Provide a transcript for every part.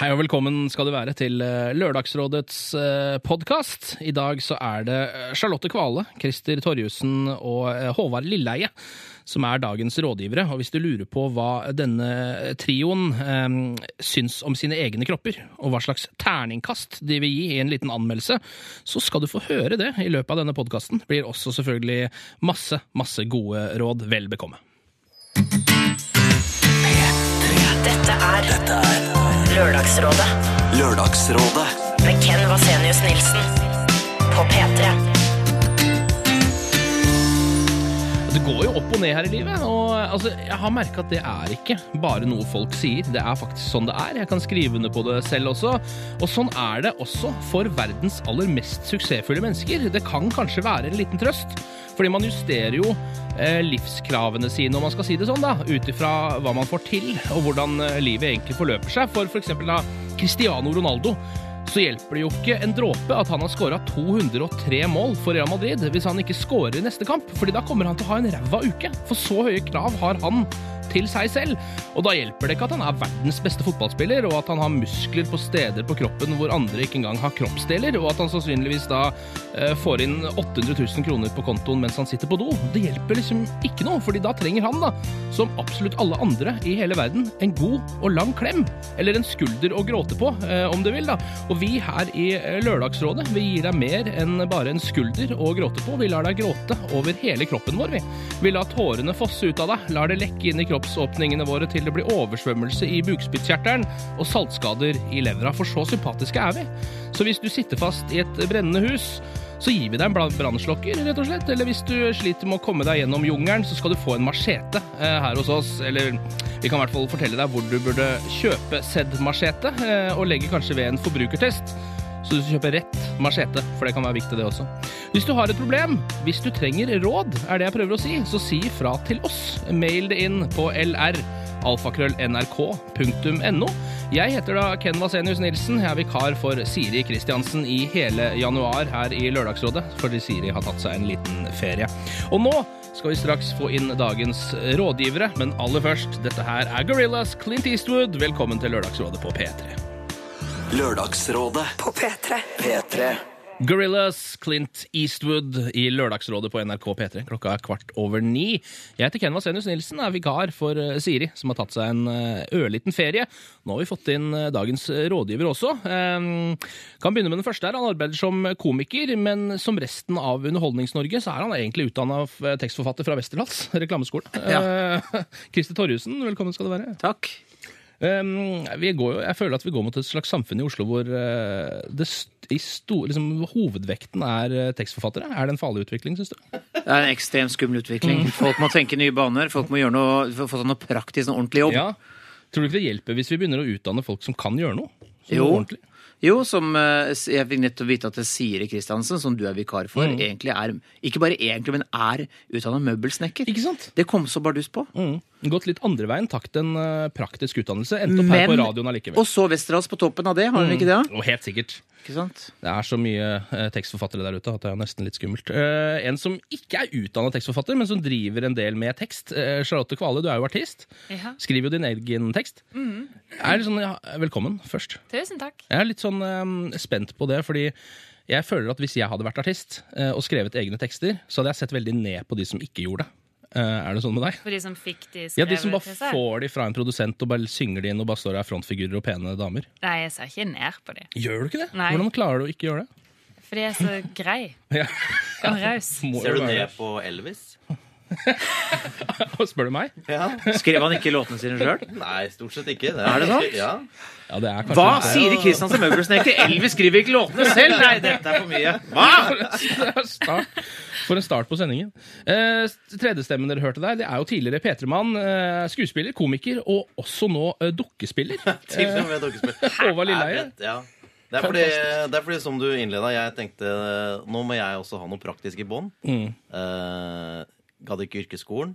Hei og velkommen skal du være til eh, Lørdagsrådets podkast. I dag så er det eh, Charlotte Kvale, Christer Torjussen og eh, Håvard Lilleheie som er dagens rådgivere. Og hvis du lurer på hva denne trioen eh, syns om sine egne kropper, og hva slags terningkast de vil gi i en liten anmeldelse, så skal du få høre det i løpet av denne podkasten. Blir også selvfølgelig masse, masse gode råd. Vel bekomme. Dette er Lørdagsrådet Lørdagsrådet. med Ken Vasenius Nilsen på P3. Det går jo opp og ned her i livet, og altså, jeg har merka at det er ikke bare noe folk sier. Det er faktisk sånn det er. Jeg kan skrive under på det selv også. Og sånn er det også for verdens aller mest suksessfulle mennesker. Det kan kanskje være en liten trøst, fordi man justerer jo eh, livskravene sine, om man skal si det sånn, da, ut ifra hva man får til, og hvordan eh, livet egentlig forløper seg. For f.eks. da Cristiano Ronaldo så hjelper det jo ikke en dråpe at han har skåra 203 mål for Real Madrid hvis han ikke skårer i neste kamp, fordi da kommer han til å ha en ræva uke. For så høye krav har han til seg selv. Og da hjelper det ikke at han er verdens beste fotballspiller, og at han har muskler på steder på kroppen hvor andre ikke engang har kroppsdeler, og at han sannsynligvis da eh, får inn 800 000 kroner på kontoen mens han sitter på do. Det hjelper liksom ikke noe, fordi da trenger han, da, som absolutt alle andre i hele verden, en god og lang klem. Eller en skulder å gråte på, eh, om du vil, da. Og vi her i eh, Lørdagsrådet, vi gir deg mer enn bare en skulder å gråte på. Vi lar deg gråte over hele kroppen vår, vi. Vi lar tårene fosse ut av deg, lar det lekke inn i kroppsåpningene våre til det blir oversvømmelse i bukspyttkjertelen og saltskader i levra, for så sympatiske er vi. Så hvis du sitter fast i et brennende hus, så gir vi deg en brannslokker, rett og slett. Eller hvis du sliter med å komme deg gjennom jungelen, så skal du få en machete eh, her hos oss. Eller vi kan i hvert fall fortelle deg hvor du burde kjøpe sedd-machete, eh, og legge kanskje ved en forbrukertest. Så du skal kjøpe rett machete, for det kan være viktig det også. Hvis du har et problem, hvis du trenger råd, er det jeg prøver å si, så si fra til oss. Mail det inn på lr alfakrøll.nrk.no. Jeg heter da Ken Vasenius Nilsen. Jeg er vikar for Siri Kristiansen i hele januar her i Lørdagsrådet, fordi Siri har tatt seg en liten ferie. Og nå skal vi straks få inn dagens rådgivere, men aller først, dette her er Gorillas Clint Eastwood. Velkommen til Lørdagsrådet på P3. Lørdagsrådet. På P3. P3. Gorillas, Clint Eastwood i Lørdagsrådet på NRK P3. Klokka er kvart over ni. Jeg heter Ken Vasenius Nilsen, er vikar for eh, Siri, som har tatt seg en eh, ørliten ferie. Nå har vi fått inn eh, dagens rådgiver også. Um, kan begynne med den første her. Han arbeider som komiker, men som resten av Underholdnings-Norge så er han egentlig utdanna tekstforfatter fra Westerdals reklameskolen. Ja. Christer Torjussen, velkommen skal du være. Takk. Vi går, jeg føler at vi går mot et slags samfunn i Oslo hvor eh, det sto, liksom, hovedvekten er eh, tekstforfattere. Er det en farlig utvikling, syns du? Det er en ekstremt skummel utvikling. Folk må tenke nye baner. Folk må gjøre noe, få noe praktisk, noe ordentlig jobb. Ja. Tror du ikke det hjelper hvis vi begynner å utdanne folk som kan gjøre noe? Jo. ordentlig? Jo, som eh, jeg fikk nettopp vite at det Siri Kristiansen, som du er vikar for, Mm. egentlig er Ikke bare egentlig, men er utdanna møbelsnekker. Ikke sant? Det kom så bardus på. Mm. Gått litt andre veien, takt en eh, praktisk utdannelse. Endte opp her på radioen allikevel. Og så Westerdals på toppen av det, har hun ikke det? Og helt sikkert. Ikke sant? Det er så mye eh, tekstforfattere der ute at det er nesten litt skummelt. En som ikke er utdannet tekstforfatter, men som driver en del med tekst. Charlotte Kvale, du er jo artist. Ja, Skriver jo din egen tekst. Er litt sånn, ja, velkommen først. tusen takk. Jeg er litt sånn eh, spent på det, fordi jeg føler at hvis jeg hadde vært artist eh, og skrevet egne tekster, så hadde jeg sett veldig ned på de som ikke gjorde det. Eh, er det sånn med deg? For de som fikk de skrevet Ja, De som bare til seg. får de fra en produsent og bare synger de inn og bare står der frontfigurer og pene damer. Nei, jeg ser ikke ned på de. Gjør du ikke det? Nei. Hvordan klarer du å ikke gjøre det? Fordi jeg er så grei Ja. og raus. Ser du ned på Elvis? det. Spør du meg? Ja. Skrev han ikke låtene sine sjøl? Nei, stort sett ikke. Er det sant? Ja. Ja, det er Hva? sier Siri Kristiansen møbelsnekker? Elvis skriver ikke låtene selv! Nei, dette er for mye. Hva? Er start. For en start på sendingen. Eh, Tredjestemmen dere hørte der, det er jo tidligere P3-mann, eh, skuespiller, komiker og også nå eh, dukkespiller. Til og med dukkespiller. Håvard Lilleheie. Ja. Det er, fordi, det er fordi, som du innleda, jeg tenkte nå må jeg også ha noe praktisk i bånn. Mm. Eh, Gadd ikke yrkesskolen.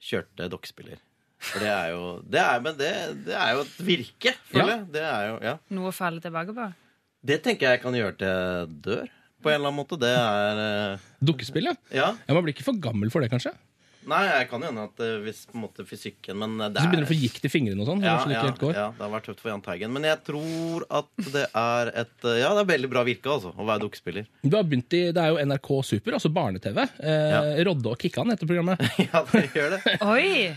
Kjørte dokkespiller. For det er jo det er, Men det, det er jo et virke, føler Ja. Det er jo, ja. Noe å falle tilbake på. Det tenker jeg kan gjøre til jeg dør, på en eller annen måte. Det er eh, Dukkespill, ja. Ja. ja. Man blir ikke for gammel for det, kanskje? Nei, jeg kan jo hende at eh, hvis på en måte fysikken Men eh, det Så er begynner du å få gikt i fingrene og sånn. ja, ja, ikke helt går. ja, det har vært tøft for Jahn Teigen. Men jeg tror at det er et eh, Ja, det er veldig bra virke, altså, å være dukkespiller. Du har begynt i, Det er jo NRK Super, altså barne-TV. Eh, Ja. Rodde og Kikkan heter programmet. ja, det gjør det. Oi!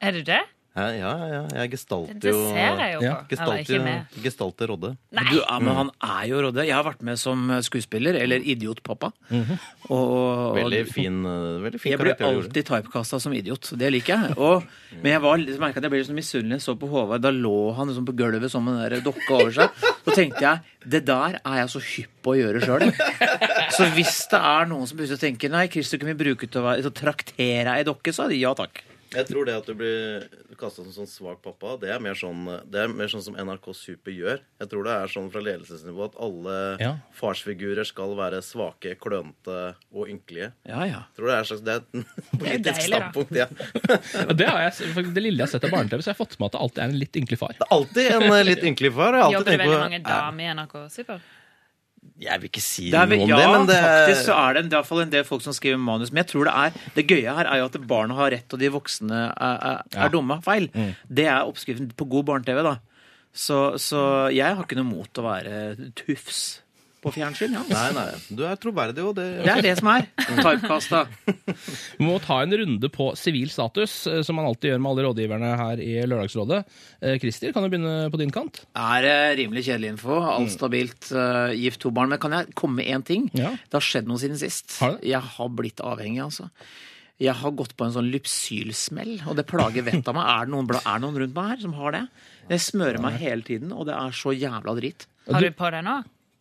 Er det det? Ja, ja, ja. Jeg gestalter Det jo ser jeg jo på. Gestalter, gestalter Rodde. Nei! Du, ja, men han er jo Rodde. Jeg har vært med som skuespiller, eller idiotpappa. og, og, Veldig fin, eh, veldig fin Jeg karakter. Jeg blir alltid typecasta som idiot. Det liker jeg. Og, men jeg var, så merket at jeg ble liksom misunnelig. Så på Håvard, da lå han liksom på gulvet som en der dokke over seg. Så tenkte jeg det der er jeg så hypp på å gjøre sjøl. Så hvis det er noen som begynner å tenke nei, Christer, kan vi bruke til å til å traktere ei dokke, så er det ja takk. Jeg tror det at du blir kasta som sånn svak pappa, det er, mer sånn, det er mer sånn som NRK Super gjør. Jeg tror det er sånn fra ledelsesnivå at alle Ja. farsfigurer skal være svake, klønete og ynkelige. Ja, ja. Jeg tror det er, slags, det er et politisk standpunkt. Ja. Det, har jeg, det lille jeg har sett av barne-TV, så jeg har fått med at det alltid er en litt ynkelig far. Det er alltid en eh, litt ynkelig far. Jeg, Jobber det veldig mange damer i NRK Super? Jeg vil ikke si Det er, noe om ja, det, men det faktisk så er det, det er i hvert fall en del folk som skriver manus. Men jeg tror det er det gøye her er jo at barna har rett, og de voksne er, er, er dumme. Feil. Det er oppskriften på god barne-TV, da. Så, så jeg har ikke noe mot å være tufs på fjernsyn. Ja. Nei, nei. Du er troverdig, og det Det er det som er. Typecasta. Vi må ta en runde på sivil status, eh, som man alltid gjør med alle rådgiverne her i Lørdagsrådet. Eh, Christer, kan du begynne på din kant? Er eh, rimelig kjedelig info. Alt stabilt. eh, gift to barn. Men kan jeg komme med én ting? Ja. Det har skjedd noe siden sist. Har det? Jeg har blitt avhengig, altså. Jeg har gått på en sånn lypsylsmell, og det plager vettet av meg. Er det, noen, er det noen rundt meg her som har det? Det smører meg hele tiden, og det er så jævla drit. Har du på deg nå?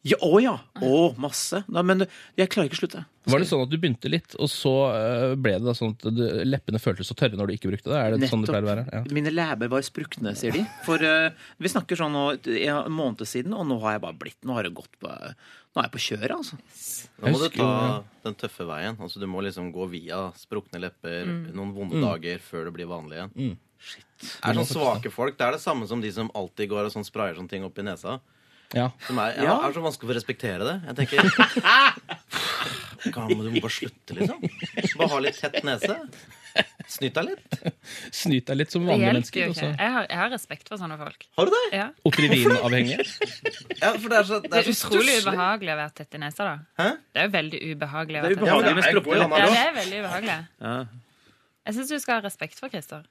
Ja, å ja! Å, masse. Nei, men jeg klarer ikke å slutte. Var det sånn at du begynte litt, og så eh, ble det da sånn at du, leppene føltes så tørre når du ikke brukte det? Er det sånn det pleier å være? Ja. Mine læber var sprukne, sier de. For uh, vi snakker sånn nå, en måned siden, og nå har jeg bare blitt Nå har det gått på Nå er jeg på kjøret, altså. Nå må du ta den tøffe veien. Altså, du må liksom gå via sprukne lepper noen vonde dager før det blir vanlig igjen. Det er sånn svake folk. Det er det samme som de som alltid går og sånn sprayer sånne ting opp i nesa. Ja. Som er, ja, Ja. er så vanskelig å respektere det. Jeg tenker Gammel, Du må bare slutte, liksom. Bare ha litt tett nese. Snyt deg litt. Snyt deg litt som vanlige mennesker. Okay. og Jeg har, jeg har respekt for sånne folk. Har du det? Ja. Otrivin-avhengige. Ja, for det er så, det Det er er utrolig stusslig. ubehagelig å være tett i nesa, da. Hæ? Det er jo veldig ubehagelig. Det er ubehagelig det med er- går jo Ja, det er veldig ubehagelig. Ja. Jeg syns du skal ha respekt for Christer.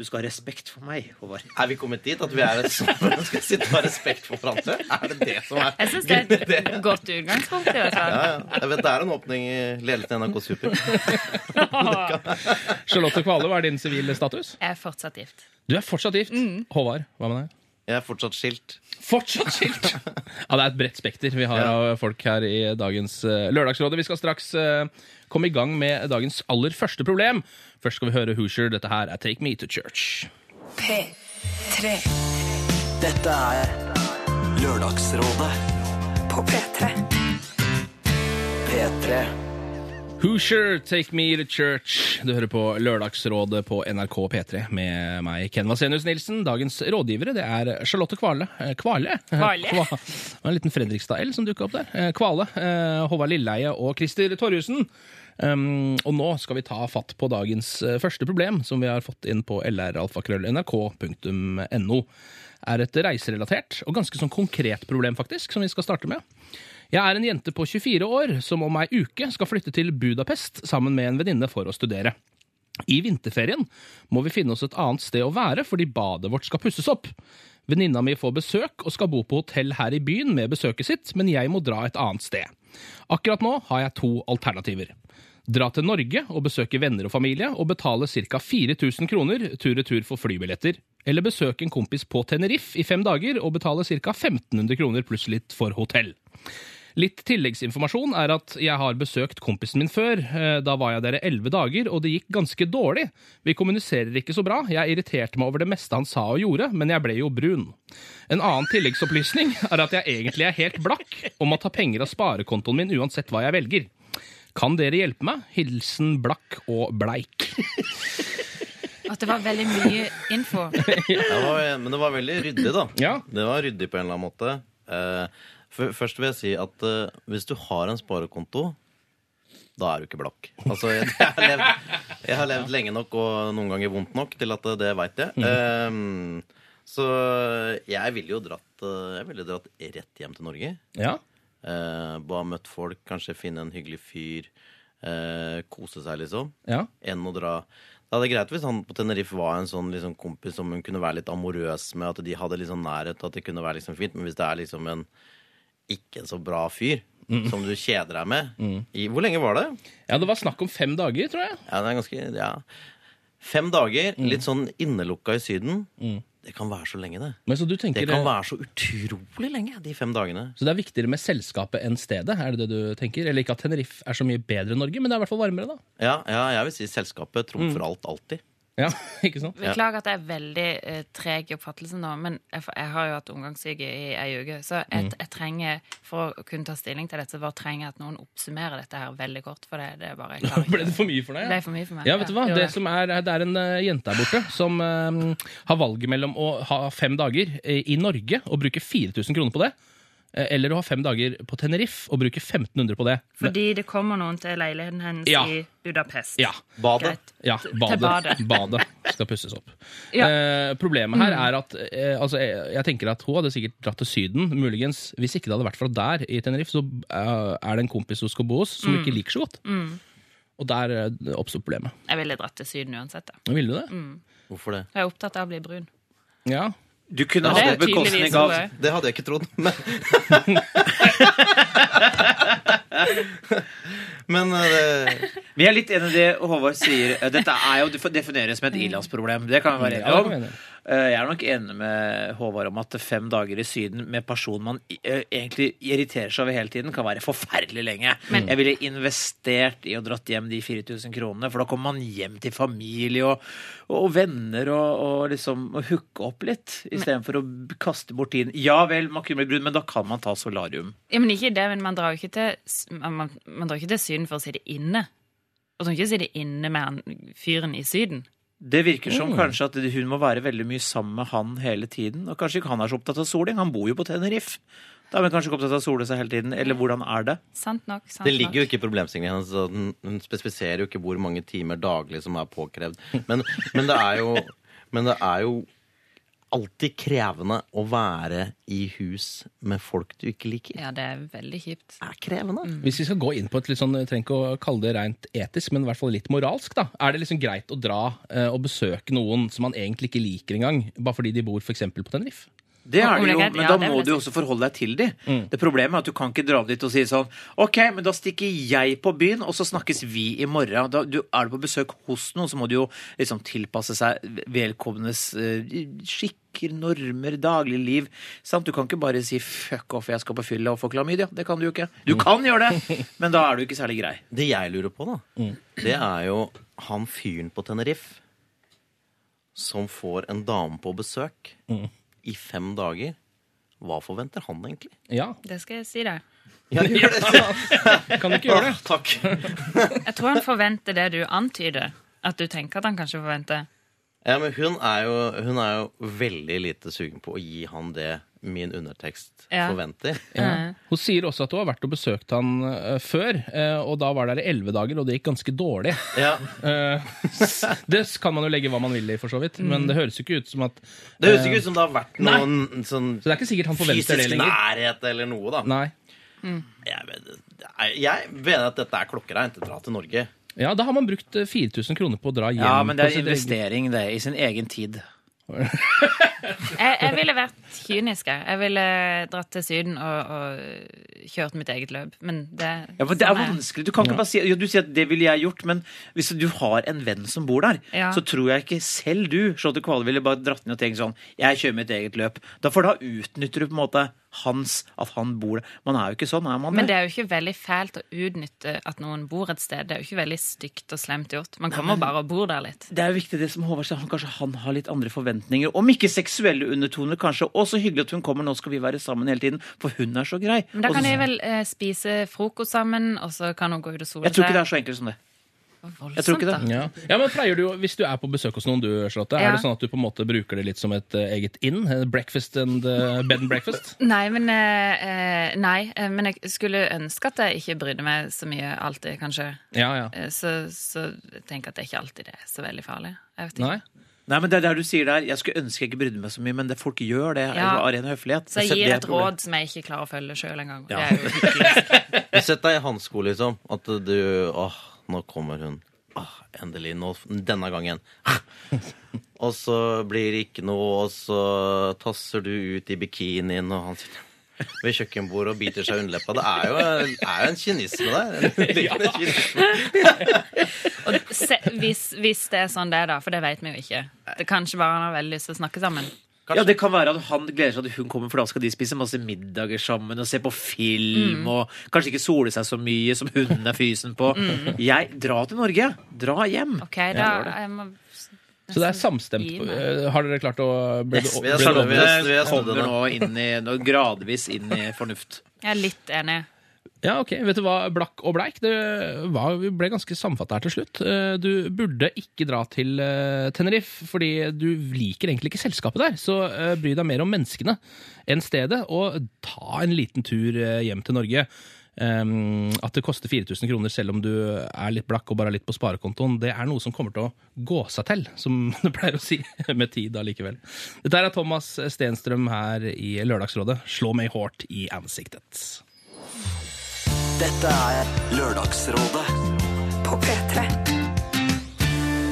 Du skal ha respekt for meg, Håvard. Er vi kommet dit at vi er et sånt skal sitte og ha respekt for hverandre? Er det det som er Jeg syns det er et godt utgangspunkt. i hvert fall. ja, ja. Jeg vet Det er en åpning i ledelsen i NRK Super. Charlotte Kvale, hva er din sivile status? Jeg er fortsatt gift. Du er fortsatt gift. Håvard, hva med deg? Jeg er fortsatt skilt. Fortsatt skilt! Ja, det er et bredt spekter vi har av folk her i dagens uh, Lørdagsrådet. Vi skal straks eh, komme i gang med dagens aller første problem. Først skal vi høre Hoosier. Dette her er Take Me To Church. P3 Dette er Lørdagsrådet på P3. P3. Hoosier, Take Me To Church. Du hører på Lørdagsrådet på NRK P3 med meg, Ken Vasenius Nilsen. Dagens rådgivere det er Charlotte Kvale. eh, Kvale? Kvale. Kva- Det var En liten Fredrikstad-L som dukka opp der. Eh, Kvale, eh, Håvard Lilleheie og Christer Torjussen. Um, og nå skal vi ta fatt på dagens eh, første problem, som vi har fått inn på lralfakrøll.nrk.no. Er et reiserelatert og ganske sånn konkret problem, faktisk, som vi skal starte med. Jeg er en jente på 24 år som om ei uke skal flytte til Budapest sammen med en venninne for å studere. I vinterferien må vi finne oss et annet sted å være fordi badet vårt skal pusses opp. Venninna mi får besøk og skal bo på hotell her i byen med besøket sitt, men jeg må dra et annet sted. Akkurat nå har jeg to alternativer. Dra til Norge og besøke venner og familie og betale ca. 4000 kroner tur-retur for flybilletter. Eller besøke en kompis på Tenerife i fem dager og betale ca. 1500 kroner pluss litt for hotell. Litt tilleggsinformasjon er at jeg har besøkt kompisen min før. Eh, Da var jeg der i elleve dager, og det gikk ganske dårlig. Vi kommuniserer ikke så bra. Jeg irriterte meg over det meste han sa og gjorde, men jeg ble jo brun. En annen tilleggsopplysning er at jeg egentlig er helt blakk og må ta penger av sparekontoen min uansett hva jeg velger. Kan dere hjelpe meg? Hilsen blakk og bleik. At det var veldig mye info. Det var, men det var veldig ryddig, da. Ja. Det var ryddig på en eller annen måte. Eh, først vil jeg si at eh, hvis du har en sparekonto da er du ikke blakk. Altså, jeg, jeg, har levd, jeg har levd lenge nok og noen ganger vondt nok til at det veit jeg. Ehm, så jeg ville jo dratt eh, Jeg ville dratt rett hjem til Norge. Ja. Uh, bare møtt folk, kanskje finne en hyggelig fyr. eh, kose seg, liksom. ja. Enn å dra Det hadde greit hvis han på Tenerife var en sånn liksom, kompis som hun kunne være litt amorøs med, at de hadde sånn nærhet, at det kunne være liksom fint. Men hvis det er liksom en ikke så bra fyr som du kjeder deg med i, Hvor lenge var det? Ja, det var snakk om fem dager, tror jeg. Ja, det er ganske Ja. Fem dager, litt sånn innelukka i Syden. Det kan være så lenge, det. Men så du tenker Det kan være så utrolig lenge, de fem dagene. Så det er viktigere med selskapet enn stedet? Er det det du tenker? Eller ikke at Tenerife er så mye bedre enn Norge, men det er i hvert fall varmere, da. Ja, ja jeg vil si selskapet trumfer alt alltid. Ja, ikke sant? Beklager at jeg er veldig eh, treg i oppfattelsen nå, men jeg, jeg har jo hatt omgangssyke i ei uke. Så jeg, jeg trenger, for å kunne ta stilling til dette, så bare trenger jeg at noen oppsummerer dette her veldig kort. For det, det er bare jeg klarer ikke. Ble det for mye for deg? Det ble for mye for meg. Ja, vet du hva? Det, som er, det er en eh, jente her borte som eh, har valget mellom å ha fem dager eh, i Norge og bruke 4000 kroner på det, eller å ha fem dager på Tenerife og bruke 1500 på det. Fordi det kommer noen til leiligheten hennes Ja. i Budapest. ja, Badet. Ja, ja, Til badet, badet. badet skal pusses opp. Ja. Eh, problemet her er at eh, altså, jeg, jeg tenker at hun hadde sikkert dratt til Syden. Muligens, Hvis ikke det hadde vært fra der i Tenerife, så uh, er det en kompis hun skal bo hos som ikke liker så godt. Og der uh, oppsto problemet. Jeg ville dratt til Syden uansett. Da. Ville du det? Hvorfor det? Jeg er opptatt av å bli brun. Ja. Du kunne det hatt på bekostning av. Det hadde jeg ikke trodd. Men, men uh, Vi er litt enig i det Håvard sier. Dette er jo det defineres som et ilandsproblem. Det kan vi være det vi enige om. Eh, Jeg er nok enig med Håvard om at fem dager i Syden med person man eh, egentlig irriterer seg over hele tiden, kan være forferdelig lenge. Jeg ville investert i å dratt hjem de 4000 kronene, for da kommer man hjem til familie og, og venner og, og liksom og hooke opp litt, istedenfor å kaste bort tiden. Ja vel, man kunne bli brun, men da kan man ta solarium. Ja, men ikke det, men man drar jo ikke til, man, man, drar ikke til Syden for å sitte inne. Og så ikke sitte inne med han fyren i Syden. Det virker som kanskje at hun må være veldig mye sammen med han hele tiden. Og kanskje ikke han er så opptatt av soling. Han bor jo på Tenerife. Da er man kanskje ikke opptatt av å sole seg hele tiden. Eller hvordan er det? Sant nok. Sant det ligger jo ikke i problemstillingen hennes. så den- Hun spesifiserer jo ikke hvor mange timer daglig som er påkrevd. Men, men, det, er jo, men det er jo alltid krevende å være i hus med folk du ikke liker. Ja, det er veldig kjipt. Det er krevende. Hvis vi skal gå inn på et litt sånn, trenger ikke å kalle det rent etisk, men i hvert fall litt moralsk, da. Er det liksom greit å dra eh, og besøke noen som man egentlig ikke liker engang, bare fordi de bor f.eks. på Tenerife? Det er det jo, men da må du jo også forholde deg til de. Det Problemet er at du kan ikke dra dit og si sånn OK, men da stikker jeg på byen, og så snakkes vi i morgen. Da, du, er du på besøk hos noen, så må du jo liksom tilpasse seg velkomnes eh, skikker, normer, dagligliv. Sant? Du kan ikke bare si 'fuck off, jeg skal på fylla og få klamydia'. Det kan du jo ikke. Du kan gjøre det, men da er du ikke særlig grei. Det jeg lurer på, da, det er jo han fyren på Tenerife som får en dame på besøk i fem dager. Hva forventer han egentlig? Ja, Det skal jeg si deg. Ja, gjør det. kan du ikke gjøre det? Åh, takk. Jeg tror han forventer det du antyder. At du tenker at han kanskje forventer. Ja, men hun er, jo, hun er jo veldig lite sugen på å gi han det min undertekst Ja. forventer. Ja. Hun sier også at hun har vært og besøkt han uh, før, uh, og da var det i elleve dager, og det gikk ganske dårlig. Ja. Uh, det kan man jo legge hva man vil i, for så vidt, men det høres jo ikke ut som at Det høres ikke ut som det har vært noen sånn Så det er ikke sikkert han forventer det fysisk nærhet eller noe, da. Nei. Jeg, vet- jeg mener at dette er klokkereint. Dra til Norge. Ja, da har man brukt eh, 4000 kroner på å dra hjem. Ja, men det er en investering, det, i sin egen tid. Jeg, jeg ville vært kynisk. jeg. Jeg ville dratt til Syden og, og kjørt mitt eget løp. Men det, Ja, for det er sånn vanskelig. Du kan ikke bare si ja, Du sier at det ville jeg gjort, men hvis du har en venn som bor der, Ja. så tror jeg ikke selv du Charlotte Kvale ville bare dratt ned og tenkt sånn Jeg kjører mitt eget løp. Da for da utnytter du på en måte hans At han bor der. Man er jo ikke sånn, er man Men det er jo ikke veldig fælt å utnytte at noen bor et sted. Det er jo ikke veldig stygt og slemt gjort. Man kommer bare og bor der litt. Det er jo viktig det som Håvard sa, kanskje han har litt andre forventninger. Om ikke seksuelle undertoner, kanskje. Å, så hyggelig at hun kommer, nå skal vi være sammen hele tiden. For hun er så grei. Men da kan jeg de vel eh, spise frokost sammen, og så kan hun gå ut og sole seg. jeg tror ikke det er så enkelt som det. Voldsomt, Jeg tror ikke det. Ja. ja, men pleier du, Hvis du er på besøk hos noen, du, Charlotte, Ja. er det sånn at du på en måte bruker det litt som et uh, eget inn? Breakfast and uh, bed and breakfast? Nei, men, eh, eh, nei, men jeg skulle ønske at jeg ikke brydde meg så mye alltid, kanskje. Ja, ja. Så, så jeg tenker at det ikke alltid er så veldig farlig. Jeg vet ikke. Nei? Nei, men det er der du sier der, Jeg skulle ønske jeg ikke brydde meg så mye, men det folk gjør det Ja. av ren høflighet. Så jeg gir et råd som jeg ikke klarer å følge sjøl engang. Ja. Sett deg i hans sko, liksom. At du Åh, nå kommer hun. Åh, endelig. Nå, denne gangen. Og så blir det ikke noe, og så tasser du ut i bikinien, og han sitter ved kjøkkenbordet og biter seg i underleppa. Det er jo, er jo en kynisme der. En ja. kynisme. Og se, hvis, hvis det er sånn det er, da, for det vet vi jo ikke. Det kan ikke være han har veldig lyst til å snakke sammen. Ja, Det kan være at han gleder seg til hun kommer, for da skal de spise masse middager sammen og se på film. Og kanskje ikke sole seg så mye som hunden er fysen på. Jeg Dra til Norge! Dra hjem! Ok, da jeg må Så det er samstemt. Eh, Har dere klart å bli, Yes, vi er snudde nå. inn i, nå gradvis inn i fornuft. Jeg er litt enig. Ja, ok. Vet du hva, Blakk og bleik, det var, vi ble ganske samfatta her til slutt. Eh, Du burde ikke dra til eh, Tenerife, fordi du liker egentlig ikke selskapet der. Så bry deg mer om menneskene enn stedet, og ta en liten tur hjem til Norge. Um, at det koster 4000 kroner selv om du er litt blakk og bare er litt på sparekontoen, det er noe som kommer til å gå seg til, som du pleier å si, med tid allikevel. Dette er Thomas Stenstrøm her i Lørdagsrådet. Slå meg hardt i ansiktet. Dette er Lørdagsrådet På P3.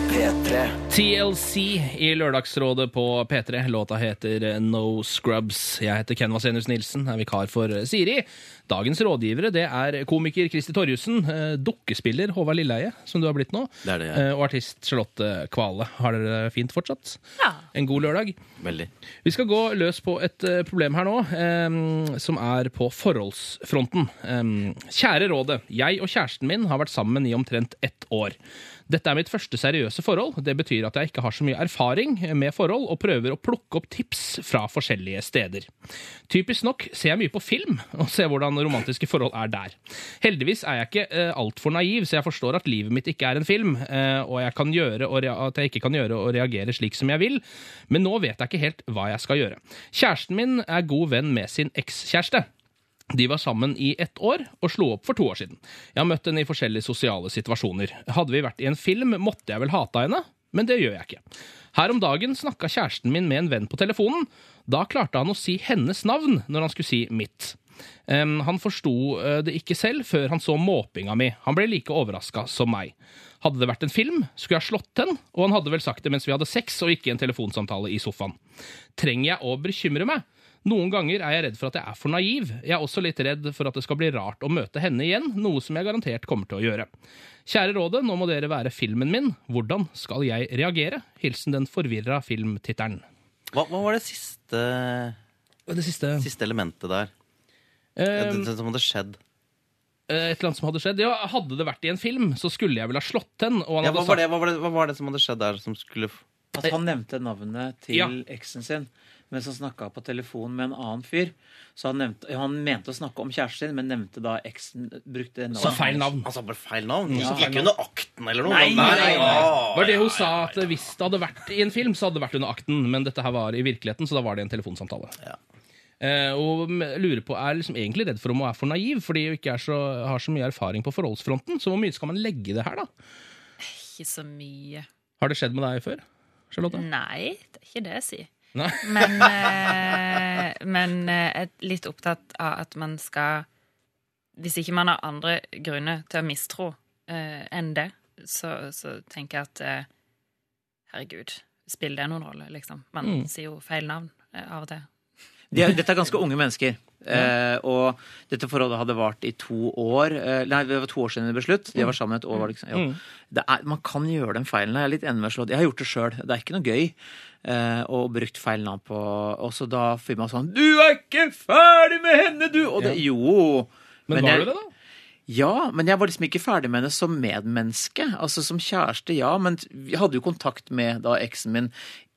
P3. TLC i Lørdagsrådet på P3. Låta heter No Scrubs. Jeg heter Ken Vasenius Nilsen, er vikar for Siri. Dagens rådgivere det er komiker Kristi Torjussen, eh, dukkespiller Håvard Lilleheie, som du har blitt nå, Det er det, ja. eh, og artist Charlotte Kvale. Har dere det fint fortsatt? Ja. En god lørdag. Veldig. Vi skal gå løs på et eh, problem her nå, eh, som er på forholdsfronten. Eh, kjære rådet. Jeg og kjæresten min har vært sammen i omtrent ett år. Dette er mitt første seriøse forhold. Det betyr at jeg ikke har så mye erfaring med forhold, og prøver å plukke opp tips fra forskjellige steder. Typisk nok ser jeg mye på film, og ser hvordan romantiske forhold er der. Heldigvis er jeg ikke eh, altfor naiv, så jeg forstår at livet mitt ikke er en film, eh, og jeg gjøre, og at jeg ikke kan gjøre og reagere slik som jeg vil, men nå vet jeg ikke helt hva jeg skal gjøre. Kjæresten min er god venn med sin ekskjæreste. De var sammen i ett år og slo opp for to år siden. Jeg har møtt henne i forskjellige sosiale situasjoner. Hadde vi vært i en film, måtte jeg vel hata henne, men det gjør jeg ikke. Her om dagen snakka kjæresten min med en venn på telefonen. Da klarte han å si hennes navn når han skulle si mitt. Um, han forsto eh, det ikke selv før han så måpinga mi. Han ble like overraska som meg. Hadde det vært en film, skulle jeg slått den, og han hadde vel sagt det mens vi hadde sex og ikke en telefonsamtale i sofaen. Trenger jeg å bekymre meg? Noen ganger er jeg redd for at jeg er for naiv. Jeg er også litt redd for at det skal bli rart å møte henne igjen, noe som jeg garantert kommer til å gjøre. Kjære rådet, nå må dere være filmen min. Hvordan skal jeg reagere? Hilsen den forvirra filmtittelen. Hva, hva var det siste, Det siste siste elementet der? eh, det, det som hadde skjedd? Et eller annet som hadde skjedd. Ja, Hadde det vært i en film, så skulle jeg vel ha slått den. Og han Ja, hadde hva, var det, hva, var det, hva var det som hadde skjedd der som skulle At han nevnte navnet til Ja. eksen sin mens han snakka på telefon med en annen fyr. Så han, nevnte, han mente å snakke om kjæresten sin, men nevnte da eksen brukte Så feil navn. Han sa bare feil navn? Ja, feil ikke under akten eller noe? Nei, nei, nei. Åh, var det hun sa at hvis det hadde vært i en film, så hadde det vært under akten, men dette her var i virkeligheten, så da var det en telefonsamtale. Ja. Eh, og lurer på, er liksom egentlig redd for om hun er for naiv, fordi hun ikke er så, har så mye erfaring på forholdsfronten. Så hvor mye skal man legge i det her, da? Ikke så mye. Har det skjedd med deg før? Charlotte? Nei, det er ikke det jeg sier. Men, eh, men eh, er litt opptatt av at man skal Hvis ikke man har andre grunner til å mistro eh, enn det, så, så tenker jeg at eh, Herregud, spiller det noen rolle, liksom? Man Mm. sier jo feil navn eh, av og til. De er, dette er ganske unge mennesker. Eh, og dette forholdet hadde vart i to år. Eh, nei, det var to år siden det ble slutt. De var sammen et år. Var det ikke. Det er, man kan gjøre den feilen. Jeg er litt enig med Charlotte. Jeg har gjort det sjøl. Det er ikke noe gøy. Eh, og brukt feil navn på Og så da får man sånn 'Du er ikke ferdig med henne, du!' Og det, jo. Men, Men var jeg- du det, da? Ja, men jeg var liksom ikke ferdig med henne som medmenneske. Altså som kjæreste, ja. Men vi hadde jo kontakt med da eksen min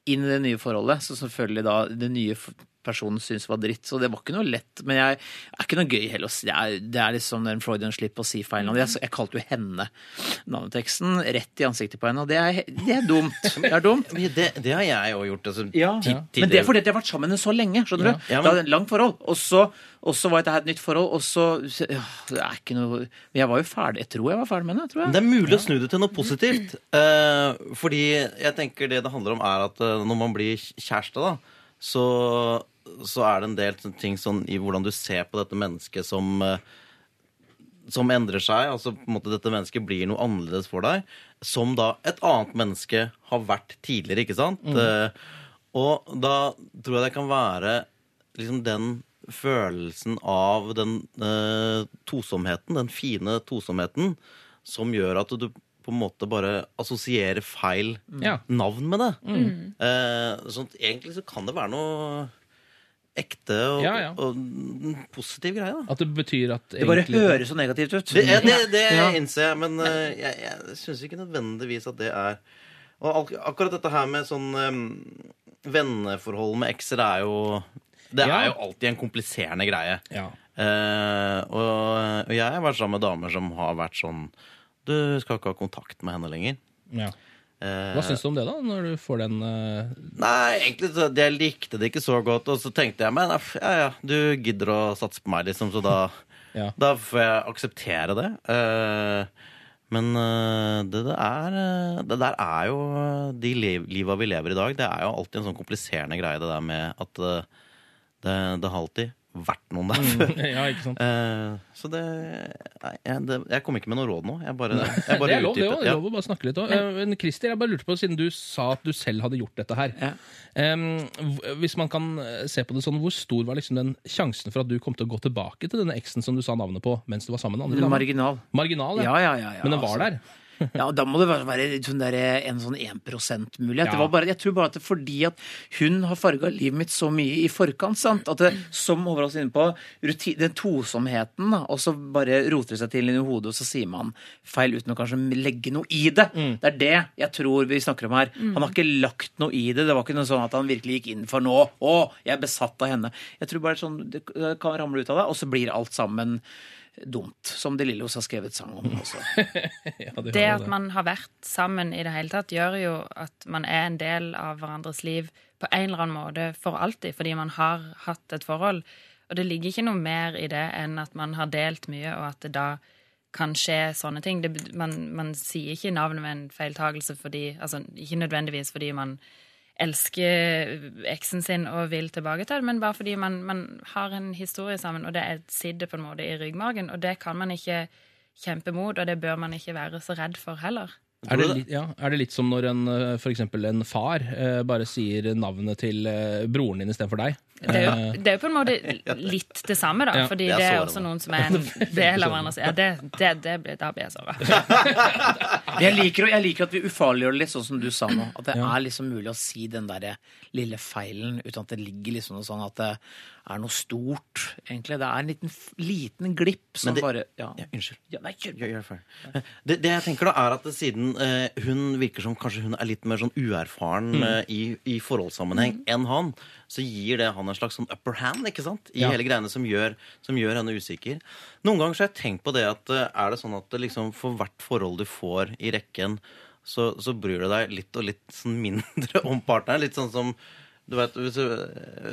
inn i det nye forholdet. Så selvfølgelig da det nye personen syntes var dritt. Så det var ikke noe lett. Men jeg er ikke noe gøy heller å si. Det er, det er liksom den Freudian slipp å si feil navn. Jeg, jeg kalte jo henne navneteksten rett i ansiktet på henne, og det er, det er dumt. Det er dumt. Det, det har jeg òg gjort. Altså, Ja, ti- Men det er fordi jeg har vært sammen med henne så lenge. skjønner du? Ja, Det men- er et langt forhold. Og så, og så var dette her et nytt forhold, og så ja, Det er ikke noe Men jeg var jo ferdig. Jeg tror jeg var ferdig med henne. tror jeg. Det er mulig å snu det til noe positivt. Uh, fordi jeg tenker det det handler om, er at uh, når man blir kjæreste, da, så, så er det en del ting sånn i hvordan du ser på dette mennesket som eh, som endrer seg. altså på en måte Dette mennesket blir noe annerledes for deg. Som da et annet menneske har vært tidligere, ikke sant? Eh, og da tror jeg det kan være liksom den følelsen av den uh, tosomheten, den fine tosomheten, som gjør at du på en måte bare assosierer feil mm. navn med det. Eh, sånn at egentlig så kan det være noe ekte og, Ja, ja. og en positiv greie, da. At det betyr at Det bare egentlig- høres så negativt ut. Det, det, det Ja. innser jeg, men eh, jeg, jeg syns ikke nødvendigvis at det er Og ak akkurat dette her med sånn um, venneforhold med ekser er jo Det Ja. er jo alltid en kompliserende greie. Ja. Eh, og, og jeg har vært sammen med damer som har vært sånn Du skal ikke ha kontakt med henne lenger. ja. Eh, Hva syns du om det, da? Når du får den uh... Nei, egentlig så jeg likte det ikke så godt. Og så tenkte jeg men aff, ja, ja, du gidder å satse på meg, liksom, så da, Ja. da får jeg akseptere det. Uh, men det, det er Det der er jo De liv, liva vi lever i dag, det er jo alltid en sånn kompliserende greie, det der med at det, det alltid vært noen der før. Ja, ikke sant? Uh, så det, nei, jeg, det Jeg kom ikke med noe råd nå. Jeg bare, jeg bare det er lov, det utdypet. òg. Ja. er lov å bare snakke litt òg. Men Christer, jeg bare lurte på, siden du sa at du selv hadde gjort dette her Ja. Em, Hvis man kan eh, se på det sånn, hvor stor var liksom den sjansen for at du kom til å gå tilbake til denne eksen som du sa navnet på mens du var sammen med andre damer? Marginal. Marginal, Ja, ja, ja. ja Men den var altså. der. Ja, Da må det være- sånn der, en sånn 1 %-mulighet. Ja. Det var bare, jeg tror bare at det er fordi at hun har farga livet mitt så mye i forkant. sant? At det, Som Håvard var inne på, rutin, den tosomheten, og så bare roter det seg til inn i hodet, og så sier man feil uten å kanskje legge noe i det. Det er det jeg tror vi snakker om her. Han har ikke lagt noe i det. Det var ikke noe sånn at han virkelig gikk inn for nå. Å, jeg er besatt av henne. Jeg tror bare sånn, det kan ramle ut av det, og så blir alt sammen dumt. Som De Lillos har skrevet sang om også. Ja, det Det at man har vært sammen i det hele tatt, gjør jo at man er en del av hverandres liv på en eller annen måte for alltid, fordi man har hatt et forhold. Og det ligger ikke noe mer i det enn at man har delt mye, og at det da kan skje sånne ting. Det, man, man sier ikke navnet med en feiltagelse fordi Altså ikke nødvendigvis fordi man elsker eksen sin og vil tilbake til det, men bare fordi man, man har en historie sammen, og det er- sitter på en måte i ryggmargen, og det kan man ikke kjempe mot, og det bør man ikke være så redd for heller. Er det, litt, ja, er det litt som når en, eh, for eksempel en far eh, bare sier navnet til eh, broren din istedenfor deg? Det er, jo, det er jo på en måte litt det samme, da. Ja, fordi det er også noen som er en del av hverandre. Ja, det, det, det blir, da blir jeg såra. Jeg jeg liker at vi ufarliggjør det litt sånn som du sa nå. At det Ja. er liksom mulig å si den der lille feilen uten at det ligger liksom noe sånn at det er noe stort, egentlig. Det er en liten, liten glipp som det- bare ja. Ja, unnskyld. Ja, nei, gjør. Gjør, gjør ferdig. det, det jeg tenker da er at siden eh, hun virker som kanskje hun er litt mer sånn uerfaren eh, i, i forholdssammenheng enn han, så gir det han en slags sånn upper hand ikke sant? i Ja. hele greiene som gjør, som gjør henne usikker. Noen ganger så har jeg tenkt på det at eh, er det sånn at det liksom for hvert forhold du får i rekken, så, så bryr du deg litt og litt sånn mindre om partneren. Litt sånn som du vet, hvis du,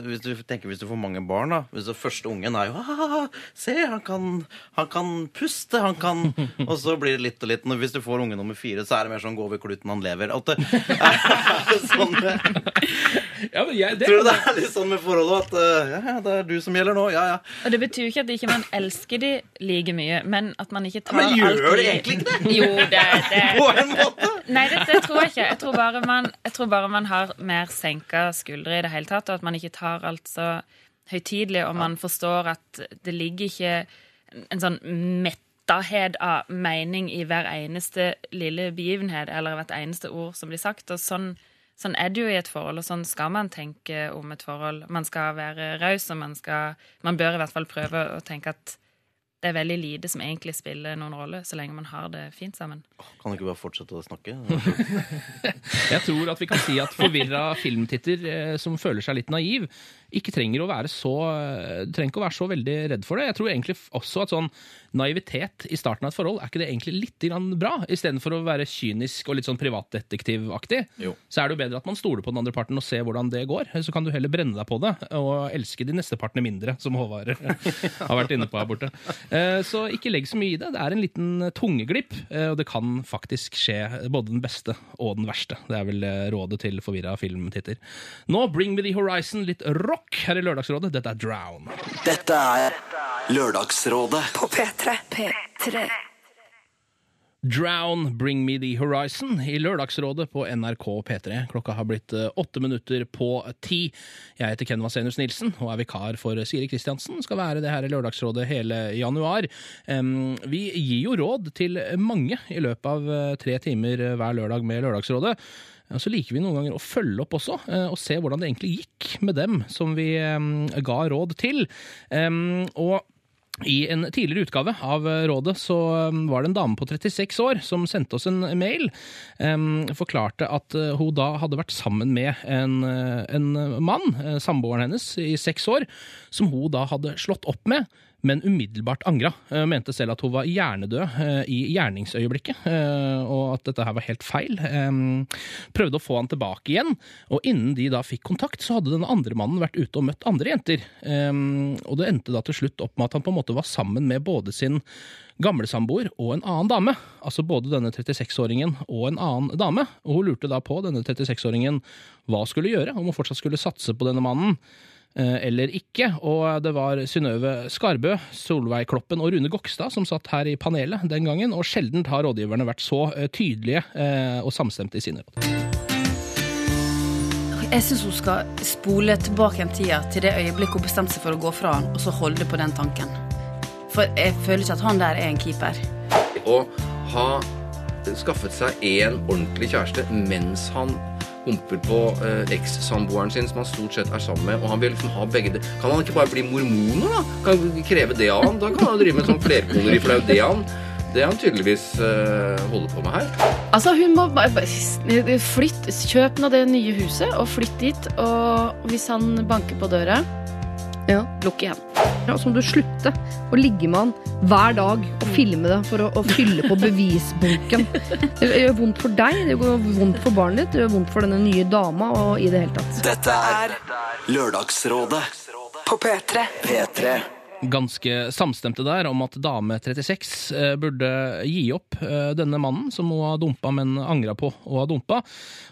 hvis du tenker hvis du får mange barn, da Hvis den første ungen er jo Se, han kan, han kan puste, han kan Og så blir det litt og litt. Når hvis du får unge nummer fire, så er det mer sånn gå over kluten, han lever. At det, er det sånn Ja, men jeg, det, tror du det er litt sånn med forholdet at eh, ja, ja, det er du som gjelder nå? Ja, ja. Og det betyr jo ikke at ikke man elsker de like mye, men at man ikke tar alt Men gjør alt det egentlig ikke det? Jo, det, det På en måte. Nei, det, det tror jeg ikke. Jeg tror, bare man, jeg tror bare man har mer senka skuldre i det hele tatt, og at man ikke tar alt så høytidelig, og man forstår at det ligger ikke en sånn mettahet av mening i hver eneste lille begivenhet eller hvert eneste ord som blir sagt. Og sånn, sånn er det jo i et forhold, og sånn skal man tenke om et forhold. Man skal være raus, og man, skal, man bør i hvert fall prøve å tenke at det er veldig lite som egentlig spiller noen rolle, så lenge man har det fint sammen. Kan du ikke bare fortsette å snakke? Jeg tror at vi kan si at forvirra filmtitter eh, som føler seg litt naiv, ikke trenger å være så eh, trenger ikke å være så veldig redd for det. Jeg tror egentlig også at sånn naivitet i starten av et forhold, er ikke det egentlig litt grann bra? Istedenfor å være kynisk og litt sånn privatdetektivaktig, så er det jo bedre at man stoler på den andre parten og ser hvordan det går. Så kan du heller brenne deg på det og elske de neste partene mindre, som Håvard har vært inne på her borte. Eh, Så ikke legg så mye i det. Det er en liten tungeglipp, eh, og det kan faktisk skje både den beste og den verste. Det er vel eh, rådet til forvirra filmtitter. Nå Bring Me The Horizon, litt rock her i Lørdagsrådet. Dette er Drown. Dette er Lørdagsrådet På P3. P3. Drown, Bring Me The Horizon i Lørdagsrådet på NRK P3. Klokka har blitt eh, åtte minutter på ti. Jeg heter Ken Vasenus Nilsen og er vikar for Siri Kristiansen. Skal være det her i Lørdagsrådet hele januar. Vi gir jo råd til mange i løpet av eh, tre timer eh, hver lørdag med Lørdagsrådet. Så liker vi noen ganger å følge opp også, og se hvordan det egentlig gikk med dem som vi ga råd til. Og i en tidligere utgave av Rådet så um, var det en dame på 36 år som sendte oss en mail. Um, forklarte at uh, hun da hadde vært sammen med en, uh, en mann, uh, samboeren hennes, i seks år, som hun da hadde slått opp med. Men umiddelbart angra. Uh, mente selv at hun var hjernedød uh, i gjerningsøyeblikket, uh, og at dette her var helt feil. Prøvde å få han tilbake igjen, og innen de da fikk kontakt, så hadde den andre mannen vært ute og møtt andre jenter. Og det endte da til slutt opp med at han på en måte var sammen med både sin gamle samboer og en annen dame. Altså både denne 36-åringen og en annen dame. Og hun lurte da på, denne 36-åringen, hva skulle gjøre, om hun fortsatt skulle satse på denne mannen eh, eller ikke. Og det var Synnøve Skarbø, Solveig Kloppen og Rune Gokstad som satt her i panelet den gangen, og sjelden har rådgiverne vært så eh, tydelige eh, og samstemte i sine råd. Jeg syns hun skal spole tilbake en tida til det øyeblikket hun bestemte seg for å gå fra han, og så holde på den tanken. For jeg føler ikke at han der er en keeper. Å ha skaffet seg en ordentlig kjæreste mens han humper på eh, eks-samboeren sin, som han stort sett er sammen med, og han vil liksom ha begge det. Kan han ikke bare bli mormoner, da? Kan han kreve det av han? Da kan han drive med sånn flerkoneri, for det er jo det han, det han tydeligvis eh, holder på med her. Altså, hun må bare flytte, kjøp nå det nye huset og flytt dit. Og hvis han banker på døra, Ja. lukk igjen. Ja, så må du slutte å ligge med han hver dag og filme det for å, å fylle på bevisbunken. Det gjør vondt for deg, det gjør vondt for barnet ditt, det gjør vondt for denne nye dama og i det hele tatt. Dette er Lørdagsrådet På P3. P3 ganske samstemte der om at dame 36 eh, burde gi opp eh, denne mannen som hun har dumpa, men angra på å ha dumpa.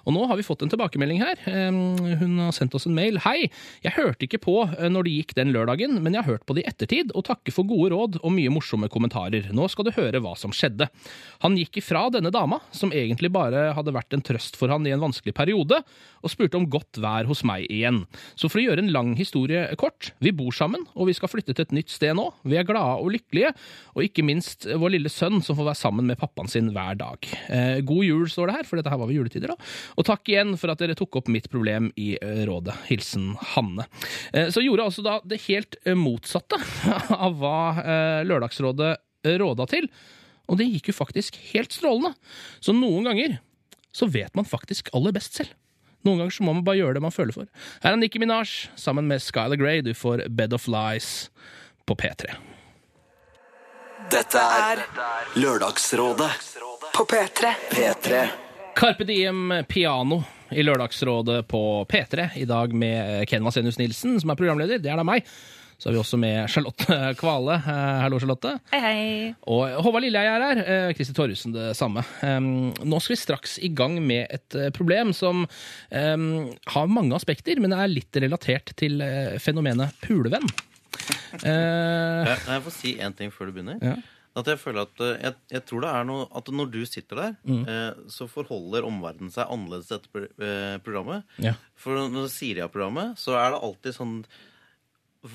Og nå har vi fått en tilbakemelding her. Hun har sendt oss en mail. Hei, jeg hørte ikke på eh, når det gikk den lørdagen, men jeg har hørt på det i ettertid, og takker for gode råd og mye morsomme kommentarer. Nå skal du høre hva som skjedde. Han gikk ifra denne dama, som egentlig bare hadde vært en trøst for han i en vanskelig periode, og spurte om godt vær hos meg igjen. Så for å gjøre en lang historie kort, vi bor sammen, og vi skal flytte til et nytt sted nå. Vi er glade og lykkelige, og ikke minst vår lille sønn som får være sammen med pappaen sin hver dag. Eh, god jul, står det her, for dette her var ved juletider, da. Og takk igjen for at dere tok opp mitt problem i eh, rådet. Hilsen Hanne. Eh, så gjorde altså da det helt eh, motsatte av hva eh, Lørdagsrådet eh, råda til. Og det gikk jo faktisk helt strålende. Så noen ganger så vet man faktisk aller best selv. Noen ganger så må man bare gjøre det man føler for. Her er Nicki Minaj sammen med Skylar Grey. Du får Bed of Lies på P3. Dette er Lørdagsrådet På P3. P3 Carpe Diem Piano i Lørdagsrådet på P3. I dag med Ken Vasenius Nilsen, som er programleder. Det er da meg. Så er vi også med Charlotte Kvale. Eh, Hallo, Charlotte. Hei, hei. Og Håvard Lilleheie er her. Kristi Christer Torjussen det samme. Nå skal vi straks i gang med et eh, problem som har mange aspekter, men er litt relatert til eh, fenomenet pulevenn. Eh, Jeg- jeg får si én ting før du begynner? Ja. At jeg føler at eh, jeg, jeg tror det er noe At når du sitter der, Mm. eh, så forholder omverdenen seg annerledes til dette eh, programmet. Ja. For når du sier ja-programmet, så er det alltid sånn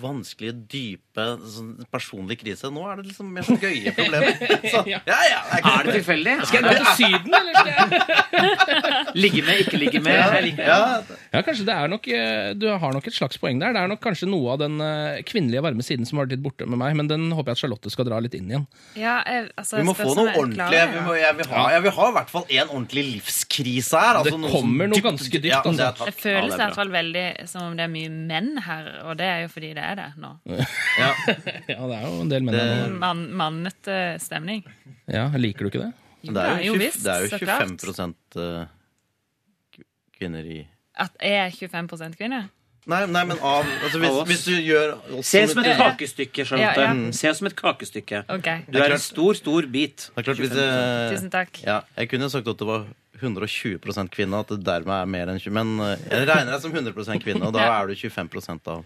vanskelige, dype, sånn personlige krise. Nå er det liksom mer sånn gøye problemer. Så, ja, ja, det Er det tilfeldig? Skal jeg dra til Syden, eller skal jeg Ligge med, ikke ligge med? Ja, Ja, kanskje det er nok eh, Du har nok et slags poeng der. Det er nok kanskje noe av den eh, kvinnelige varme siden som har vært litt borte med meg, men den håper jeg at Charlotte skal dra litt inn igjen. Ja, jeg, altså, vi må få noe jeg ordentlig. klarer Vi det, må, jeg, vil ha, jeg vil ha i hvert fall en ordentlig livskrise her. Det altså noe som kommer noe dypt- ganske dypt, Ja, det er altså. Det føles i er hvert fall veldig som om det er mye menn her, og det er jo fordi det er det nå. Ja. Ja, det er jo en del menn her nå. Man, mannete stemning. Ja, liker du ikke det? Jo, Det er jo, 20, visst, det er jo 25 klart. eh, kvinner i At jeg er 25% kvinne? Nei, nei, men av altså hvis, hvis du gjør Se som et kakestykke, Charlotte. Ja, ja. Se som et kakestykke. Du er en stor, stor bit. Det er klart, hvis det, Tusen takk. ja, jeg kunne sagt at det var 120% kvinne, at det dermed er mer enn 20 Men eh, jeg regner deg som 100 kvinne, og da er du 25% av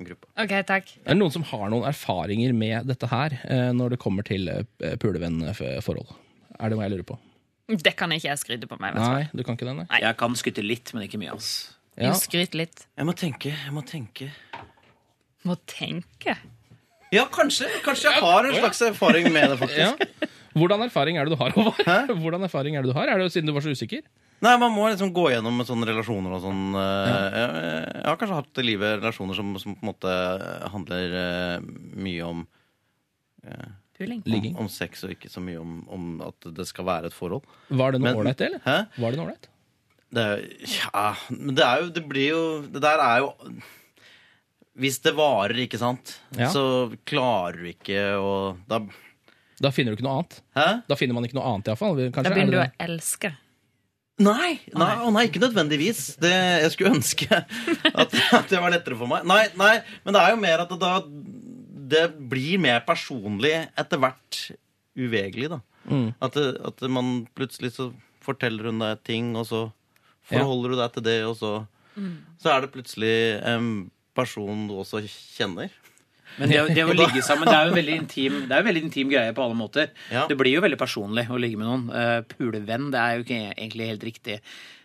gruppa. OK, takk. Er det noen som har noen erfaringer med dette her eh, når det kommer til eh, pulevennforhold? Er det hva jeg lurer på? Det kan ikke jeg skryte på meg. Nei, du kan ikke det, nei? Jeg kan skryte litt, men ikke mye. ass. Ja. Skryt litt. Jeg må tenke, jeg må tenke Må tenke. Ja, kanskje. Kanskje jeg har en slags erfaring med det, faktisk. Ja. Hvordan erfaring er det du har, Håvard? Hvordan erfaring er det du har? Er det siden du var så usikker? Nei, Man må liksom gå gjennom sånne relasjoner og sånn. Ja. Jeg, jeg har kanskje hatt i livet relasjoner som, som på en måte handler eh, mye om Puling. Ligging. om sex, og ikke så mye om, om at det skal være et forhold. Var det noe ålreit, eller? Hæ? Var det noe ålreit? Ja, men det er jo Det blir jo Det der er jo Hvis det varer, ikke sant, Ja. så klarer du ikke å da, Da finner du ikke noe annet. Hæ? Da finner man ikke noe annet, iallfall. Da begynner du å elske. Nei, nei, å nei, ikke nødvendigvis. Det, jeg skulle ønske at, at det var lettere for meg. Nei, nei, men det er jo mer at det da Det blir mer personlig etter hvert uvegelig, da. Mm. At, det, at man plutselig så forteller hun deg ting, og så forholder du deg til det, og så Så er det plutselig en person du også kjenner. Men det, det å ligge sammen det er jo en veldig intim, det er jo en veldig intim greie på alle måter. Ja. Det blir jo veldig personlig å ligge med noen. Uh, pulevenn, det er jo ikke egentlig helt riktig.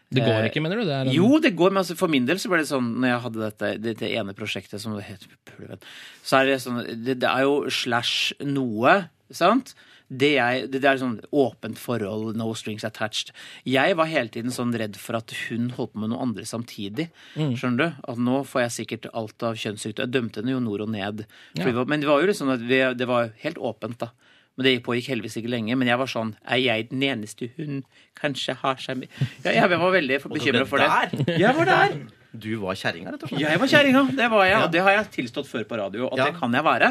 Det går Eh, ikke, mener du? Det er en... Jo, det går, men altså, for min del så ble det sånn når jeg hadde dette, dette ene prosjektet som det het Pulevenn, så er det sånn det, det er jo slash noe, sant? Det, jeg, det, er sånn åpent forhold, no strings attached. Jeg var hele tiden sånn redd for at hun holdt på med noe andre samtidig. Skjønner du? At nå får jeg sikkert alt av kjønnssykdom. Jeg dømte henne jo nord og ned. Ja. men det var jo liksom at vi, det var helt åpent, da. Men det pågikk heldigvis ikke lenge. Men jeg var sånn Er jeg den eneste hun kanskje har seg med ja, Jeg var veldig bekymra for det. Jeg var der! Du var kjerringa, rett og slett. Jeg var kjerringa, det var jeg. Og det har jeg tilstått før på radio. At Ja. det kan jeg være.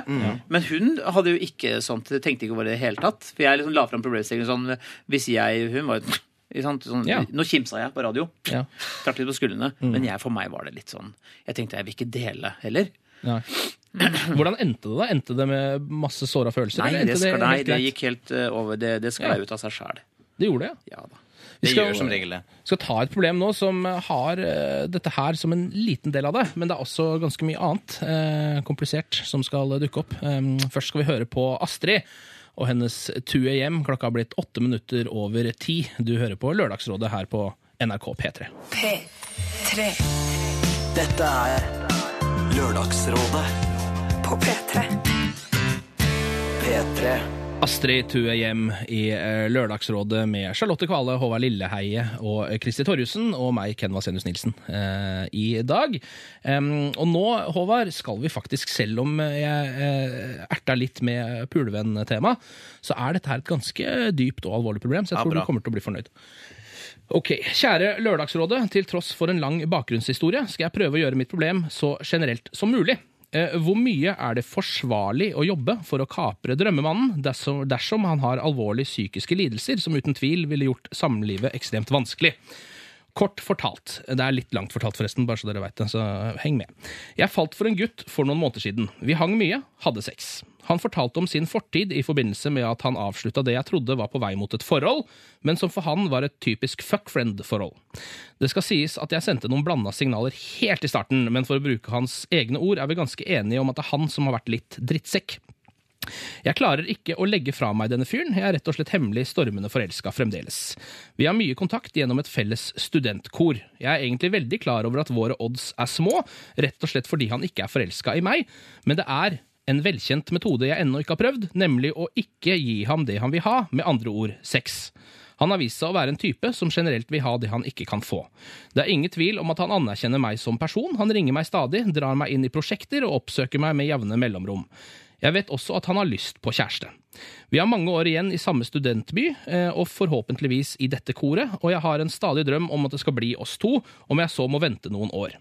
Men hun hadde jo ikke sånt, tenkte ikke over det i det hele tatt. For jeg liksom la fram problemstillingen sånn Hvis jeg Hun var jo sånn, Ja. Nå kimsa jeg på radio. Ja. Trakk litt på skuldrene. Men jeg, for meg var det litt sånn Jeg tenkte jeg vil ikke dele heller. Nei. Hvordan endte det, da? Endte det med masse såra følelser? Nei, eller det, skal, nei, det gikk helt eh, over. Det, det sklei Ja. ut av seg sjæl. Det gjorde det, ja. Da. Vi Det skal- gjør som regel det. skal ta et problem nå som har eh, dette her som en liten del av det, men det er også ganske mye annet eh, komplisert som skal dukke opp. Um, først skal vi høre på Astrid og hennes 2 AM. Klokka har blitt åtte minutter over ti. Du hører på Lørdagsrådet her på NRK P3. P3 Dette er Lørdagsrådet på P3. P3 Astrid Tue hjem i eh, Lørdagsrådet med Charlotte Kvale, Håvard Lilleheie og Kristi Torjussen og meg, Ken Vasenius Nilsen, eh, i dag. Og nå, Håvard, skal vi faktisk, selv om jeg eh, erta litt med pulevenn-tema, så er dette her et ganske dypt og alvorlig problem, så jeg tror ja, du kommer til å bli fornøyd. Ok, Kjære Lørdagsrådet, til tross for en lang bakgrunnshistorie skal jeg prøve å gjøre mitt problem så generelt som mulig. Eh, Hvor mye er det forsvarlig å jobbe for å kapre drømmemannen dersom, han har alvorlige psykiske lidelser som uten tvil ville gjort samlivet ekstremt vanskelig? Kort fortalt, det er litt langt fortalt forresten, bare så dere vet det, så heng med. Jeg falt for en gutt for noen måneder siden. Vi hang mye, hadde sex. Han fortalte om sin fortid i forbindelse med at han avslutta det jeg trodde var på vei mot et forhold, men som for han var et typisk fuckfriend-forhold. Det skal sies at jeg sendte noen blanda signaler helt i starten, men for å bruke hans egne ord er vi ganske enige om at det er han som har vært litt drittsekk. Jeg klarer ikke å legge fra meg denne fyren, jeg er rett og slett hemmelig stormende forelska fremdeles. Vi har mye kontakt gjennom et felles studentkor. Jeg er egentlig veldig klar over at våre odds er små, rett og slett fordi han ikke er forelska i meg, men det er en velkjent metode jeg ennå ikke har prøvd, nemlig å ikke gi ham det han vil ha, med andre ord sex. Han har vist seg å være en type som generelt vil ha det han ikke kan få. Det er ingen tvil om at han anerkjenner meg som person, han ringer meg stadig, drar meg inn i prosjekter og oppsøker meg med jevne mellomrom. Jeg vet også at han har lyst på kjæreste. Vi har mange år igjen i samme studentby, eh, og forhåpentligvis i dette koret, og jeg har en stadig drøm om at det skal bli oss to, om jeg så må vente noen år.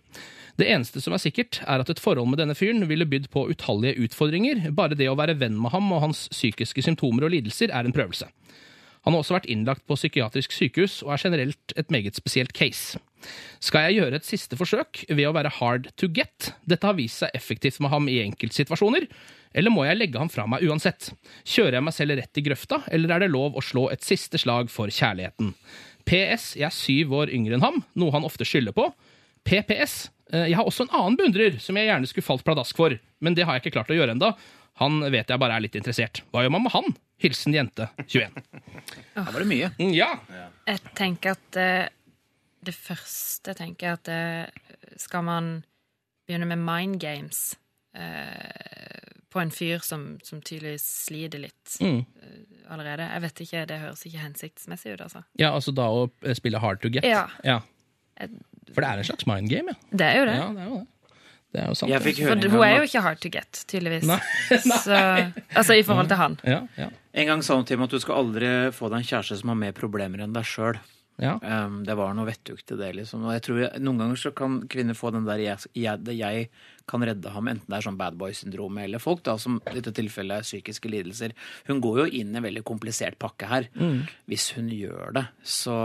Det eneste som er sikkert, er at et forhold med denne fyren ville bydd på utallige utfordringer, bare det å være venn med ham og hans psykiske symptomer og lidelser er en prøvelse. Han har også vært innlagt på psykiatrisk sykehus og er generelt et meget spesielt case. Skal jeg gjøre et siste forsøk ved å være hard to get? Dette har vist seg effektivt med ham i enkeltsituasjoner. Eller må jeg legge ham fra meg uansett? Kjører jeg meg selv rett i grøfta, eller er det lov å slå et siste slag for kjærligheten? PS. Jeg er syv år yngre enn ham, noe han ofte skylder på. PPS. Eh, Jeg har også en annen beundrer som jeg gjerne skulle falt pladask for, men det har jeg ikke klart å gjøre enda. Han vet jeg bare er litt interessert. Hva gjør man med han? Hilsen jente 21. Da var det mye. Mm, Ja. Jeg tenker at eh, det første jeg tenker at det, skal man begynne med mind games eh, på en fyr som, som tydeligvis sliter litt Mm. eh, allerede. Jeg vet ikke, Det høres ikke hensiktsmessig ut, altså. ja, altså da å eh, spille hard to get. Ja. For det er en slags mind game, ja. Det er jo det. Ja, det er jo det. Det er jo sant. Jeg fikk høre For hun er jo ikke hard to get, tydeligvis. Nei. Så, altså i forhold til han. Ja, ja. En gang sa hun til meg at du skal aldri få deg en kjæreste som har mer problemer enn deg sjøl. Ja. Um, det var noe vettugt i det, liksom. Og jeg tror jeg, Noen ganger så kan kvinner få den der jeg, jeg, jeg kan redde ham, enten det er sånn bad boy-syndrom eller folk, da, som i dette tilfellet er psykiske lidelser. Hun går jo inn i en veldig komplisert pakke her, hvis hun gjør det. Så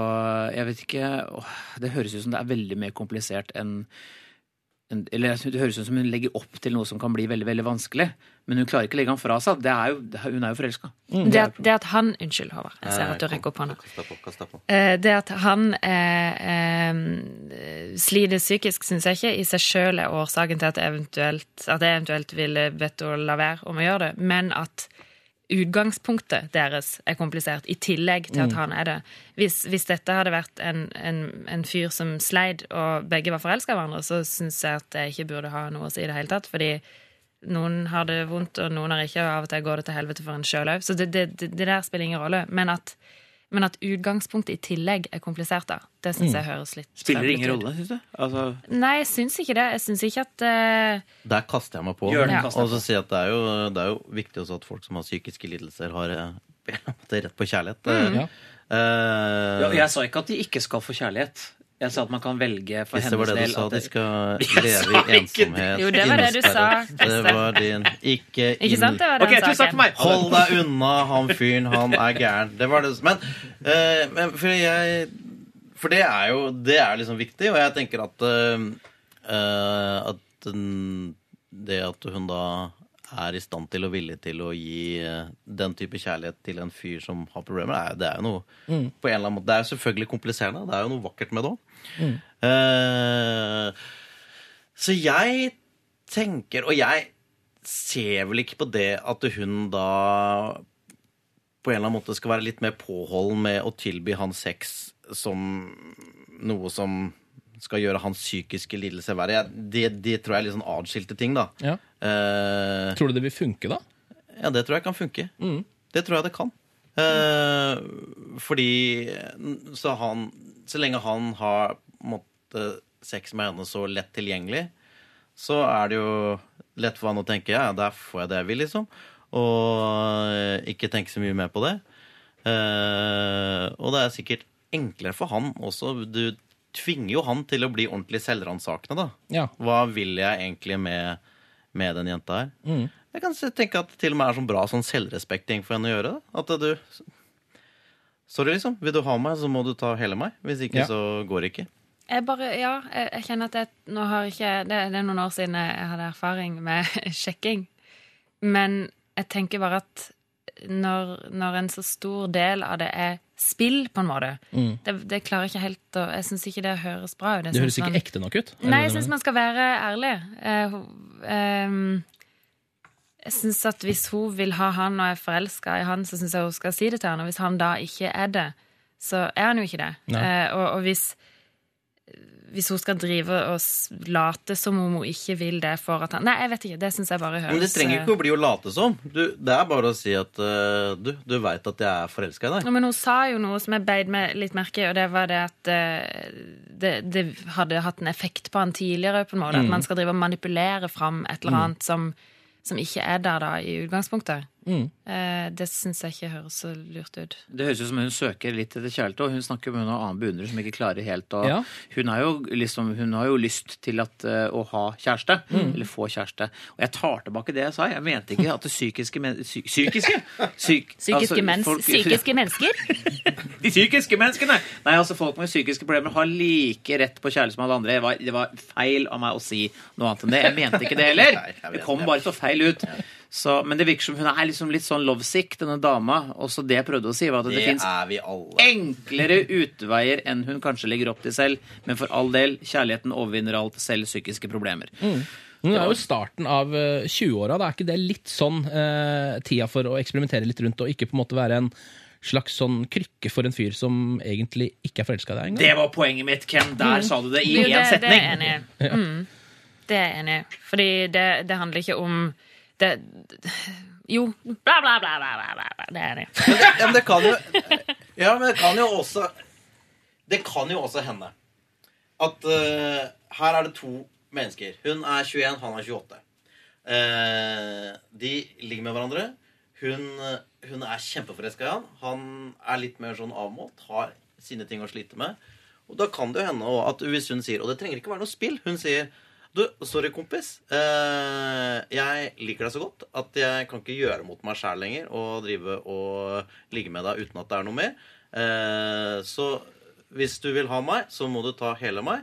jeg vet ikke åh, Det høres ut som det er veldig mer komplisert enn en, eller Det høres ut som hun legger opp til noe som kan bli veldig veldig vanskelig. Men hun klarer ikke å legge han fra seg. Det er jo, det hun er jo forelska. Det at, det at han Unnskyld, Håvard. Jeg ser at du rekker opp hånda. Eh, Det at han eh, eh, sliter psykisk, syns jeg ikke i seg sjøl er årsaken til at, eventuelt, at jeg eventuelt ville bedt henne la være om å gjøre det, men at utgangspunktet deres er komplisert, i tillegg til at han er det. Hvis, hvis dette hadde vært en, en, en fyr som sleit, og begge var forelska i hverandre, så syns jeg at det ikke burde ha noe å si i det hele tatt. Fordi noen har det vondt, og noen har ikke, og av og til går det til helvete for en sjøl òg. Så det, det, det, det der spiller ingen rolle. Men at, men at utgangspunktet i tillegg er komplisert, da, det syns jeg høres litt Spiller det ingen ut. rolle, syns du? Altså, Nei, jeg syns ikke det. Jeg syns ikke at uh... Der kaster jeg meg på. Ja. Og så si at det er, jo, det er jo viktig også at folk som har psykiske lidelser, har eh, rett på kjærlighet. Ja. Uh... ja, jeg sa ikke at de ikke skal få kjærlighet. Jeg sa at man kan velge for Hvis det var hennes det del. du sa, at de skal leve i ensomhet. Jo, det var det du sa. Det var din Ikke Ikke sant? Det var den Ok, saken. meg! Hold deg unna han fyren, han er gæren. Det var det Men, uh, men for jeg For det er jo Det er liksom viktig, og jeg tenker at eh, eh, At den- det at hun da er i stand til og villig til å gi eh, den type kjærlighet til en fyr som har problemer, er, det er jo noe på en eller annen måte, Det er jo selvfølgelig kompliserende. Det er jo noe vakkert med det òg. så jeg tenker Og jeg ser vel ikke på det at hun da på en eller annen måte skal være litt mer påholden med å tilby han sex som noe som skal gjøre hans psykiske lidelse verre. Det, det tror jeg er litt sånn atskilte ting, da. Ja. Eh, Tror du det vil funke, da? ja, det tror jeg kan funke. Mm. Det tror jeg det kan. Eh, fordi så, han, så lenge han har på sex med henne så lett tilgjengelig, så er det jo lett for han å tenke ja, der får jeg det jeg vil, liksom. Og ikke tenke så mye mer på det. Eh, og det er sikkert enklere for han også. Du tvinger jo han til å bli ordentlig selvransakende, da. Ja. Hva vil jeg egentlig med, med den jenta her? Mm. Jeg kan tenke at det til og med er sånn bra sånn selvrespekting for henne å gjøre Da. At du Sorry, liksom. Vil du ha meg, så må du ta hele meg. Hvis ikke, Ja. så går det ikke. Jeg bare, ja, jeg, jeg kjenner at jeg, nå har ikke, det, det er noen år siden jeg hadde erfaring med sjekking. Men jeg tenker bare at når, når en så stor del av det er spill, på en måte det, det klarer ikke helt å Jeg syns ikke det høres bra ut. Mm. Det høres ikke man- ekte nok ut. Nei, jeg syns man skal være ærlig. Uh, ehm, Jeg synes at Hvis hun vil ha han og er forelska i han, så syns jeg hun skal si det til han. Og hvis han da ikke er det, så er han jo ikke det. Eh, og, og hvis hvis hun skal drive og late som om hun ikke vil det for at han Nei, jeg vet ikke. Det syns jeg bare høres Men det trenger ikke å bli å late som. Du, det er bare å si at uh, du, du veit at jeg er forelska i deg. Ja, men hun sa jo noe som jeg beit meg litt merke i, og det var det at uh, det, det hadde hatt en effekt på han tidligere, på en måte. Mm. At man skal drive og manipulere fram et eller Mm. annet som, som ikke er der da i utgangspunktet. Mm. Eh, det syns jeg ikke høres så lurt ut. Det høres ut som hun søker litt etter kjærlighet, og hun snakker med noen annen beundrer som ikke klarer helt å Ja. hun, er jo liksom, hun har jo lyst til at, eh, å ha kjæreste, Mm. eller få kjæreste. Og jeg tar tilbake det jeg sa. Jeg mente ikke at det psykiske men, psy, Psykiske? Psyk, Psykiske, altså, mens, folk- psykiske mennesker? De psykiske menneskene! Nei, altså Folk med psykiske problemer har like rett på kjærlighet som alle andre. Det var, det var feil av meg å si noe annet enn det. Jeg mente ikke det heller. Det kom bare så feil ut. Så, men det virker som hun er liksom litt sånn lovesick, denne dama. Og så det jeg prøvde å si, var at det, Det fins er enklere utveier enn hun kanskje legger opp til selv. Men for all del, kjærligheten overvinner alt, selv psykiske problemer. Mm. Men det er jo starten av eh, 20-åra. Da er ikke det litt sånn eh, tida for å eksperimentere litt rundt, og ikke på en måte være en slags sånn krykke for en fyr som egentlig ikke er forelska i deg engang? Det var poenget mitt, Ken. Der Mm. sa du det i én det, det er setning. jeg enig i. Mm. Det er jeg enig i. Fordi det, det handler ikke om det, Jo, bla, bla, bla, bla, bla. Det er det. Ja, men det kan jo Ja, men det kan jo også Det kan jo også hende at uh, her er det to mennesker. Hun er 21, han er 28. Uh, de ligger med hverandre. Hun, hun er kjempeforelska i han. Han er litt mer sånn avmålt, har sine ting å slite med. Og da kan det jo hende at hvis hun sier Og det trenger ikke være noe spill. Hun sier du, sorry, kompis. Eh, jeg liker deg så godt at jeg kan ikke gjøre mot meg sjæl lenger og drive og ligge med deg uten at det er noe mer. Eh, så hvis du vil ha meg, så må du ta hele meg.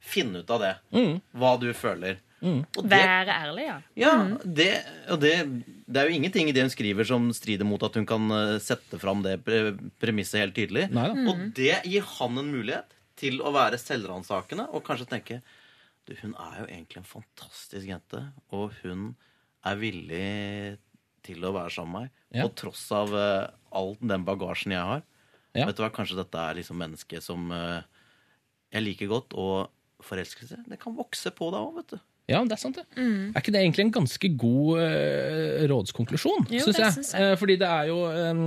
Finn ut av det. Mm. Hva du føler. Mm. det, Være ærlig, ja. ja, det, og det, det er jo ingenting i det hun skriver som strider mot at hun kan eh, sette fram det pre premisset helt tydelig. Mm. Og det gir han en mulighet til å være selvransakende og kanskje tenke hun er jo egentlig en fantastisk jente, og hun er villig til å være sammen med meg. Ja. På tross av uh, all den bagasjen jeg har. Ja. Vet du hva, Kanskje dette er liksom mennesket som uh, jeg liker godt. Og forelskelse, det kan vokse på deg òg, vet du. Ja, det er sant, det. Mm. Er ikke det egentlig en ganske god uh, rådskonklusjon, Jo, syns jeg? synes jeg. Eh, fordi det er jo um,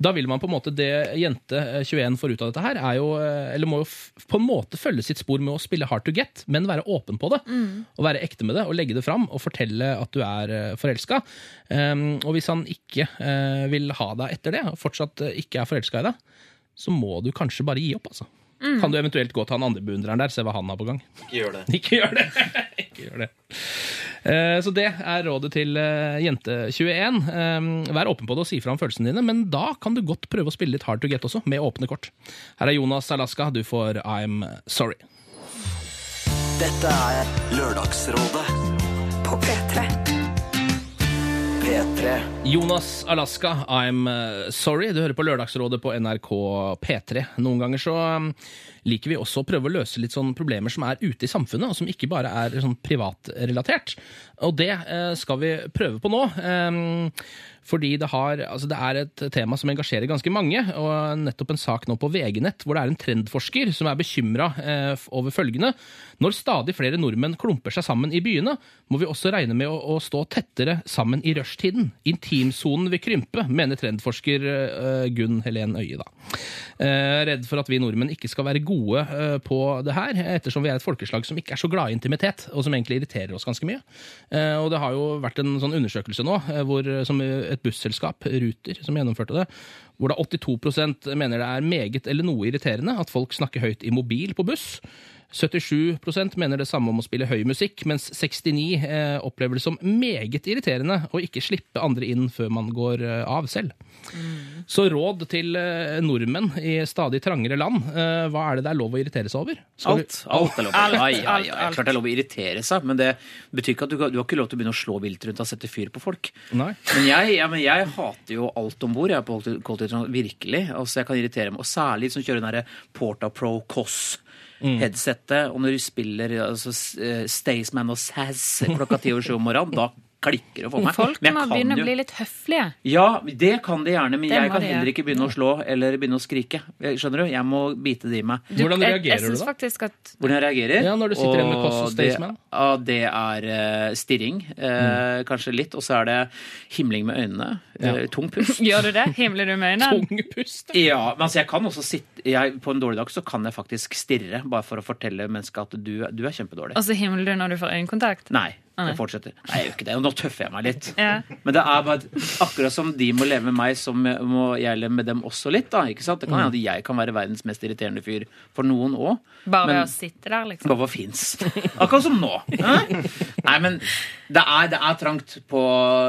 Da vil man på en måte Det jente eh, 21 får ut av dette her, er jo eh, Eller må jo på en måte følge sitt spor med å spille hard to get, men være åpen på det. Mm. Og være ekte med det, og legge det fram, og fortelle at du er uh, forelska. og hvis han ikke eh, vil ha deg etter det, og fortsatt eh, ikke er forelska i deg, så må du kanskje bare gi opp, altså. Mm. Kan du eventuelt gå til han andre beundreren der, se hva han har på gang. Ikke gjør det. Ikke gjør det! ikke gjør det. Eh, Så det er rådet til eh, jente 21. Eh, Vær åpen på det og si fra om følelsene dine, men da kan du godt prøve å spille litt hard to get også, med åpne kort. Her er Jonas Alaska, du får I'm Sorry. Dette er Lørdagsrådet på P3. P3. Jonas Alaska, I'm eh, sorry. Du hører på Lørdagsrådet på NRK P3. Noen ganger så um, liker vi også å prøve å løse litt sånn problemer som er ute i samfunnet, og som ikke bare er sånn privatrelatert. Og det eh, skal vi prøve på nå. Um, fordi det, har, altså det er et tema som engasjerer ganske mange, og nettopp en sak nå på VG-nett hvor det er en trendforsker som er bekymra eh, over følgende. Når stadig flere nordmenn klumper seg sammen i byene, må vi også regne med å, å stå tettere sammen i rushtiden. Intimsonen vil krympe, mener trendforsker eh, Gunn Helen Øie. da. Redd for at vi nordmenn ikke skal være gode eh, på det her, ettersom vi er et folkeslag som ikke er så glad i intimitet, og som egentlig irriterer oss ganske mye. Eh, og det har jo vært en sånn undersøkelse nå, eh, hvor, som et busselskap, Ruter, som gjennomførte det, hvor da 82% mener det er meget eller noe irriterende at folk snakker høyt i mobil på buss. 77% mener det samme om å spille høy musikk, mens 69 eh, opplever det som meget irriterende å ikke slippe andre inn før man går eh, av selv. Så råd til eh, nordmenn i stadig trangere land. Eh, hva er det det er lov å irritere seg over? Skal alt. Alt, alt er lov. Alt, ai, ai, alt. Klart det er lov å irritere seg, men det betyr ikke at du, du har ikke lov til å begynne å slå vilt rundt og sette fyr på folk. Nei. Men jeg, ja, men jeg hater jo alt om bord på kollektivtransport. Virkelig. Altså, jeg kan irritere meg. Og særlig som kjører den derre Porta Pro Koss. Headsettet, og når du spiller altså, eh, Staysman og Sass klokka ti over sju om morgenen, da klikker det for meg. Folk må begynne å bli litt høflige. Ja, det kan de gjerne, men Det jeg kan heller ikke begynne å slå eller begynne å skrike. Skjønner du? Jeg må bite det i meg. Du, jeg, jeg da? faktisk at Hvordan jeg reagerer? Ja, når du sitter igjen med koss Kåss og Staysman. Ja, det er uh, stirring. eh, Kanskje litt. Og så er det himling med øynene. eh, tung pust. Gjør du det? Himler du med øynene? Tung pust. Ja, men altså jeg kan også sitte jeg, På en dårlig dag så kan jeg faktisk stirre, bare for å fortelle mennesket at du, du er kjempedårlig. Og så himler du når du får øyekontakt? Nei. Jeg fortsetter. Nei, jeg gjør ikke det. Nå tøffer jeg meg litt. Ja. Men det er bare akkurat som de må leve med meg, så må jeg leve med dem også litt. da, ikke sant? Det kan hende at jeg kan være verdens mest irriterende fyr for noen òg. Bare ved å sitte der, liksom? Bare fins. Akkurat som nå. Nei, men det er, det er trangt på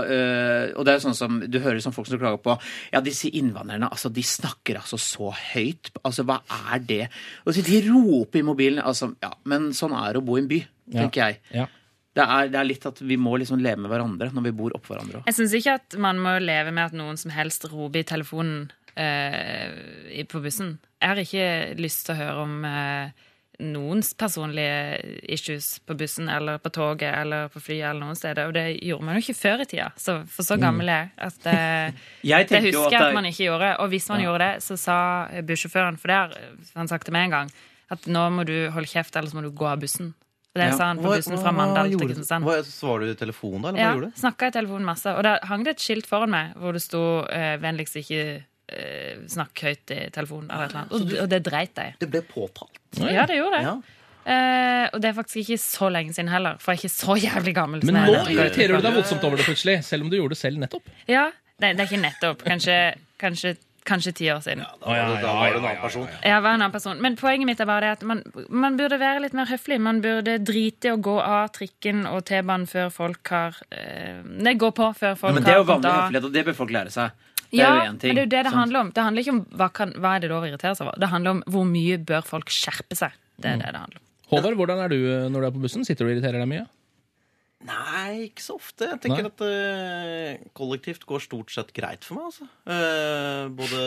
øh, Og det er jo sånn som du hører som folk som klager på Ja, disse innvandrerne, altså, de snakker altså så høyt. Altså, hva er det? Og så De roper i mobilen. Altså, ja, men sånn er det å bo i en by, tenker jeg. Ja. Det er, det er litt at vi må liksom leve med hverandre når vi bor oppå hverandre. Jeg syns ikke at man må leve med at noen som helst roper i telefonen eh, på bussen. Jeg har ikke lyst til å høre om eh, noens personlige issues på bussen eller på toget eller på flyet eller noen steder. Og det gjorde man jo ikke før i tida. Så, for så gammel er at eh, Jeg det husker at jeg at man ikke gjorde. Og hvis man Ja. gjorde det, så sa bussjåføren, for det har han sagt til meg en gang, at nå må du holde kjeft, ellers må du gå av bussen. Det Ja. sa han på bussen fra Mandal til? Kristiansand. Hva- Svarer du i telefonen, da? Eller hva Ja, gjorde du? snakka i telefonen masse. Og da hang det et skilt foran meg hvor det sto eh, 'vennligst ikke eh, snakk høyt i telefonen'. Eller eller. Og, og det dreit deg. Det ble påtalt. Ja, det gjorde det. Ja. Uh, og det er faktisk ikke så lenge siden heller, for jeg er ikke så jævlig gammel. Men nå er. irriterer du deg voldsomt over det plutselig, selv om du gjorde det selv nettopp. Ja, det, det er ikke nettopp. Kanskje, kanskje, kanskje ti år siden. Da var du- da var du en annen person. Jeg var en annen person. Men poenget mitt er bare det at man, man burde være litt mer høflig. Man burde drite i å gå av trikken og T-banen før folk har eh, Nei, gå på før folk har Men det er jo vanlig høflighet, og det bør folk lære seg. Det Ja, er jo ting. men det er jo det det handler om. Det handler ikke om hva, kan, hva er det lov å irritere seg over. Det handler om hvor mye bør folk skjerpe seg. Det er det det handler om. Håvard, hvordan er du eh, når du er på bussen? Sitter du og irriterer deg mye? Nei, ikke så ofte. Jeg tenker Nei. at uh, kollektivt går stort sett greit for meg. Altså. Uh, både,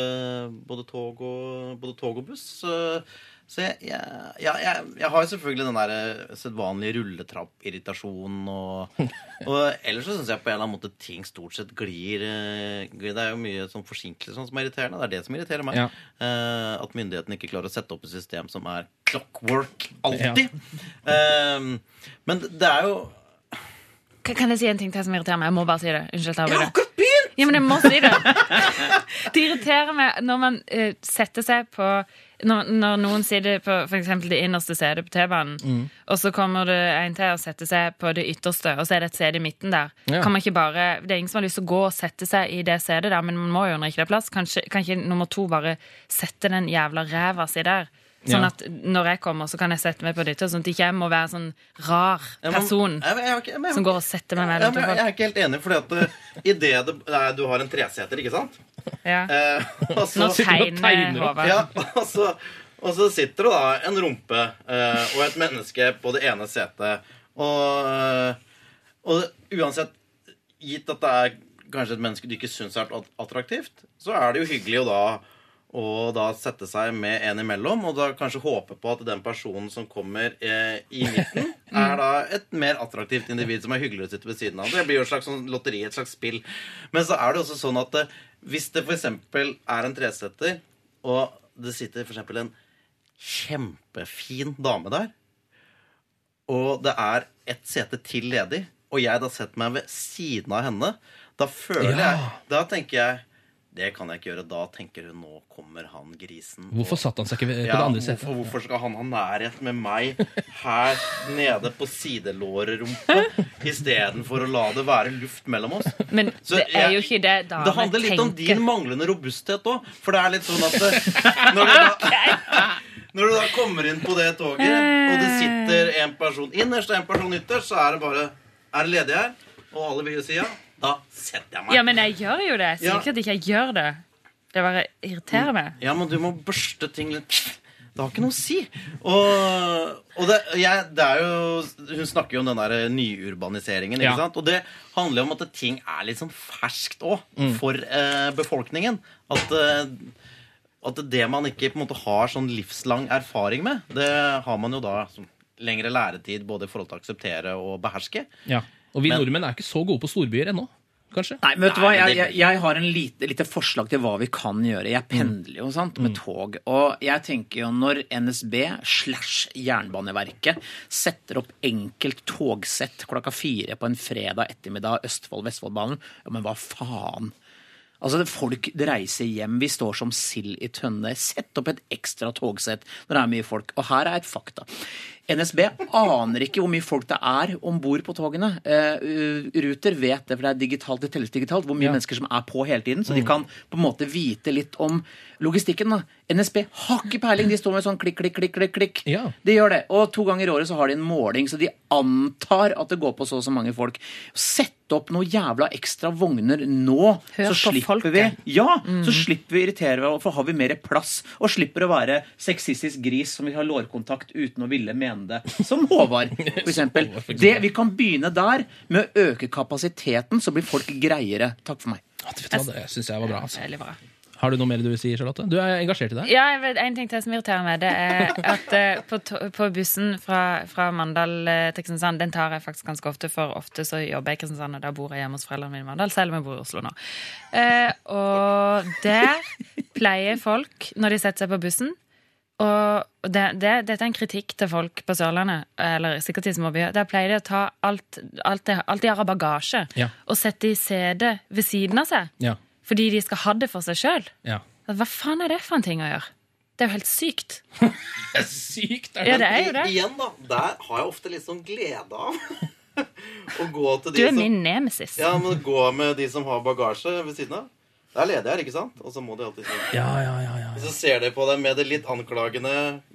både, tog og, både tog og buss. Uh, så jeg, jeg, jeg, jeg, har selvfølgelig den der eh, sedvanlige rulletrappirritasjonen. Og, og ellers så syns jeg på en eller annen måte ting stort sett glir. Det er jo mye sånn forsinkelser sånn som er irriterende. Det er det som irriterer meg. Ja. At myndighetene ikke klarer å sette opp et system som er clockwork alltid. Eh, men det er jo Kan jeg si en ting til som irriterer meg? Jeg må bare si det. Unnskyld. Jeg har akkurat begynt! Ja, men jeg må si det. Det irriterer meg når man uh, setter seg på når, når noen sitter på eksempel det innerste setet på T-banen, Mm. og så kommer det en til og setter seg på det ytterste, og så er det et sete i midten der. Ja. Kan man ikke bare, Det er ingen som har lyst til å gå og sette seg i det setet der, men man må jo når ikke det er plass. Kanskje, kan ikke nummer to bare sette den jævla ræva si der? Sånn at når jeg kommer, så kan jeg sette meg på dytta, sånn at ikke jeg må være sånn rar person Jeg- jeg- jeg- som går og setter meg men jeg er ikke helt enig, at uh, idet det det, du har en treseter, ikke sant? Ja. Eh, og så- Nå tegner Håvard. Ja, og så, og så sitter det da en rumpe eh, og et menneske på det ene setet. Og, eh, og uansett, gitt at det er kanskje et menneske du ikke syns er attraktivt, så er det jo hyggelig å da og da sette seg med en imellom, og da kanskje håpe på at den personen som kommer eh, i midten, er da et mer attraktivt individ som er hyggelig å sitte ved siden av. Det blir jo et slags sånn lotteri, et slags spill. Men så er det også sånn at eh, hvis det f.eks. er en tresetter, og det sitter f.eks. en kjempefin dame der, og det er et sete til ledig, og jeg da setter meg ved siden av henne, da føler Ja. jeg Da tenker jeg det kan jeg ikke gjøre. Da tenker hun nå kommer han grisen. Hvorfor satte han seg ikke på Ja, det andre setet? Hvorfor, hvorfor skal han ha nærhet med meg her nede på sidelårerumpa istedenfor å la det være luft mellom oss? Men Så det er jeg- jo ikke det damer Det handler litt om din manglende robusthet òg. For det er litt sånn at eh, når du, da, når du da kommer inn på det toget, og det sitter en person innerst og en person ytterst, så er det bare Er det ledig her? Og alle vil jo si ja. Da setter jeg meg. Ja, men jeg gjør jo det. Sikkert Ja. ikke jeg gjør det. Det bare irriterer meg. Ja, men du må børste ting litt Det har ikke noe å si. Og, og det, jeg, det er jo Hun snakker jo om den der nyurbaniseringen. Ja. ikke sant? Og det handler jo om at ting er litt sånn ferskt òg Mm. for eh, befolkningen. At, eh, at det man ikke på en måte har sånn livslang erfaring med, det har man jo da lengre læretid både i forhold til å akseptere og beherske. Ja. Og vi Men- nordmenn er ikke så gode på storbyer ennå, kanskje? Nei, men vet du hva? Jeg, jeg, jeg har en lite, lite forslag til hva vi kan gjøre. Jeg pendler jo sant, med tog. Og jeg tenker jo når NSB slash Jernbaneverket setter opp enkelt togsett klokka fire på en fredag ettermiddag Østfold-Vestfoldbanen, ja, men hva faen? Altså, det, Folk det reiser hjem. Vi står som sild i tønne. Sett opp et ekstra togsett når det er mye folk. Og her er et fakta. NSB aner ikke hvor mye folk det er om bord på togene. Uh, Ruter vet det, for det er digitalt, det telles digitalt, hvor mye Ja. mennesker som er på hele tiden. Så de kan på en måte vite litt om logistikken. da. NSB har ikke peiling. De står med sånn klikk, klikk, klikk, klikk. klikk. Ja. De gjør det. Og to ganger i året så har de en måling, så de antar at det går på så og så mange folk. Sett opp noen jævla ekstra vogner nå, Hør så slipper folket. vi Ja, så slipper vi irritere oss, for har vi mer plass, og slipper å være sexistisk gris som vil ha lårkontakt uten å ville mene det. Som Håvard, for eksempel. Det, vi kan begynne der, med å øke kapasiteten, så blir folk greiere. Takk for meg. Ja, vet det syns jeg var bra. Altså. Har du noe mer du vil si, Charlotte? Du er engasjert i det? Ja, En ting til som irriterer meg, det er at eh, på, på bussen fra, fra Mandal eh, til Kristiansand, den tar jeg faktisk ganske ofte, for ofte så jobber jeg i Kristiansand, og da bor jeg hjemme hos foreldrene mine i Mandal, selv om jeg bor i Oslo nå. Eh, og der pleier folk, når de setter seg på bussen og det, det, Dette er en kritikk til folk på Sørlandet, eller sikkert i småbyer. Der pleier de å ta alt, alt, de, alt de har av bagasje, Ja. og sette i CD ved siden av seg. Ja. Fordi de skal ha det for seg sjøl. ja. Hva faen er det for en ting å gjøre? Det er jo helt sykt. sykt er! Er Ja, det? det er jo det. Igjen, da. Der har jeg ofte litt sånn glede av å gå til de som Du er min nemesis. Ja, men gå med de som har bagasje ved siden av. Der ledig her, ikke sant? Og så må de alltid si Ja, ja, ja, ja. Så ser de på deg med det litt anklagende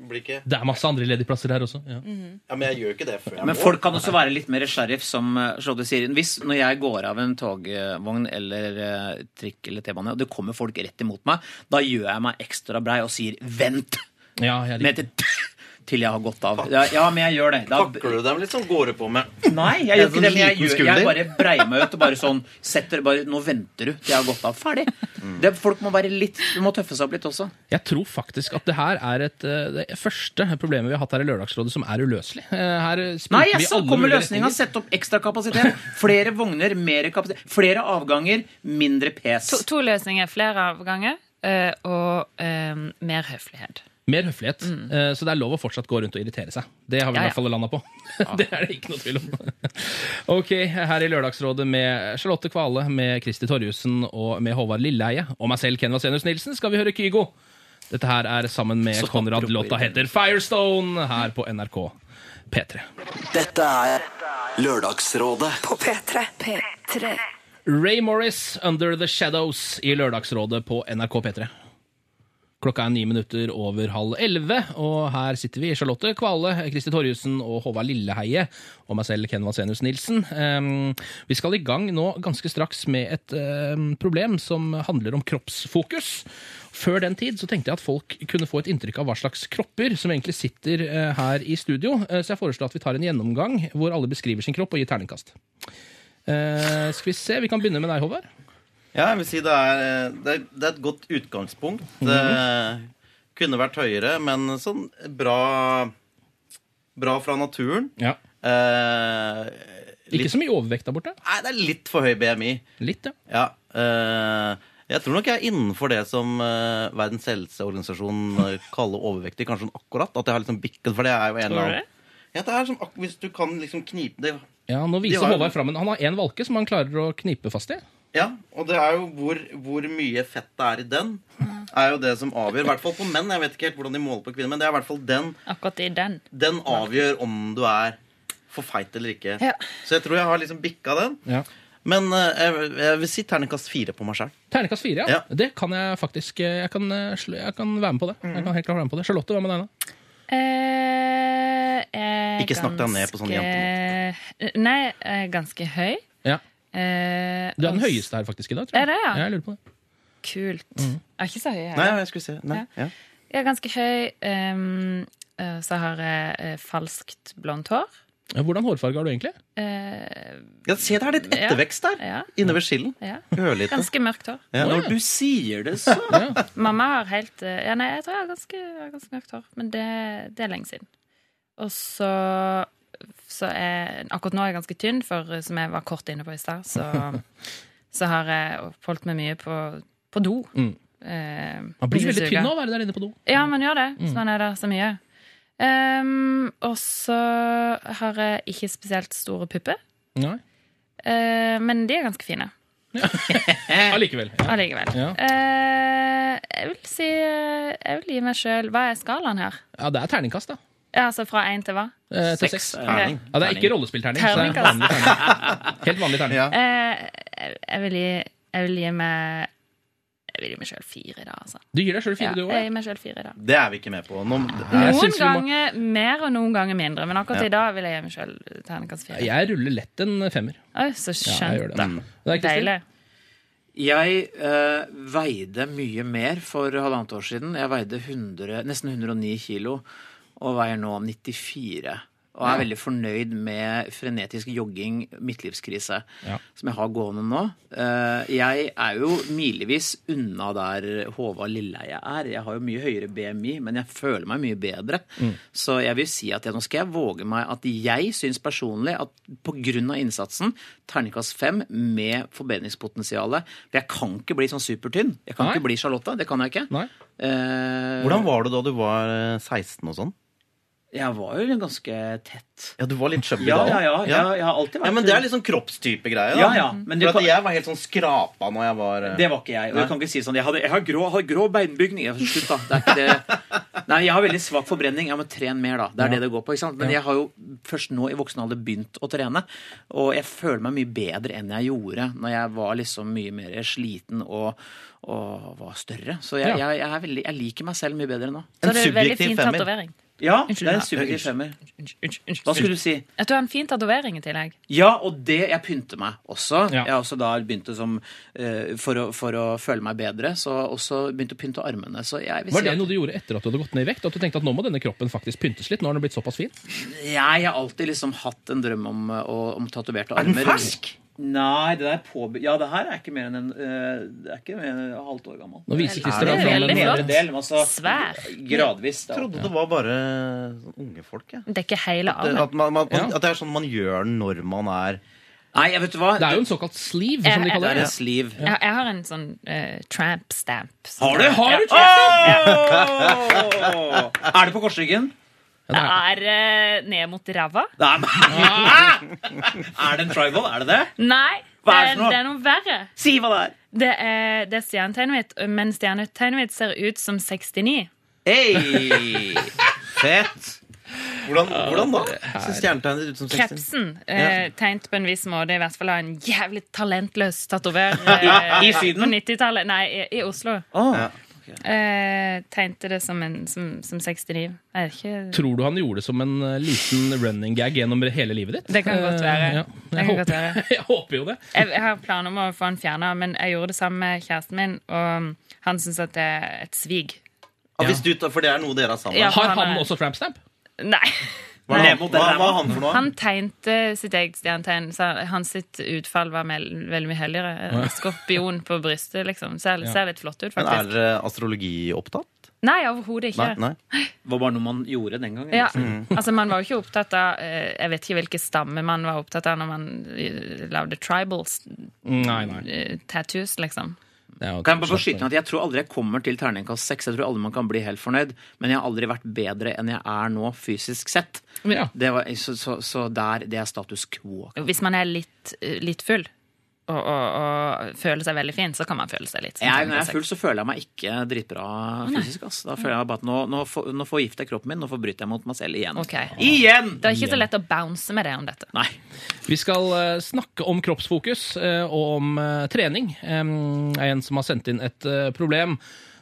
blikket. Det er masse andre ledige plasser her også. Ja. Ja, men jeg gjør ikke det før jeg Men må. folk kan også være litt mer sheriff, som Slåtte Charlotte sier. Hvis når jeg går av en togvogn eller eh, trikk eller T-bane, og det kommer folk rett imot meg, da gjør jeg meg ekstra brei og sier 'vent' Ja, jeg med liker. Til jeg har gått av. Ja, ja men jeg gjør det. Da, Pakker du dem litt sånn går du på med nei, jeg gjør ikke det, men jeg, sånn gjør, jeg bare breier meg ut og bare sånn setter bare, Nå venter du til jeg har gått av. Ferdig. Det, folk må være litt Du må tøffe seg opp litt også. Jeg tror faktisk at det her er et, eh, det første problemet vi har hatt her i Lørdagsrådet som er uløselig. Eh, Her Nei, jeg så kommer løsninga. Sett opp ekstra kapasitet. Flere vogner, mer kapasitet. Flere avganger, mindre pes. To, to løsninger. Flere avganger eh, og uh, mer høflighet. Mer høflighet. Eh, Så det er lov å fortsatt gå rundt og irritere seg. Det har vi Ja, i hvert fall landa på. det er det ikke noe tvil om. ok, her i Lørdagsrådet med Charlotte Kvale, med Kristi Torjussen og med Håvard Lilleheie og meg selv, Ken Vasenius Nilsen, skal vi høre Kygo. Dette her er sammen med Så Konrad. Låta heter Firestone her på NRK P3. Dette er Lørdagsrådet På P3. P3. Ray Morris, Under The Shadows i Lørdagsrådet på NRK P3. Klokka er ni minutter over halv elleve, og her sitter vi, Charlotte Kvale, Kristi Torjussen og Håvard Lilleheie, og meg selv, Ken Vasenius Nilsen. Vi skal i gang nå ganske straks med et problem som handler om kroppsfokus. Før den tid så tenkte jeg at folk kunne få et inntrykk av hva slags kropper som egentlig sitter eh, her i studio, Eh, så jeg foreslår at vi tar en gjennomgang hvor alle beskriver sin kropp og gir terningkast. Eh, skal vi se, vi kan begynne med deg, Håvard. Ja, jeg vil si det er, eh, det er, det er et godt utgangspunkt. Det kunne vært høyere, men sånn bra Bra fra naturen. Ja. Eh, Ikke så mye overvekt der borte. nei, det er litt for høy BMI. Litt, ja. Ja. eh, jeg tror nok jeg er innenfor det som eh, Verdens helseorganisasjon eh, kaller overvektig. Kanskje sånn akkurat. At jeg har liksom bikket, for det er jo en eller annen ja, det er som, ak- Hvis du kan liksom knipe det Ja, Nå viser Håvard fram en Han har én valke som han klarer å knipe fast i. Ja, og det er jo hvor, hvor mye fett det er i den, er jo det som avgjør. I hvert fall på menn. Jeg vet ikke helt hvordan de måler på kvinner, men det er i hvert fall den. Akkurat i den. Den avgjør om du er for feit eller ikke. Ja. Så jeg tror jeg har liksom bikka den. Ja. Men eh, jeg, jeg vil si terningkast fire på meg sjøl. Terningkast fire, ja. Ja. Det kan jeg faktisk eh, jeg kan, eh, jeg kan være med på det. Jeg kan helt klart være med på det. Charlotte, hva med deg, da? Eh, Ikke snakk deg ned på sånne ganske- Nei, jeg er ganske høy. Ja. Eh, Du er den høyeste her faktisk i dag. tror Er det, ja? Jeg lurer på det. Kult. Jeg er ikke så høy, her. Nei, jeg skulle se. Nei, ja. Jeg er ganske høy. ehm, eh, så har jeg eh, falskt blondt hår. Ja, Hvordan hårfarge har du egentlig? Uh, ja, se, det er litt ettervekst der. ja, Inne ved skillen. ja. Ørlite. Ganske mørkt hår. Ja. Når du sier det, så Mamma har helt Ja, nei, jeg tror jeg har ganske, ganske mørkt hår. Men det, det er lenge siden. Og så så er akkurat nå er jeg ganske tynn, for eh, som jeg var kort inne på i stad, så, så har jeg holdt meg mye på, på do. Mm. Eh, Man blir veldig tynn av å være der inne på do. Ja, man gjør det. Mm. Så man er der så mye. Um, og så har jeg ikke spesielt store pupper. Eh, men de er ganske fine. Allikevel. Ja. Allikevel. Ja. Uh, jeg vil si Jeg vil gi meg sjøl Hva er skalaen her? ja, det er terningkast, da. Ja, altså fra én til hva? Eh, til Seks. Terning. Ja, det er ikke rollespillterning. så det er vanlig terning. Helt vanlig terning. Ja. Eh, jeg- jeg vil gi Jeg vil gi meg Jeg vil gi meg sjøl fire, da, altså. Du gir deg sjøl fire, Ja, du jeg òg? gir meg selv fire, da. Det er vi ikke med på. Noen, Jeg Noen ganger må- mer og noen ganger mindre, men akkurat Ja. i dag vil jeg gi meg sjøl terningkast fire. Jeg ruller lett en femmer. Oi, så Ja, skjønt. det. Mm. Det Kristin? Deilig. Jeg eh, veide mye mer for halvannet år siden. Jeg veide 100, nesten 109 kilo og veier nå 94. Og er veldig fornøyd med frenetisk jogging, midtlivskrise, Ja. som jeg har gående nå. Eh, jeg er jo milevis unna der Håvard Lilleheie er. Jeg har jo mye høyere BMI, men jeg føler meg mye bedre. Så jeg vil si at jeg, nå skal jeg våge meg at jeg syns personlig at pga. innsatsen, terningkast fem med forbedringspotensialet For jeg kan ikke bli sånn supertynn. Jeg kan Nei. ikke bli Charlotte. Det kan jeg ikke. Nei. Eh, Hvordan var det da du var eh, 16 og sånn? Jeg var jo ganske tett. Ja, du var litt chubby Ja, da? ja, ja. Jeg, jeg har alltid vært Ja, men det er litt sånn kroppstype-greie. da. Ja, ja, men det For kan- at jeg var helt sånn skrapa når jeg var eh, Det var ikke jeg. Og jeg kan ikke si sånn Jeg, hadde, jeg har grå, har grå beinbygning. Slutt, da. Det er ikke det. Nei, jeg har veldig svak forbrenning. Jeg må trene mer, da. Det er det det går på. ikke sant? Men jeg har jo først nå i voksen alder begynt å trene. Og jeg føler meg mye bedre enn jeg gjorde når jeg var liksom mye mer sliten og, og var større. Så jeg, Ja. jeg, jeg, er veldig, jeg liker meg selv mye bedre nå. Så En det er veldig subjektiv fin tatovering. Ja, det er en subjektiv femmer. Hva skulle du si? At du har en fin tatovering i tillegg. Ja, og det Jeg pynter meg også. Ja. Jeg har også da begynt som, eh, for, å, for å føle meg bedre, så også begynt å pynte armene. Så jeg vil Var si det at noe du gjorde etter at du hadde gått ned i vekt? At du tenkte at nå må denne kroppen faktisk pyntes litt? Nå har den blitt såpass fin? jeg har alltid liksom hatt en drøm om, eh, om tatoverte Er den armer. fersk? Nei, det der på, Ja, det her er ikke mer enn en eh, Det er ikke mer enn et halvt år gammel. Nå viser Christer er fram en. Nedre del, altså Svær. Gradvis. Jeg Da. trodde det var bare sånn unge folk. Ja. Det er ikke hele At, at, man, man, Ja. at det er sånn man gjør når man er Nei, jeg vet du hva? Det er jo en såkalt sleeve, Jeg- som de kaller Det er det. en sleeve. Jeg, jeg har en sånn uh, tramp stamp. Har du? Har du Ja. Oh! Er det på korsryggen? Det er eh, ned mot ræva. Er det en tribal? Er det det? Nei, Hva det er det er, noe? det er noe verre. Si hva det er. Det er, det er stjernetegnet mitt, men stjernetegnet mitt ser ut som 69. Hey! Fett! Hvordan, hvordan da? Ser stjernetegnet ut som 69? Krepsen, eh, tegnet på en viss måte, i hvert fall av en jævlig talentløs tatover. eh, I Syden? på 90-tallet. Nei, i, i Oslo. Åh. Ja. Eh, tegnte det som, en, som, som 69. Jeg er ikke Tror du han gjorde det som en eh, liten running gag gjennom hele livet ditt? Det kan godt være. Eh, ja. Det Jeg, kan godt håper, være. jeg håper jo det. jeg, jeg har planer om å få han fjerna, men jeg gjorde det sammen med kjæresten min, og han syns at det er et svig. Ja, hvis du, for det er noe dere har sammen? Ja. Har han han er- også frampstamp? Nei. Hva, er han- hva, hva er han for noe? Han tegnte sitt eget stjernetegn, hans sitt utfall var mel veldig mye helligere. Skorpion på brystet, liksom. Ser, ser litt flott ut, Men er faktisk. dere astrologiopptatt? Nei, overhodet ikke. Nei, nei. Det var bare noe man gjorde den gangen. Ja, Mm. altså Man var jo ikke opptatt av eh, Jeg vet ikke hvilke stammer man var opptatt av når man eh, lagde tribals Nei, nei. eh, tattoos, liksom. Kan jeg bare skyte at Jeg tror aldri jeg kommer til terningkast seks. Jeg tror aldri man kan bli helt fornøyd. Men jeg har aldri vært bedre enn jeg er nå, fysisk sett. Ja. Det var, så, så, så der, det er status quo. Hvis man er litt, eh, litt full og, og, og føler seg veldig fin, så kan man føle seg litt sånn. Når jeg er full, så føler jeg meg ikke dritbra fysisk. Ass. Da føler jeg bare at nå, nå, for- nå forgifter jeg kroppen min. Nå forbryter jeg mot meg selv igjen. Okay. Igjen! Det er ikke så lett å bounce med det om dette. Nei. Vi skal eh, snakke om kroppsfokus eh, og om eh, trening. Um, er en som har sendt inn et problem.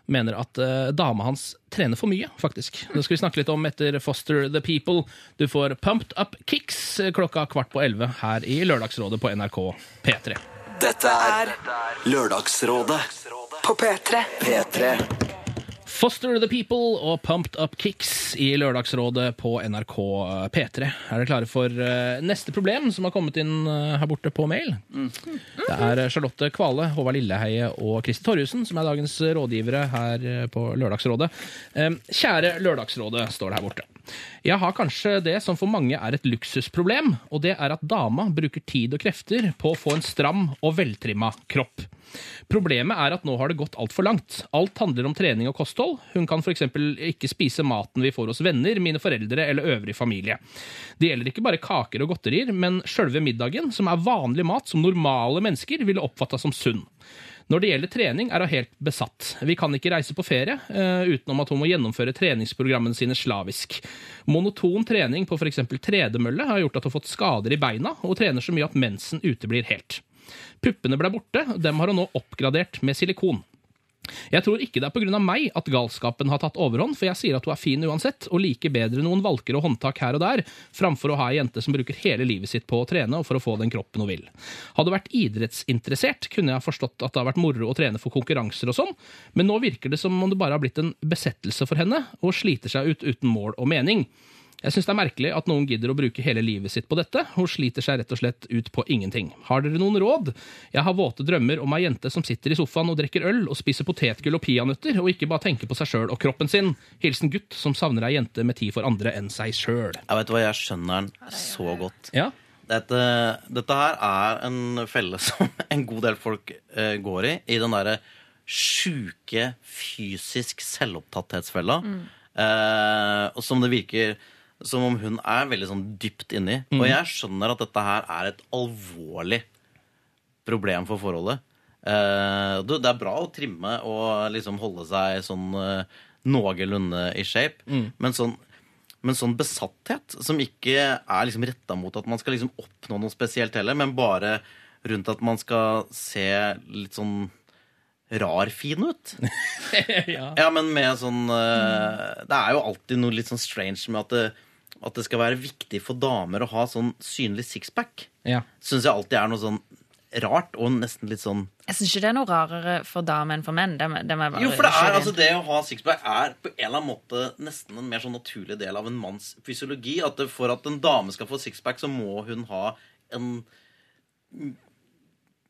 Mener at uh, dama hans trener for mye, faktisk. Det skal vi snakke litt om etter Foster the People. Du får Pumped Up Kicks klokka kvart på elleve her i Lørdagsrådet på NRK P3. Dette er Lørdagsrådet På P3. P3. Foster the People og Pumped Up Kicks i Lørdagsrådet på NRK P3. Er dere klare for eh, neste problem som har kommet inn eh, her borte på mail? Det er eh, Charlotte Kvale, Håvard Lilleheie og Kristi Torjussen som er dagens rådgivere her eh, på Lørdagsrådet. Eh, Kjære Lørdagsrådet, står det her borte. Jeg har kanskje det som for mange er et luksusproblem, og det er at dama bruker tid og krefter på å få en stram og veltrimma kropp. Problemet er at nå har det gått altfor langt. Alt handler om trening og kosthold. Hun kan f.eks. ikke spise maten vi får hos venner, mine foreldre eller øvrig familie. Det gjelder ikke bare kaker og godterier, men sjølve middagen, som er vanlig mat som normale mennesker ville oppfatta som sunn. Når det gjelder trening, er hun helt besatt. Vi kan ikke reise på ferie uh, utenom at hun må gjennomføre treningsprogrammene sine slavisk. Monoton trening på f.eks. tredemølle har gjort at hun har fått skader i beina, og trener så mye at mensen uteblir helt. Puppene ble borte, dem har hun nå oppgradert med silikon. Jeg tror ikke det er pga. meg at galskapen har tatt overhånd, for jeg sier at hun er fin uansett, og liker bedre noen valker og håndtak her og der, framfor å ha ei jente som bruker hele livet sitt på å trene og for å få den kroppen hun vil. Hadde vært idrettsinteressert, kunne jeg forstått at det har vært moro å trene for konkurranser og sånn, men nå virker det som om det bare har blitt en besettelse for henne, og sliter seg ut uten mål og mening. Jeg syns det er merkelig at noen gidder å bruke hele livet sitt på dette. Hun sliter seg rett og slett ut på ingenting. Har dere noen råd? Jeg har våte drømmer om ei jente som sitter i sofaen og drikker øl og spiser potetgull og peanøtter, og ikke bare tenker på seg sjøl og kroppen sin. Hilsen gutt som savner ei jente med tid for andre enn seg sjøl. Jeg vet hva, jeg skjønner den så godt. Ja. Dette, dette her er en felle som en god del folk uh, går i. I den derre sjuke fysisk selvopptatthetsfella. Eh, og som det virker som om hun er veldig sånn dypt inni. Mm. Og jeg skjønner at dette her er et alvorlig problem for forholdet. Uh, det er bra å trimme og liksom holde seg sånn uh, noenlunde i shape, Mm. men sånn men sånn besatthet som ikke er liksom retta mot at man skal liksom oppnå noe spesielt heller, men bare rundt at man skal se litt sånn rar fin ut. ja. Ja, men med sånn eh, Det er jo alltid noe litt sånn strange med at det, at det skal være viktig for damer å ha sånn synlig sixpack. Ja. Syns jeg alltid er noe sånn rart og nesten litt sånn Jeg syns ikke det er noe rarere for damer enn for menn. Det, det bare Jo, for det er altså det å ha sixpack er på en eller annen måte nesten en mer sånn naturlig del av en manns fysiologi. At det, for at en dame skal få sixpack, så må hun ha en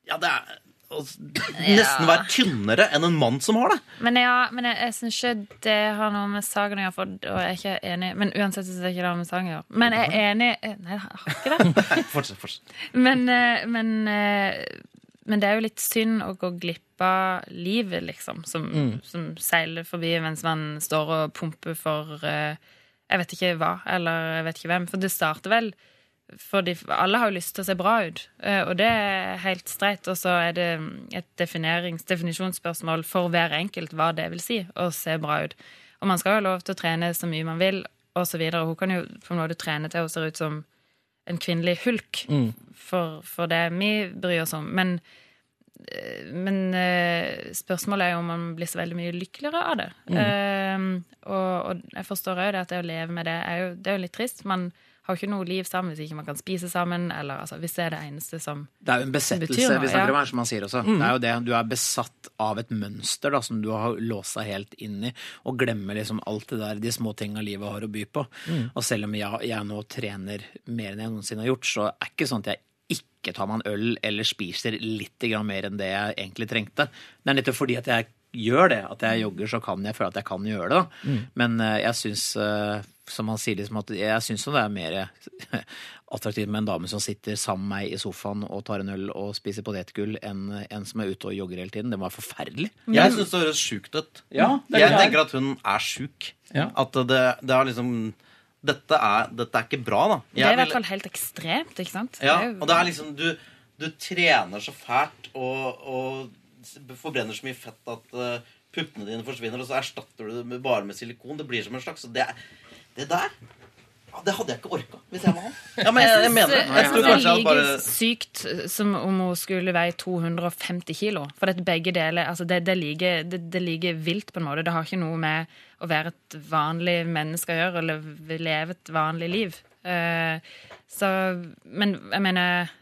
Ja, det er Nesten være tynnere enn en mann som har det. Men, ja, men jeg, jeg syns ikke det har noe med saken å gjøre, for, og jeg er ikke enig. Men uansett syns jeg ikke det har med saken å gjøre. Men jeg er enig Nei, jeg har ikke det. Fortsett, fortsett. Men, eh, men, eh, men det er jo litt synd å gå glipp av livet, liksom, som, Mm. som seiler forbi mens man står og pumper for eh, jeg vet ikke hva, eller jeg vet ikke hvem. For det starter vel fordi alle har jo lyst til å se bra ut, eh, og det er helt streit. Og så er det et definisjonsspørsmål for hver enkelt hva det vil si å se bra ut. Og man skal jo ha lov til å trene så mye man vil, videre. Hun kan jo på en måte trene til hun ser ut som en kvinnelig hulk Mm. for, for det vi bryr oss om. Men, eh, men eh, spørsmålet er jo om man blir så veldig mye lykkeligere av det. Eh, og, og jeg forstår òg det at det å leve med det er jo, det er jo litt trist. Man har ikke noe liv sammen hvis ikke man kan spise sammen, eller altså, hvis det er det eneste som Det er jo en besettelse noe, vi snakker om her, som man sier også. Mm. Det er jo det, Du er besatt av et mønster da, som du har låst deg helt inn i, og glemmer liksom alt det der, de små tinga livet har å by på. Mm. Og selv om jeg, jeg nå trener mer enn jeg noensinne har gjort, så er ikke sånn at jeg ikke tar meg en øl eller spiser litt mer enn det jeg egentlig trengte. Det er nettopp fordi at jeg gjør det, at jeg jogger, så kan jeg føle at jeg kan gjøre det. da. Mm. Men eh, jeg syns, eh, som han sier, liksom at jeg syns det er mer attraktivt med en dame som sitter sammen med meg i sofaen og tar en øl og spiser potetgull, enn en som er ute og jogger hele tiden. Det må være forferdelig. Jeg syns det høres sjukt ut. Ja, er jeg tenker at hun er sjuk. Ja. At det, det har liksom dette er, dette er ikke bra, da. Det er i hvert fall helt ekstremt, ikke sant? Ja, er og det er liksom Du, du trener så fælt og, og forbrenner så mye fett at uh, puppene dine forsvinner, og så erstatter du det med, bare med silikon. Det blir som en slags det, det der ja, Det hadde jeg ikke orka hvis jeg var han. Ja, men jeg, jeg, mener det. jeg tror kanskje han bare sykt som om hun skulle veie 250 kilo. For at begge deler altså det, det, er det, det er vilt, på en måte. Det har ikke noe med å være et vanlig menneske å gjøre, eller leve et vanlig liv. Uh, så Men jeg mener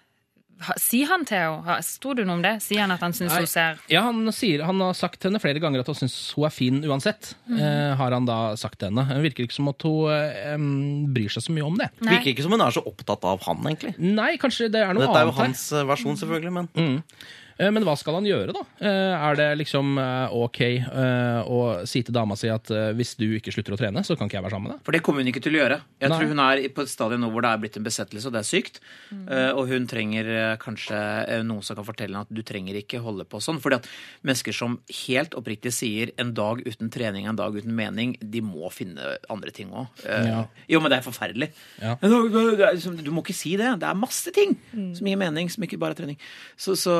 ha- Si han, til henne? Sto det noe om det? Sier han at han syns hun ser Ja, han, sier, han har sagt til henne flere ganger at han syns hun er fin uansett. Mm. eh, har han da sagt til henne. Det virker ikke som at hun eh, bryr seg så mye om det. Nei. Virker ikke som hun er så opptatt av han, egentlig. Nei, kanskje det er noe annet. Dette er jo annet hans eh, versjon, selvfølgelig, men Mm. Eh, Men hva skal han gjøre, da? Eh, Er det liksom eh, ok å si til dama si at hvis du ikke slutter å trene, så kan ikke jeg være sammen med deg? For det kommer hun ikke til å gjøre. Jeg Nei. tror hun er på et stadium nå hvor det er blitt en besettelse, og det er sykt. Mm. og hun trenger kanskje noen som kan fortelle henne at du trenger ikke holde på sånn. Fordi at mennesker som helt oppriktig sier en dag uten trening, en dag uten mening, de må finne andre ting òg. Ja. Jo, men det er forferdelig. Ja. Liksom- Du må ikke si det. Det er masse ting som gir mening, som ikke bare er trening. Så, så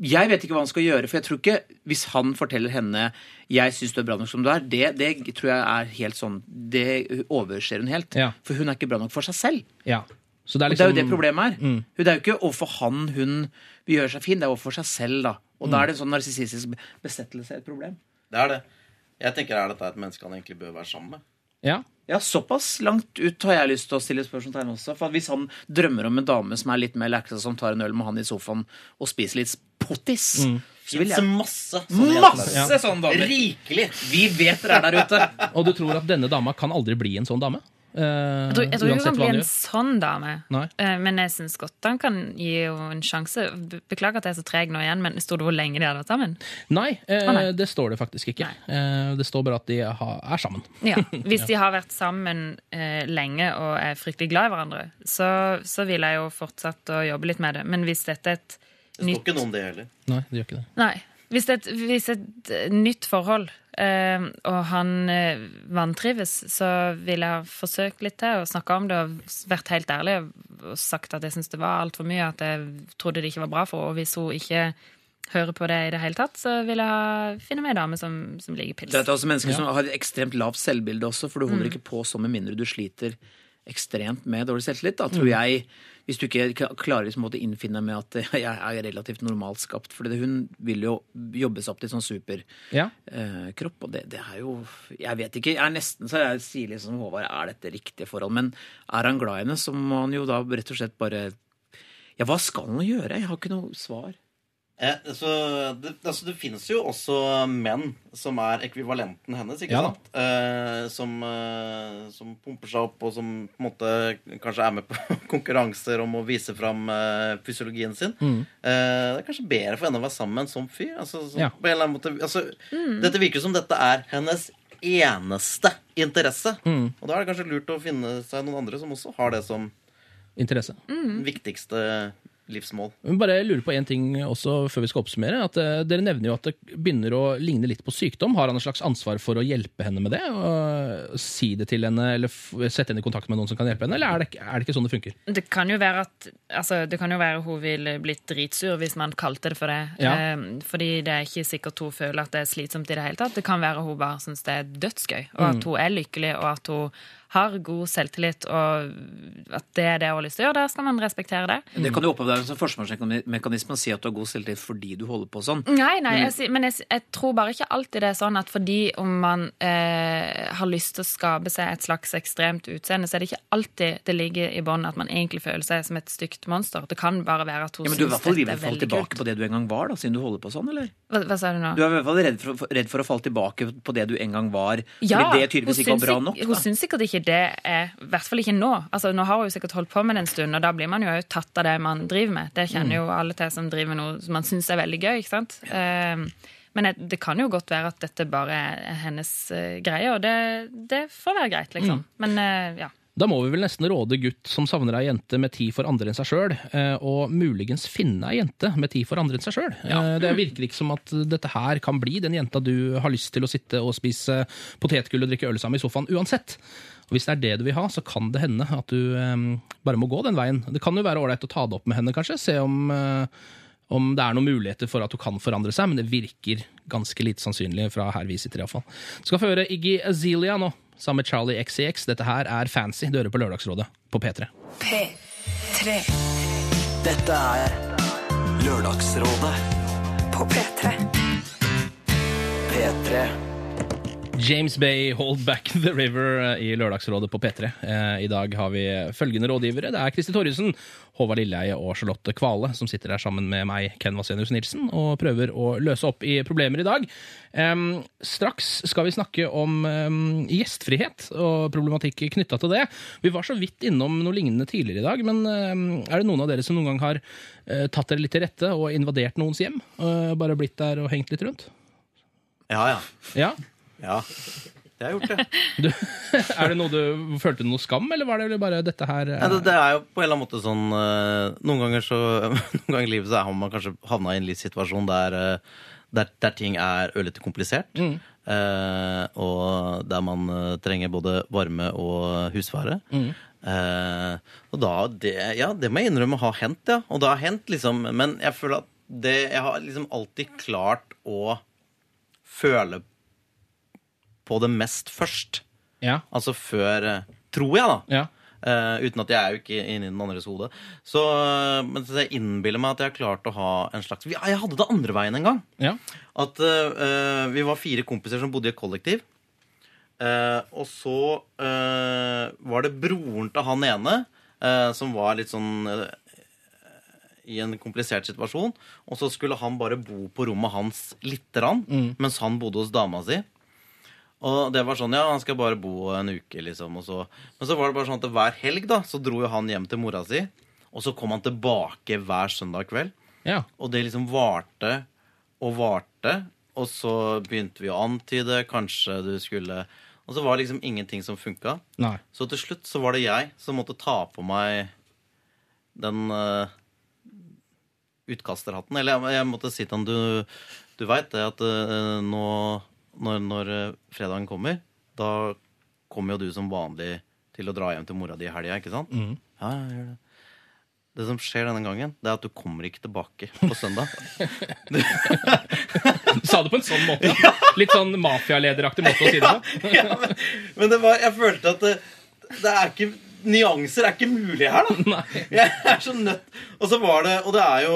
jeg vet ikke hva han skal gjøre, for jeg tror ikke hvis han forteller henne 'jeg syns du er bra nok som du er', det, det tror jeg er helt sånn Det overser hun helt. Ja. For hun er ikke bra nok for seg selv. Ja. Så det er Og det er jo liksom det problemet er. Mm. Det er jo ikke overfor han hun vil gjøre seg fin, det er overfor seg selv, da. Og Mm. da er det en sånn narsissistisk besettelse et problem. Det er det. Jeg tenker er dette et menneske han egentlig bør være sammen med? Ja. Ja, såpass langt ut har jeg lyst til å stille spørsmålstegn også. For hvis han drømmer om en dame som er litt mer leksa, som tar en øl med han i sofaen og spiser litt pottis, Mm. så vil jeg masse sånne. Masse sånne damer! Rikelig! Vi vet dere er der ute. Og du tror at denne dama kan aldri bli en sånn dame? Eh, Jeg tror, jeg tror ikke hun kan bli en sånn dame. Nei. Eh, Men jeg syns godt han kan gi henne en sjanse. Beklager at jeg er så treg nå igjen, men sto det hvor lenge de hadde vært sammen? Nei, eh, nei. det står det faktisk ikke. Nei. det står bare at de er sammen. Ja, Hvis de har vært sammen eh, lenge og er fryktelig glad i hverandre, så, så vil jeg jo fortsette å jobbe litt med det. Men hvis dette er et nytt Det står nytt ikke noe om det heller. Nei, det gjør ikke det. Nei. Hvis et, hvis et eh, nytt forhold, eh, og han eh, vantrives, så ville jeg ha forsøkt litt til å snakke om det og vært helt ærlig og sagt at jeg syntes det var altfor mye, at jeg trodde det ikke var bra for henne. Og hvis hun ikke hører på det i det hele tatt, så vil jeg ha, finne meg ei dame som, som liker pils. Det er også mennesker som har et ekstremt lavt selvbilde også, for du holder Mm. ikke på sånn med mindre du sliter ekstremt med dårlig selvtillit. Da tror jeg, hvis du ikke klarer liksom å innfinne med at jeg er relativt normalt skapt, for hun vil jo jobbe seg opp til sånn superkropp, Ja. og det, det er jo Jeg vet ikke. Jeg er nesten så jeg sier liksom Håvard, er dette riktige forhold? Men er han glad i henne, så må han jo da rett og slett bare Ja, hva skal han gjøre? Jeg har ikke noe svar. Eh, så det, altså, det finnes jo også menn som er ekvivalenten hennes, ikke Ja sant? Eh, som, eh, som pumper seg opp, og som på en måte kanskje er med på konkurranser om å vise fram eh, fysiologien sin. Mm. Eh, det er kanskje bedre for henne å være sammen med en sånn fyr. Altså, som, Ja. på en eller annen måte, altså, Dette virker som dette er hennes eneste interesse. Mm. Og da er det kanskje lurt å finne seg noen andre som også har det som Interesse. viktigste livsmål. Men bare lurer på en ting også før vi skal oppsummere. At uh, Dere nevner jo at det begynner å ligne litt på sykdom. Har han et slags ansvar for å hjelpe henne med det? Og si det til henne, eller f sette henne i kontakt med noen som kan hjelpe henne? Eller er det, ikke- er det ikke sånn det funker? Det kan jo være at altså, Det kan jo være hun ville blitt dritsur hvis man kalte det for det. Ja. Uh, fordi det er ikke sikkert hun føler at det er slitsomt i det hele tatt. Det kan være hun bare syns det er dødsgøy, og at hun er lykkelig, og at hun har god selvtillit, og at det er det hun har lyst til å gjøre. Da skal man respektere det. Det kan jo deg som forsvarsmekanisme å si at du har god selvtillit fordi du holder på sånn. Nei, nei, jeg, men jeg, jeg tror bare ikke alltid det er sånn at fordi om man eh, har lyst til å skape seg et slags ekstremt utseende, så er det ikke alltid det ligger i bånn at man egentlig føler seg som et stygt monster. Det kan bare være at hun Ja, men du er i hvert Men fall er i hvert fall tilbake på det du en gang var, da, siden du holder på sånn, eller? Hva, hva sa du nå? Du er i hvert fall redd for, redd for å falle tilbake på det du en gang var, Ja, fordi det tydeligvis ikke var bra nok. Da. Hun syns sikkert ikke det er I hvert fall ikke nå. Altså, nå har hun jo sikkert holdt på med det en stund, og da blir man jo også tatt av det man driver med. Det kjenner jo alle til som driver med noe som man syns er veldig gøy. ikke sant? Ehm, men jeg- det kan jo godt være at dette bare er hennes uh, greie, og det, det får være greit, liksom. Men uh, ja. Da må vi vel nesten råde gutt som savner ei jente med tid for andre enn seg sjøl, og muligens finne ei jente med tid for andre enn seg sjøl. Det virker ikke som at dette her kan bli den jenta du har lyst til å sitte og spise potetgull og drikke øl sammen i sofaen uansett. Og Hvis det er det du vil ha, så kan det hende at du eh, bare må gå den veien. Det kan jo være ålreit å ta det opp med henne, kanskje. Se om, eh, om det er noen muligheter for at hun kan forandre seg, men det virker ganske lite sannsynlig fra her vi sitter, iallfall. Skal få høre Iggy Azelia nå, sammen med Charlie XCX. Dette her er Fancy. Du hører på Lørdagsrådet på P3. P3 Dette er Lørdagsrådet på P3. P3 James Bay, Hold Back The River eh, i Lørdagsrådet på P3. Eh, I dag har vi følgende rådgivere. Det er Kristi Torjussen, Håvard Lilleheie og Charlotte Kvale som sitter her sammen med meg, Ken Vasenius Nilsen, og prøver å løse opp i problemer i dag. Em, straks skal vi snakke om em, gjestfrihet og problematikk knytta til det. Vi var så vidt innom noe lignende tidligere i dag, men em, er det noen av dere som noen gang har eh, tatt dere litt til rette og invadert noens hjem? og bare blitt der og hengt litt rundt? Ja, ja. Ja? Ja. Det har jeg gjort, det. Du, er det noe du følte noe skam, eller var det bare dette her Ja, det, det er jo på en eller annen måte sånn eh, Noen ganger så Noen ganger i livet så har man kanskje havna i en livssituasjon der, eh, der, der ting er ørlite komplisert. Mm. eh, og der man eh, trenger både varme og husvære. Mm. Eh, og da det, Ja, det må jeg innrømme har hendt, ja. Og det har hendt, liksom. Men jeg føler at det Jeg har liksom alltid klart å føle på det mest først. Ja. Altså før eh, Tror jeg, da. Ja. Uh, uten at jeg er jo ikke inni den andres hode. Så, uh, men så jeg innbiller meg at jeg har klart å ha en slags Jeg hadde det andre veien en gang. Ja. At uh, vi var fire kompiser som bodde i et kollektiv. Og så var det broren til han ene som var litt sånn i en komplisert situasjon. Og så skulle han bare bo på rommet hans lite grann, mens han bodde hos dama si. Og det var sånn, ja, han skal bare bo en uke, liksom. Og så. Men så var det bare sånn at hver helg da, så dro jo han hjem til mora si. Og så kom han tilbake hver søndag kveld. Ja. Og det liksom varte og varte. Og så begynte vi å antyde kanskje du skulle Og så var det liksom ingenting som funka. Nei. Så til slutt så var det jeg som måtte ta på meg den uh, utkasterhatten. Eller jeg, jeg måtte si til han du, du veit det at uh, nå når, når eh, fredagen kommer, da kommer jo du som vanlig til å dra hjem til mora di i helga, ikke sant? Mm. Ja, gjør det. Det som skjer denne gangen, det er at du kommer ikke tilbake på søndag. Du sa det på en sånn måte. Litt sånn mafialederaktig måte å si det på. ja, men, men det var, jeg følte at det, det er ikke Nyanser er ikke mulig her, da. Jeg er så nødt Og så var det Og det er jo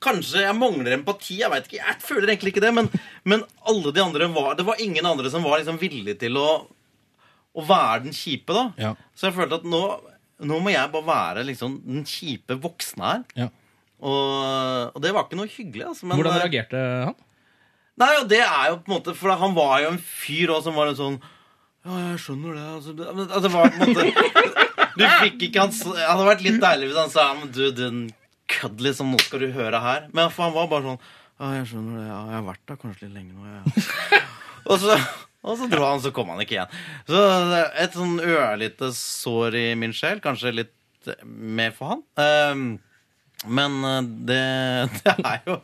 Kanskje jeg mangler empati. Jeg vet ikke, jeg føler egentlig ikke det. Men, men alle de andre var Det var ingen andre som var liksom villige til å, å være den kjipe, da. Ja. Så jeg følte at nå, nå må jeg bare være liksom den kjipe voksne her. Ja. Og, og det var ikke noe hyggelig. Altså, men, Hvordan reagerte han? Nei, og det er jo på en måte For han var jo en fyr også som var en sånn Ja, jeg skjønner det. Altså, men, altså, det var på en måte Du fikk ikke hans Det hadde vært litt deilig hvis han sa Men du, den kødd, liksom. Nå skal du høre her. Men han var bare sånn Ja, jeg skjønner det. Ja, jeg har vært der kanskje litt lenge nå. Ja. og, så, og så dro han, så kom han ikke igjen. Så et sånn ørlite sår i min sjel. Kanskje litt mer for han. Um, men eh, det, det er jo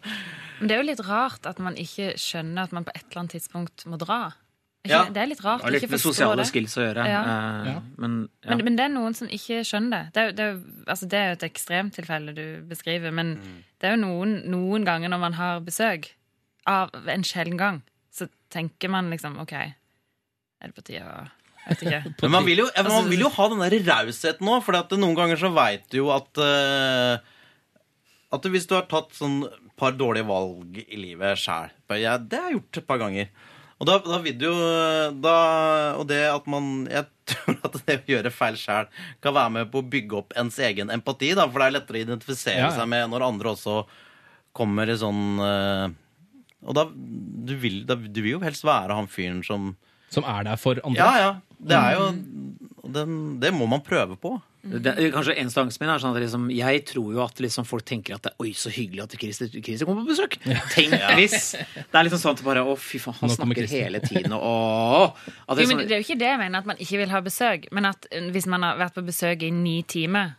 Men det er jo litt rart at man ikke skjønner at man på et eller annet tidspunkt må dra. Ikke, Ja. Det er litt rart Det har litt med sosiale det. skills å gjøre. Ja. Uh, Ja. Men, ja. Men, men det er noen som ikke skjønner det. Det er, det er, altså det er jo et ekstremtilfelle du beskriver, men Mm. det er jo noen, noen ganger når man har besøk av en sjelden gang, så tenker man liksom OK, er det på tide å. Men man vil jo, man vil jo ha den der rausheten òg, for noen ganger så veit du jo at uh, At hvis du har tatt sånn par dårlige valg i livet sjæl ja, Det har jeg gjort et par ganger. Og da, da vil du jo da, Og det at man Jeg tror at det å gjøre feil sjæl kan være med på å bygge opp ens egen empati, da, for det er lettere å identifisere Ja, seg med når andre også kommer i sånn eh, Og da du, vil, da du vil jo helst være han fyren som Som er der for andre? Ja, ja. Det er jo den, Det må man prøve på. Det, kanskje eneste angsten min er sånn at liksom, jeg tror jo at liksom folk tenker at det, Oi, så hyggelig at Christer, Christer kommer på besøk. Tenk hvis Det er liksom sånn at bare Å, fy faen, han Nå snakker hele tiden, og at det Jo, er men sånn, det er jo ikke det jeg mener, at man ikke vil ha besøk. Men at hvis man har vært på besøk i ni timer,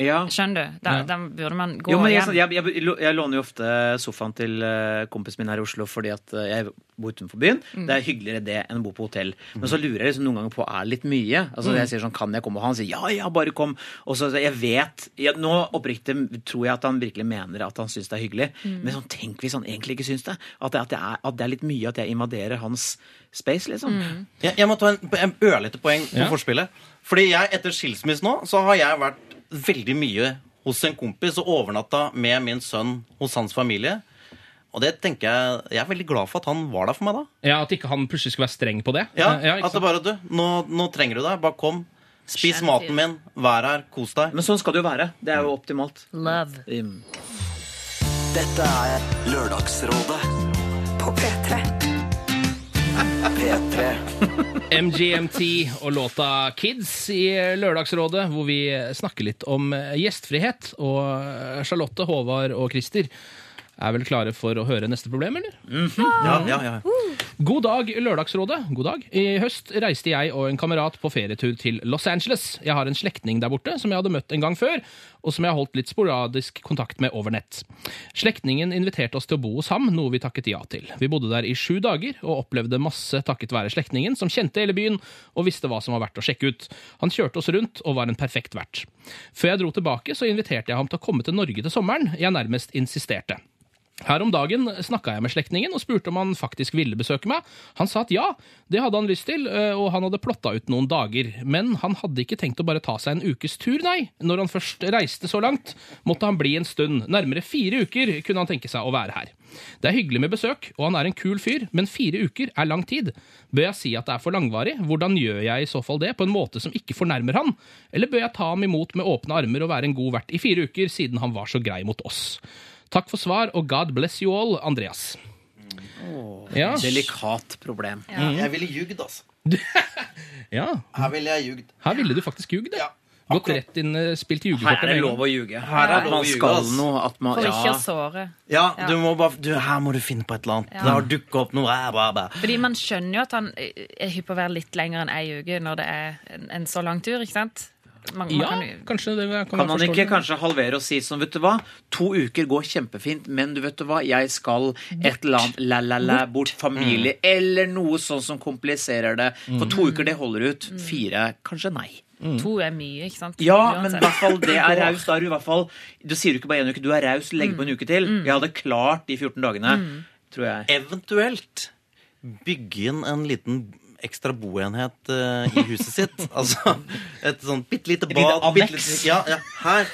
ja. skjønner du, da, Ja. da burde man gå Jo, men jeg, jeg, jeg, jeg låner jo ofte sofaen til eh, kompisen min her i Oslo fordi at eh, jeg bor utenfor byen. Mm. Det er hyggeligere det enn å bo på hotell. Men så lurer jeg liksom noen ganger på er litt mye. Altså Mm. Jeg sier sånn, kan jeg komme? Og han sier ja, ja, bare kom. Og så jeg vet jeg, Nå oppriktig tror jeg at han virkelig mener at han syns det er hyggelig. Mm. Men sånn, tenk hvis han egentlig ikke syns det. At det, at, det er, at det er litt mye at jeg invaderer hans space, liksom. Mm. Jeg, jeg må ta en, en ørlite poeng på Ja. forspillet. Fordi jeg, etter skilsmisse nå, så har jeg vært veldig mye hos en kompis og overnatta med min sønn hos hans familie. Og det tenker jeg Jeg er veldig glad for at han var der for meg da. Ja, At ikke han plutselig skulle være streng på det. Ja, ja At det bare du, nå, nå trenger du deg. Bare kom. Spis Skjønn maten min. Vær her. Kos deg. Men sånn skal det jo være. Det er jo optimalt. Love. Mm. Dette er Lørdagsrådet På P3. P3. MGMT og låta Kids i Lørdagsrådet, hvor vi snakker litt om gjestfrihet. Og Charlotte, Håvard og Christer er vel klare for å høre neste problem, eller? Ja, ja, ja. God dag, Lørdagsrådet. God dag. I høst reiste jeg og en kamerat på ferietur til Los Angeles. Jeg har en slektning der borte som jeg hadde møtt en gang før, og som jeg har holdt litt sporadisk kontakt med over nett. Slektningen inviterte oss til å bo hos ham, noe vi takket ja til. Vi bodde der i sju dager og opplevde masse takket være slektningen, som kjente hele byen og visste hva som var verdt å sjekke ut. Han kjørte oss rundt og var en perfekt vert. Før jeg dro tilbake, så inviterte jeg ham til å komme til Norge til sommeren. Jeg nærmest insisterte. Her om dagen snakka jeg med slektningen og spurte om han faktisk ville besøke meg. Han sa at ja, det hadde han lyst til, øh, og han hadde plotta ut noen dager. Men han hadde ikke tenkt å bare ta seg en ukes tur, nei. Når han først reiste så langt, måtte han bli en stund. Nærmere fire uker kunne han tenke seg å være her. Det er hyggelig med besøk, og han er en kul fyr, men fire uker er lang tid. Bør jeg si at det er for langvarig? Hvordan gjør jeg i så fall det på en måte som ikke fornærmer han? Eller bør jeg ta ham imot med åpne armer og være en god vert i fire uker, siden han var så grei mot oss? Takk for svar, og God bless you all, Andreas. Ja, Delikat problem. Jeg ville ljugd, altså. ja, Her ville jeg ljugd. her ville du faktisk ljugd. Ja, Gått rett inn, spilt spilt Her er det lov å ljuge. Her er det lov å ljuge, noe. Man, For ikke ja. å såre. Ja, Ja. du må bare du, Her må du finne på et eller annet. Ja. Det har dukket opp noe bæ, bæ. Fordi man skjønner jo at han er hypp på å være litt lenger enn ei uke når det er en, en så lang tur, ikke sant? Man, man Ja, kan kanskje det kan, Kan man ikke kanskje halvere og si sånn, vet du hva, to uker går kjempefint, men du vet du hva, jeg skal et eller annet la-la-la, bort familie, eller noe sånn som kompliserer det. For to uker, det holder ut. Fire, kanskje nei. To er mye, ikke sant? Ja, men i hvert fall det er raust. Da er du i hvert fall Du sier jo ikke bare én uke, du er raus, legger på en uke til. Jeg hadde klart de 14 dagene, tror jeg. Eventuelt bygge inn en liten ekstra boenhet eh, i huset sitt. altså et sånn bitte lite bad. bitte lite- ja, ja, her.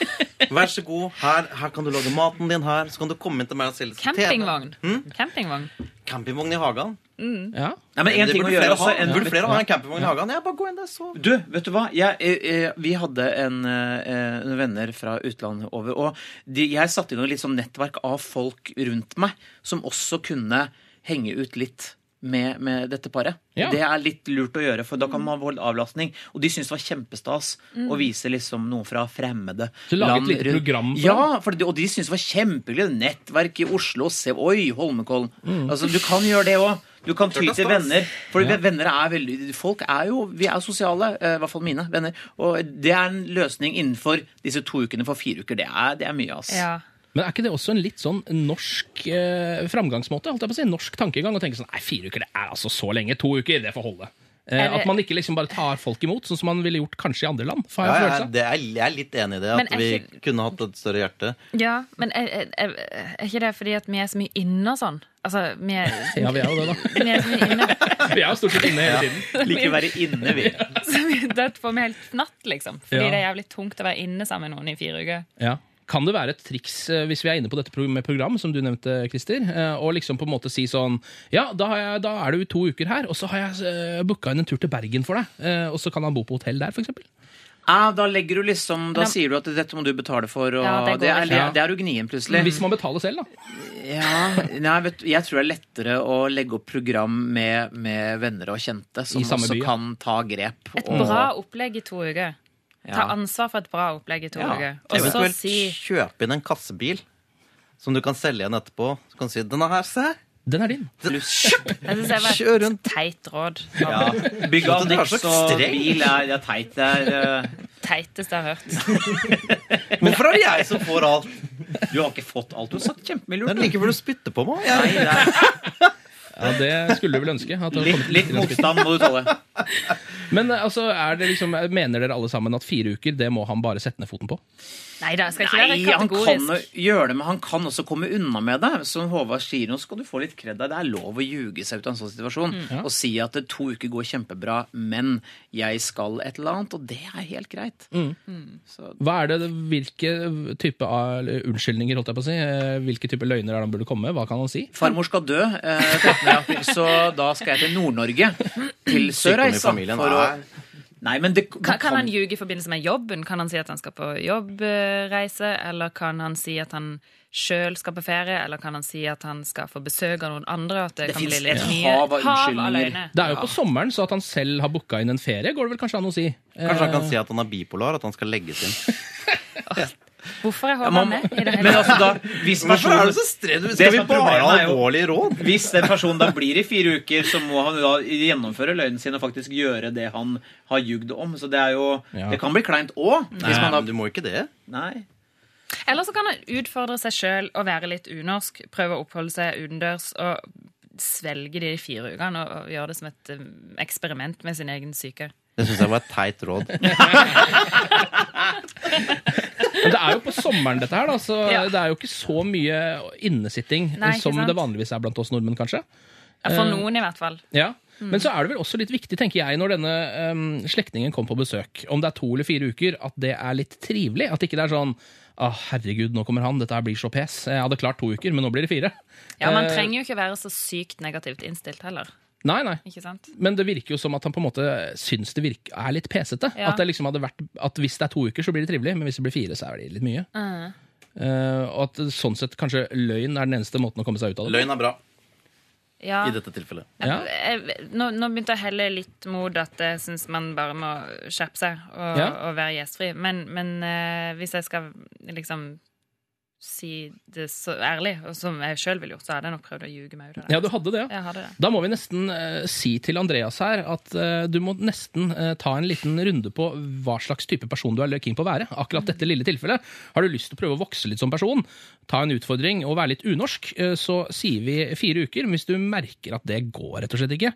Vær så god. Her, her kan du lage maten din. her Så kan du komme inn til meg og selge Campingvogn. Hmm? Campingvogn. Campingvogn i hagen. Ja. Nei, men en Det ting å burde gjøre flere også. ha. En, Burde flere ha en campingvogn i hagen? Ja, bare gå inn der, så Du, vet du hva? Jeg, eh, vi hadde en, eh, en venner fra utlandet over, og de, jeg satte inn noe litt sånn nettverk av folk rundt meg som også kunne henge ut litt. Med, med dette paret. Ja. Det er litt lurt å gjøre, for da kan man holde avlastning. Og de syntes det var kjempestas å vise liksom noe fra fremmede Så lage et lite program for Ja, for de, og de syntes det var kjempehyggelig. Nettverk i Oslo. Se, oi, Holmenkollen. Mm. Altså, du kan gjøre det òg. Du kan ty til er venner. For Ja. venner er veldig Folk er jo Vi er sosiale. eh, I hvert fall mine venner. Og det er en løsning innenfor disse to ukene. For fire uker, det er, det er mye, ass. Ja. Men er ikke det også en litt sånn norsk eh, framgangsmåte? Holdt jeg på å si, Norsk tankegang å tenke sånn Nei, fire uker, det er altså så lenge. To uker, det får holde. Eh, det- At man ikke liksom bare tar folk imot, sånn som man ville gjort kanskje i andre land. Ja, ja, det er, Jeg er litt enig i det. At vi ikke- kunne hatt et større hjerte. ja, men er, er, er ikke det fordi at vi er så mye inne og sånn? Altså, vi er, Ja, vi er jo det, da. vi er så mye inne. Vi er jo stort sett inne hele tiden. Liker å være inne, vi. Så vi- det får vi helt fnatt, liksom. Fordi Ja. det er jævlig tungt å være inne sammen med noen i fire uker. Ja. Kan det være et triks, eh, hvis vi er inne på dette med program, som du nevnte, Christer, å og liksom på en måte si sånn Ja, da, har jeg, da er du to uker her, og så har jeg uh, booka inn en tur til Bergen for deg, eh, og så kan han bo på hotell der, for eksempel. Ah, da legger du liksom Da sier du at dette må du betale for, og Ja, det det, er, det, det er du gnien, plutselig. Hvis man betaler selv, da. Ja, nei, vet, Jeg tror det er lettere å legge opp program med, med venner og kjente, som også by, ja. kan ta grep. Et og- bra opplegg i to uker. Ta ansvar for et bra opplegg i to Ja. uker. Og så si Kjøp inn en kassebil som du kan selge igjen etterpå. Så kan du si 'denne her, se'. Den er din. Kjøp! Jeg synes det var Kjør rundt. teit råd. ja, Bygg av niks og bil er, er teit. Det er uh... Teiteste jeg har hørt. Hvorfor er det jeg som får alt? Du har ikke fått alt. Du har sagt kjempemye Det er like før du spytter på meg. Nei, det er Ja, Det skulle du vel ønske. Litt, litt motstand må du tåle. Men eh, altså, er det liksom, mener dere alle sammen at fire uker, det må han bare sette ned foten på? Nei da, skal ikke være Nei, han kan gjøre det, men han kan også komme unna med det. Som Håvard sier, nå skal du få litt kred av. Det er lov å ljuge seg ut av en sånn situasjon. Mm. Og si at det to uker går kjempebra, men jeg skal et eller annet. Og det er helt greit. Så Hva er det, Hvilke type av unnskyldninger, holdt jeg på å si, eh, hvilke type løgner er det han burde komme med? Hva kan han si? Farmor skal dø eh, 13. april, så da skal jeg til Nord-Norge. Til Sykdom Sørreisa. For å Nei, men det Kan, kan han ljuge i forbindelse med jobben? Kan han si at han skal på jobbreise? Eller kan han si at han sjøl skal på ferie? Eller kan han si at han skal få besøk av noen andre? At det, Det kan bli litt et mye hav av unnskyldninger. løgner. Det er jo på sommeren, så at han selv har booka inn en ferie, går det vel kanskje an å si. Kanskje han kan Eh, si at han er bipolar, at han skal legges inn. Hvorfor er Ja, Håvard med i det hele tatt? altså da, hvis Hvorfor er du så stredd? Det Skal vi bare ha alvorlige råd? Hvis den personen da blir i fire uker, så må han da gjennomføre løgnen sin og faktisk gjøre det han har ljugd om. Så det er jo Ja. Det kan bli kleint òg. Men du må ikke det. Nei. Eller så kan han utfordre seg sjøl og være litt unorsk. Prøve å oppholde seg utendørs og svelge de fire ukene og, gjøre det som et um, eksperiment med sin egen syke. Det syns jeg var et teit råd. Men det er jo på sommeren, dette her, da, så Ja. det er jo ikke så mye innesitting Nei, som sant? det vanligvis er blant oss nordmenn, kanskje. Ja, for Eh, noen, i hvert fall. Ja. Men så er det vel også litt viktig, tenker jeg, når denne um, slektningen kommer på besøk, om det er to eller fire uker, at det er litt trivelig. At ikke det er sånn Å, herregud, nå kommer han, dette her blir så pes. Jeg hadde klart to uker, men nå blir det fire. Ja, Man Eh, trenger jo ikke være så sykt negativt innstilt heller. Nei, nei. Ikke sant? Men det virker jo som at han på en måte syns det virker, er litt pesete. Ja. At det liksom hadde vært At hvis det er to uker, så blir det trivelig, men hvis det blir fire, så er det litt mye. Mm. Uh, og at sånn sett kanskje løgn er den eneste måten å komme seg ut av det. Løgn er bra Ja. i dette tilfellet. Ja. Jeg, nå, nå begynte jeg helle litt mot at jeg syns man bare må skjerpe seg og, Ja. og være gjestfri. Men, men uh, hvis jeg skal liksom si det så ærlig, og som jeg sjøl ville gjort, så hadde jeg nok prøvd å ljuge meg ut av det. Ja, du hadde det, ja. Hadde det. Da må vi nesten uh, si til Andreas her at uh, du må nesten uh, ta en liten runde på hva slags type person du er keen på å være. Akkurat dette lille tilfellet. Har du lyst til å prøve å vokse litt som person, ta en utfordring og være litt unorsk, så sier vi fire uker. Men hvis du merker at det går rett og slett ikke,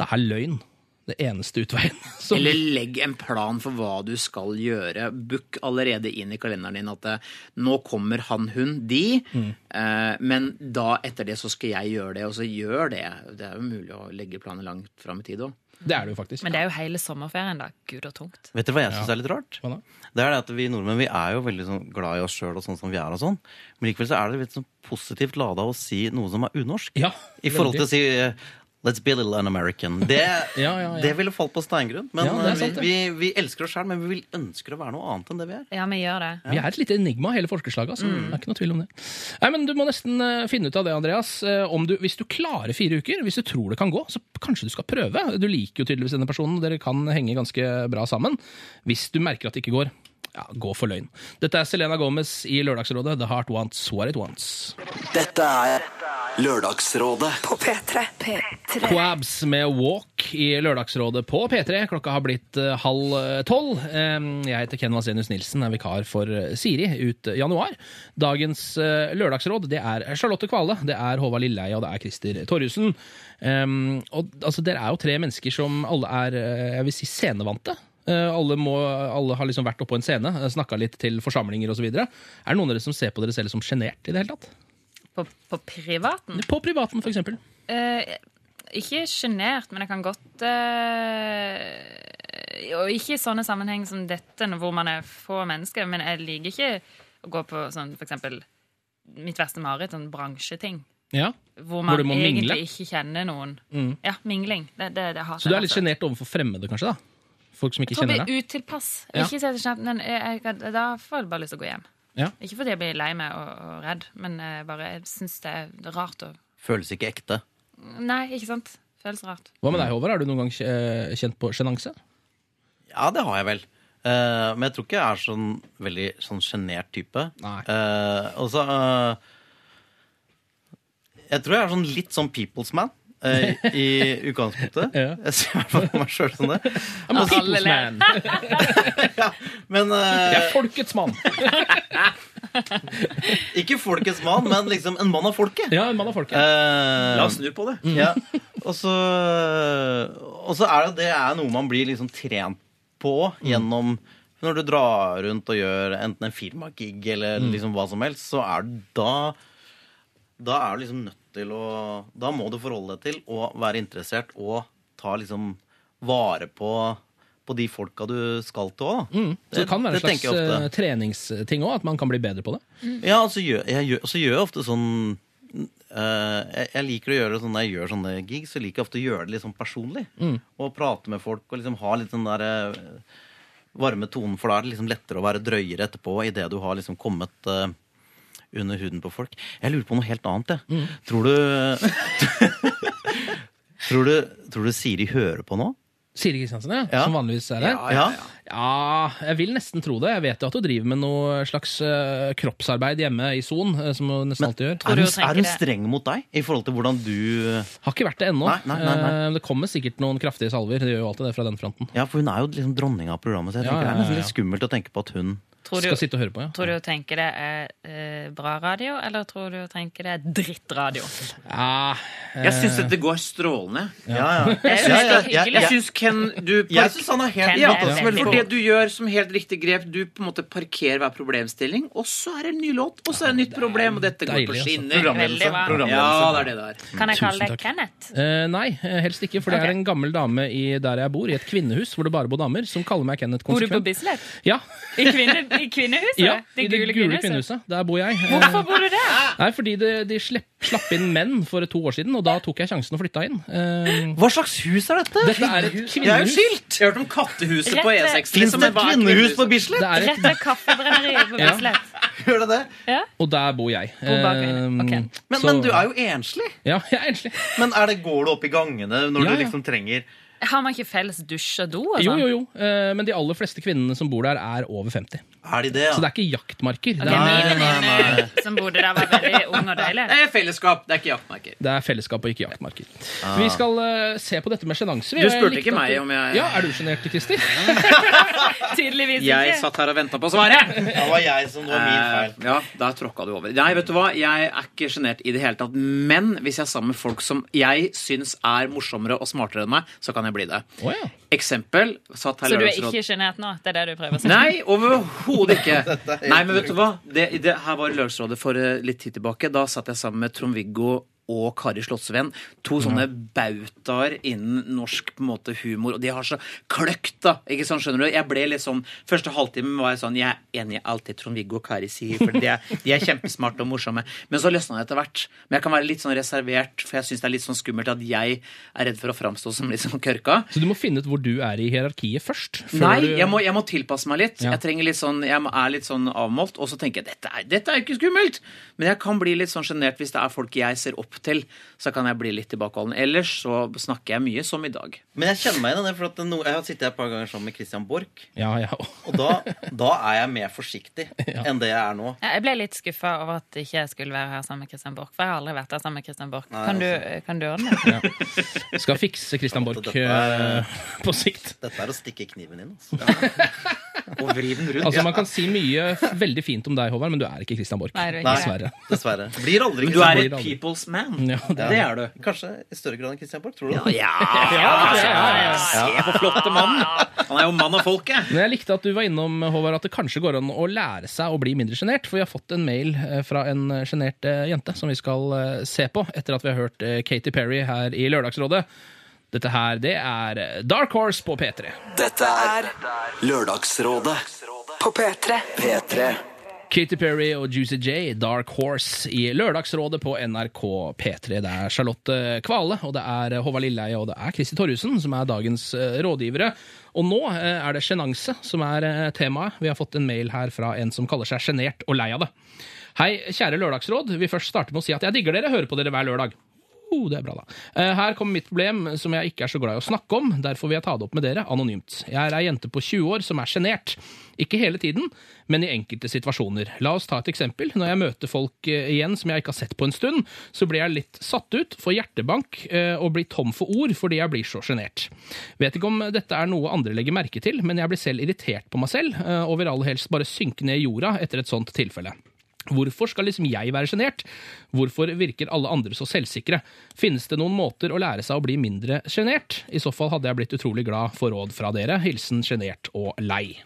det er løgn det eneste utveien. Så, Eller legg en plan for hva du skal gjøre. Book allerede inn i kalenderen din at eh, nå kommer han, hun, de. Mm. Eh, men da etter det så skal jeg gjøre det, og så gjør det. Det er jo mulig å legge planer langt fram i tid òg. det er det jo faktisk. Men det er jo hele sommerferien, da. Gud og tungt. Vet dere hva jeg syns er litt rart? Hva da? Det er det at Vi nordmenn vi er jo veldig sånn glad i oss sjøl og sånn som vi er. og sånn Men likevel så er det litt sånn positivt lada å si noe som er unorsk. Ja, I forhold til å si eh, Let's be a little un-American. Det, Ja, ja, ja. det ville falt på steingrunn. Men eh, sant, vi, vi, vi elsker oss sjøl, men vi vil ønsker å være noe annet enn det vi er. Ja, vi gjør det. Vi er et lite enigma, hele forskerslaget. Altså. Det er ikke noe tvil om det. Nei, men Du må nesten eh, finne ut av det, Andreas. Eh, Om du, hvis du klarer fire uker, hvis du tror det kan gå, så kanskje du skal prøve. Du liker jo tydeligvis denne personen, dere kan henge ganske bra sammen. Hvis du merker at det ikke går, ja, gå for løgn. Dette er Selena Gomez i Lørdagsrådet. The Heart Wants What It Wants. Dette er Lørdagsrådet På P3. Quabs med Walk i Lørdagsrådet på P3. Klokka har blitt eh, halv eh, tolv. Jeg heter Ken Vasenius Nilsen, er vikar for eh, Siri ut januar. Dagens lørdagsråd det er Charlotte Kvale, det er Håvard Lilleheie og det er Christer Torjussen. Um, og altså, Dere er jo tre mennesker som alle er jeg vil si scenevante. Eh, alle, må, alle har liksom vært oppå en scene, snakka litt til forsamlinger osv. Er det noen av dere som ser på dere selv som sjenert i det hele tatt? På, på privaten. På privaten, for eksempel. Eh, ikke sjenert, men jeg kan godt eh, Og ikke i sånne sammenheng som dette, hvor man er få mennesker. Men jeg liker ikke å gå på sånn for eksempel mitt verste mareritt, sånn bransjeting. Ja. Hvor man må egentlig mingle. ikke kjenner noen. Mm. Ja, mingling. Det, det, det Så du er litt sjenert overfor fremmede, kanskje? da? Folk som ikke tror kjenner deg? utilpass. Ja. Ikke si det kjent, men jeg, jeg, da får jeg bare lyst til å gå hjem. Ja. Ikke fordi jeg blir lei meg og, og redd, men jeg bare jeg syns det er rart å Føles ikke ekte. Nei, ikke sant? Føles rart. Hva med deg, Håvard? Har du noen gang eh, kjent på sjenanse? Ja, det har jeg vel. Uh, men jeg tror ikke jeg er sånn veldig sånn sjenert type. Uh, og så uh, Jeg tror jeg er sånn litt sånn people's man. Eh, I utgangspunktet. Jeg ser i hvert fall på meg sjøl som det. I'm a people's man. Men eh, Jeg er folkets mann. Ikke folkets mann, men liksom en mann av folket. Ja, en mann av folket. Eh, La oss snu på det. Ja. Og så og så er det, det er noe man blir liksom trent på gjennom Når du drar rundt og gjør enten en firmagig eller Mm. liksom hva som helst, så er du da Da er du liksom nødt til å Da må du forholde deg til å være interessert og ta liksom vare på på de folka du skal til òg. Mm. Så det kan være en slags eh, treningsting òg, at man kan bli bedre på det. Ja, og så gjør jeg, gjør, så gjør jeg ofte sånn Uh, jeg, jeg liker å gjøre det sånn når jeg gjør sånne gigs, så liker jeg ofte å gjøre det litt sånn personlig. Mm. Og prate med folk og liksom ha litt sånn der uh, varme tonen, for da er det liksom lettere å være drøyere etterpå idet du har liksom kommet eh, under huden på folk. Jeg lurer på noe helt annet, jeg. Mm. Tror du Tror du, tror du Siri hører på nå? Siri Kristiansen, ja, Ja. som vanligvis er her. Ja, ja, ja. Ja, jeg vil nesten tro det. Jeg vet jo at hun driver med noe slags uh, kroppsarbeid hjemme i Son, eh, som hun nesten alltid gjør. Er hun, er hun streng mot deg i forhold til hvordan du Har ikke vært det ennå. Eh, Det kommer sikkert noen kraftige salver. Det gjør jo alltid det fra den fronten. Ja, for hun er jo liksom dronninga av programmet, så jeg Ja, tenker ja, det er nesten litt skummelt å tenke på at hun Tror du- Skal sitte og høre på, ja. Tror du hun tenker det er eh, bra radio, eller tror du hun tenker det er drittradio? Ja, Jeg syns dette går strålende. Ja, ja. Jeg det er syns Ken du Jeg syns han har helt ja, er For det du gjør som helt riktig grep, du på en måte parkerer hver problemstilling, og så er det en ny låt, og så er det et nytt problem, og dette går på altså. skinner. Ja, det er det der. Kan jeg kalle deg. Kenneth? Eh, nei, eh, helst ikke. For det er en gammel dame i der jeg bor, i et kvinnehus hvor det bare bor damer, som kaller meg Kenneth Bor du på konsekvent. Bislett? Ja, I, kvinne, i kvinnehuset? ja det i det gule gule kvinnehuset? kvinnehuset. Der bor jeg. Eh, Hvorfor bor du der? Nei, fordi de, de slepp, slapp inn menn for to år siden, og da tok jeg sjansen og flytta inn. Eh, Hva slags hus er dette? dette er et kvinnehus. Det er jo skilt! Jeg har hørt om kattehuset på E6. Fins liksom, det et kvinnehus på Bislett? Det er et, Rett ved kaffebrenneriet på Ja. Bislett. Gjør det det? Ja. og der bor jeg. Bor okay. Eh, Ok. Men, så- men du er jo enslig. Ja, jeg er enslig. Men er det, går du opp i gangene når Ja, du liksom trenger Har man ikke felles dusj og do? Og Jo, sånn? jo, jo. Eh, Men de aller fleste kvinnene som bor der, er over 50. Er de det, ja? Så det er ikke jaktmarker. Det er, Nei, nei, nei. som bodde der, var veldig ung og deilig. Det er fellesskap, det er ikke jaktmarker. det er fellesskap og ikke jaktmarker. Vi skal eh, se på dette med sjenanse. Du spurte ikke meg om jeg- Ja, Er du sjenert, Christer? Tydeligvis Jeg ikke. satt her og venta på svaret. Det var jeg som det var min feil. Eh, Ja, der tråkka du over. Nei, vet du hva? Jeg er ikke sjenert i det hele tatt. Men hvis jeg er sammen med folk som jeg syns er morsommere og smartere enn meg, så kan jeg bli det. Oh, ja. Eksempel Så du er lørdagsråd- ikke sjenert nå? Det er det du prøver å si? Nei, overhodet ikke. Nei, men vet du hva? Det, det her var i Lørdagsrådet for eh, litt tid tilbake. Da satt jeg sammen med Trond-Viggo og Kari Slottsveen. To sånne bautaer innen norsk på en måte humor. Og de har så kløkt, da. ikke sånn, skjønner du? Jeg ble sånn, Første halvtimen var jeg sånn Jeg er enig i alt det Trond-Viggo og Kari sier, for de er, de er kjempesmarte og morsomme. Men så løsna det etter hvert. Men jeg kan være litt sånn reservert, for jeg syns det er litt sånn skummelt at jeg er redd for å framstå som litt sånn kørka. Så du må finne ut hvor du er i hierarkiet først? før Nei, jeg må, jeg må tilpasse meg litt. Ja. Jeg trenger litt sånn, jeg er litt sånn avmålt, og så tenker jeg dette er, dette er ikke skummelt. Men jeg kan bli litt sånn sjenert hvis det er folk jeg ser opp til. Så kan jeg bli litt tilbakeholden. Ellers så snakker jeg mye som i dag. Men jeg kjenner meg igjen i det, for at no, jeg har sittet et par ganger sammen med Christian Borch. Ja, ja. Og da, da er jeg mer forsiktig enn det jeg er nå. Jeg ble litt skuffa over at ikke jeg skulle være her sammen med Christian Borch. For jeg har aldri vært her sammen med Christian Borch. Nei, Kan du, altså. kan du ordne det? Skal fikse Christian Borch eh, på sikt. Dette er å stikke kniven inn. Altså. Og vri den rundt. Altså Man kan si mye veldig fint om deg, Håvard, men du er ikke Christian Borch. Nei, er. Dessverre. Dessverre. Blir aldri Men du er et people's man. Ja, det Det er du. Kanskje i større grad enn Christian Borch, tror du? Ja, Se på flotte mannen. Han er jo mann av folket. Men jeg likte at du var innom Håvard, at det kanskje går an å lære seg å bli mindre sjenert. For vi har fått en mail eh, fra en sjenert eh, jente som vi skal eh, se på etter at vi har hørt eh, Katy Perry her i Lørdagsrådet. Dette her, det er Dark Horse på P3. Dette er Lørdagsrådet På P3. P3. Katy Perry og Juicy J, Dark Horse, i Lørdagsrådet på NRK P3. Det er Charlotte Kvale, og det er Håvard Lilleheie og det er Kristi Torjussen som er dagens eh, rådgivere. Og nå eh, er det sjenanse som er eh, temaet. Vi har fått en mail her fra en som kaller seg sjenert og lei av det. Hei, kjære lørdagsråd. Vi først starter med å si at jeg digger dere, hører på dere hver lørdag. Det er bra, da. Eh, Her kommer mitt problem, som jeg ikke er så glad i å snakke om. Derfor vil jeg ta det opp med dere anonymt. Jeg er ei jente på 20 år som er sjenert. Ikke hele tiden, men i enkelte situasjoner. La oss ta et eksempel. Når jeg møter folk eh, igjen som jeg ikke har sett på en stund, så blir jeg litt satt ut, får hjertebank eh, og blir tom for ord fordi jeg blir så sjenert. Vet ikke om dette er noe andre legger merke til, men jeg blir selv irritert på meg selv, og vil aller helst bare synke ned i jorda etter et sånt tilfelle. Hvorfor skal liksom jeg være sjenert? Hvorfor virker alle andre så selvsikre? Finnes det noen måter å lære seg å bli mindre sjenert? I så fall hadde jeg blitt utrolig glad for råd fra dere. Hilsen sjenert og lei.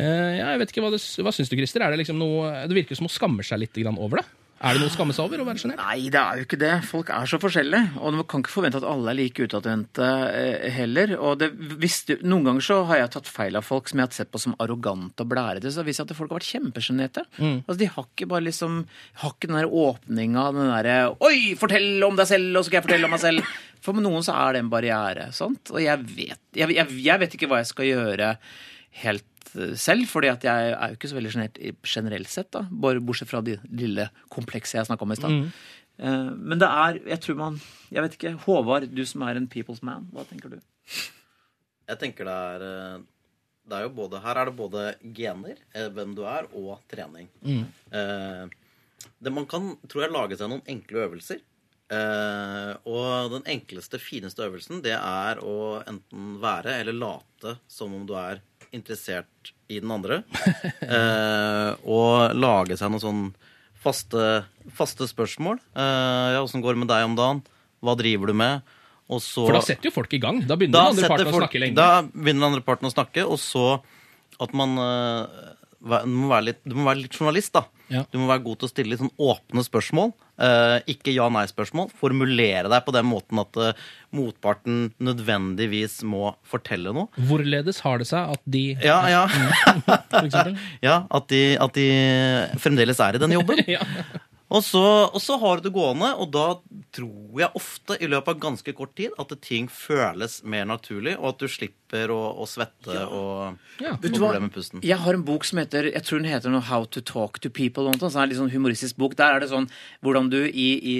Eh, ja, jeg vet ikke, Hva, det, hva syns du, Christer? Er Det liksom noe, det virker som å skamme seg litt over det. Er det noe å skamme seg over å være sjenert? Nei, det er jo ikke det. Folk er så forskjellige. Og man kan ikke forvente at alle er like utadvendte eh, heller. Og det, hvis du, noen ganger så har jeg tatt feil av folk som jeg har sett på som arrogante og blærete. Så viser jeg at folk har vært kjempesjenerte. Altså, de har ikke bare liksom Har ikke den der åpninga, den derre Oi, fortell om deg selv, og så skal jeg fortelle om meg selv. For med noen så er det en barriere. sant? Og jeg vet, jeg, jeg, jeg vet ikke hva jeg skal gjøre helt eh, selv, fordi at jeg er jo ikke så veldig sjenert generelt sett, da. Bare bortsett fra det lille komplekset jeg snakka om i stad. Eh, Men det er Jeg tror man Jeg vet ikke. Håvard, du som er en people's man, hva tenker du? Jeg tenker det er eh, det er jo både, Her er det både gener, eh, hvem du er, og trening. Eh, det Man kan tror jeg, lage seg noen enkle øvelser. Eh, og den enkleste, fineste øvelsen, det er å enten være eller late som om du er interessert i den andre. Eh, og lage seg noen sånn faste, faste spørsmål. Eh, ja, Åssen går det med deg om dagen? Hva driver du med? Og så For da setter jo folk i gang. Da begynner da den andre parten parten å snakke lenge. Da begynner den andre parten å snakke, og så at man eh, må være litt, du må være litt journalist, da. Ja. Du må være god til å stille litt sånn åpne spørsmål. eh, ikke ja-nei-spørsmål. Formulere deg på den måten at eh, motparten nødvendigvis må fortelle noe. Hvorledes har det seg at de Ja, ja. for eksempel? ja at, de, at de fremdeles er i den jobben. Ja. Og så, og så har du det gående, og da tror jeg ofte i løpet av ganske kort tid at ting føles mer naturlig, og at du slipper å, å svette og, Ja. og ja. få problemer med pusten. Jeg har en bok som heter jeg tror den heter noe How to talk to people. eller noe sånt, er en litt sånn humoristisk bok. Der er det sånn hvordan du i, i,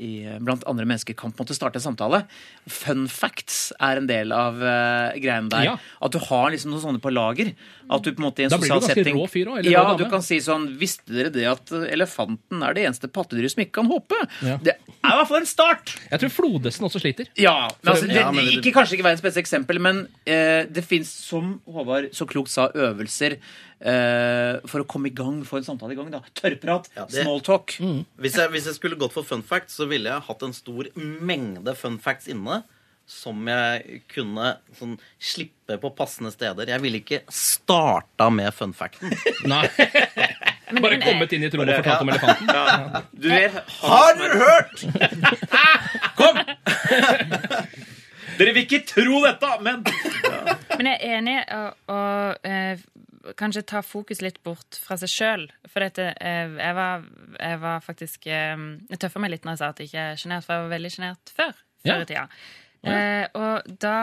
i, blant andre mennesker kan på en måte starte en samtale. Fun facts er en del av uh, greiene der. Ja. At du har liksom noen sånne på lager. At du på en måte i en Da blir du sosial ganske setting rå fyr òg. Ja, du kan si sånn Visste dere det at eh, elefanten er det eneste pattedyret som ikke kan hoppe? Ja. Det er i hvert fall en start! Jeg tror flodhesten også sliter. Ja, men altså, det, det- ikke, Kanskje ikke verdens beste eksempel, men eh, det fins, som Håvard så klokt sa, øvelser eh, for å komme i gang, få en samtale i gang. da. Tørrprat, Ja, det- small talk. Hvis jeg, hvis jeg skulle gått for fun facts, så ville jeg hatt en stor mengde fun facts inne. Som jeg kunne sånn, slippe på passende steder. Jeg ville ikke starta med fun facten. Nei. Bare men- kommet inn i et rom og fortalt om elefanten. Du vet, Har du hørt?! Kom! Dere vil ikke tro dette, men Men jeg er enig i å, å eh, kanskje ta fokus litt bort fra seg sjøl. For dette, eh, jeg, var, jeg var faktisk eh, Jeg tøffa meg litt når jeg sa at jeg ikke er sjenert, for jeg var veldig sjenert før. Før i tida. Eh, og da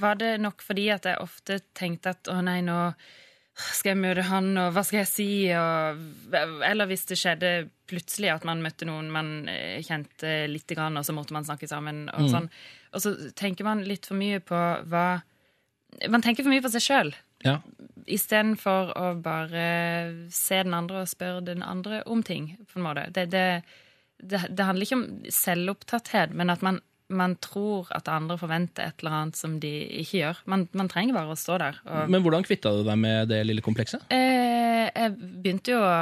var det nok fordi at jeg ofte tenkte at å nei, nå skal jeg møte han, og hva skal jeg si? Og, eller hvis det skjedde plutselig at man møtte noen man eh, kjente lite grann, og så måtte man snakke sammen. Og, sånn. og så tenker man litt for mye på hva Man tenker for mye på seg sjøl. Ja. Istedenfor å bare se den andre og spørre den andre om ting. på en måte. Det, det, det, det handler ikke om selvopptatthet, men at man, man tror at andre forventer et eller annet som de ikke gjør. Man, man trenger bare å stå der. Og, Men hvordan kvitta du deg med det lille komplekset? eh, jeg begynte jo å,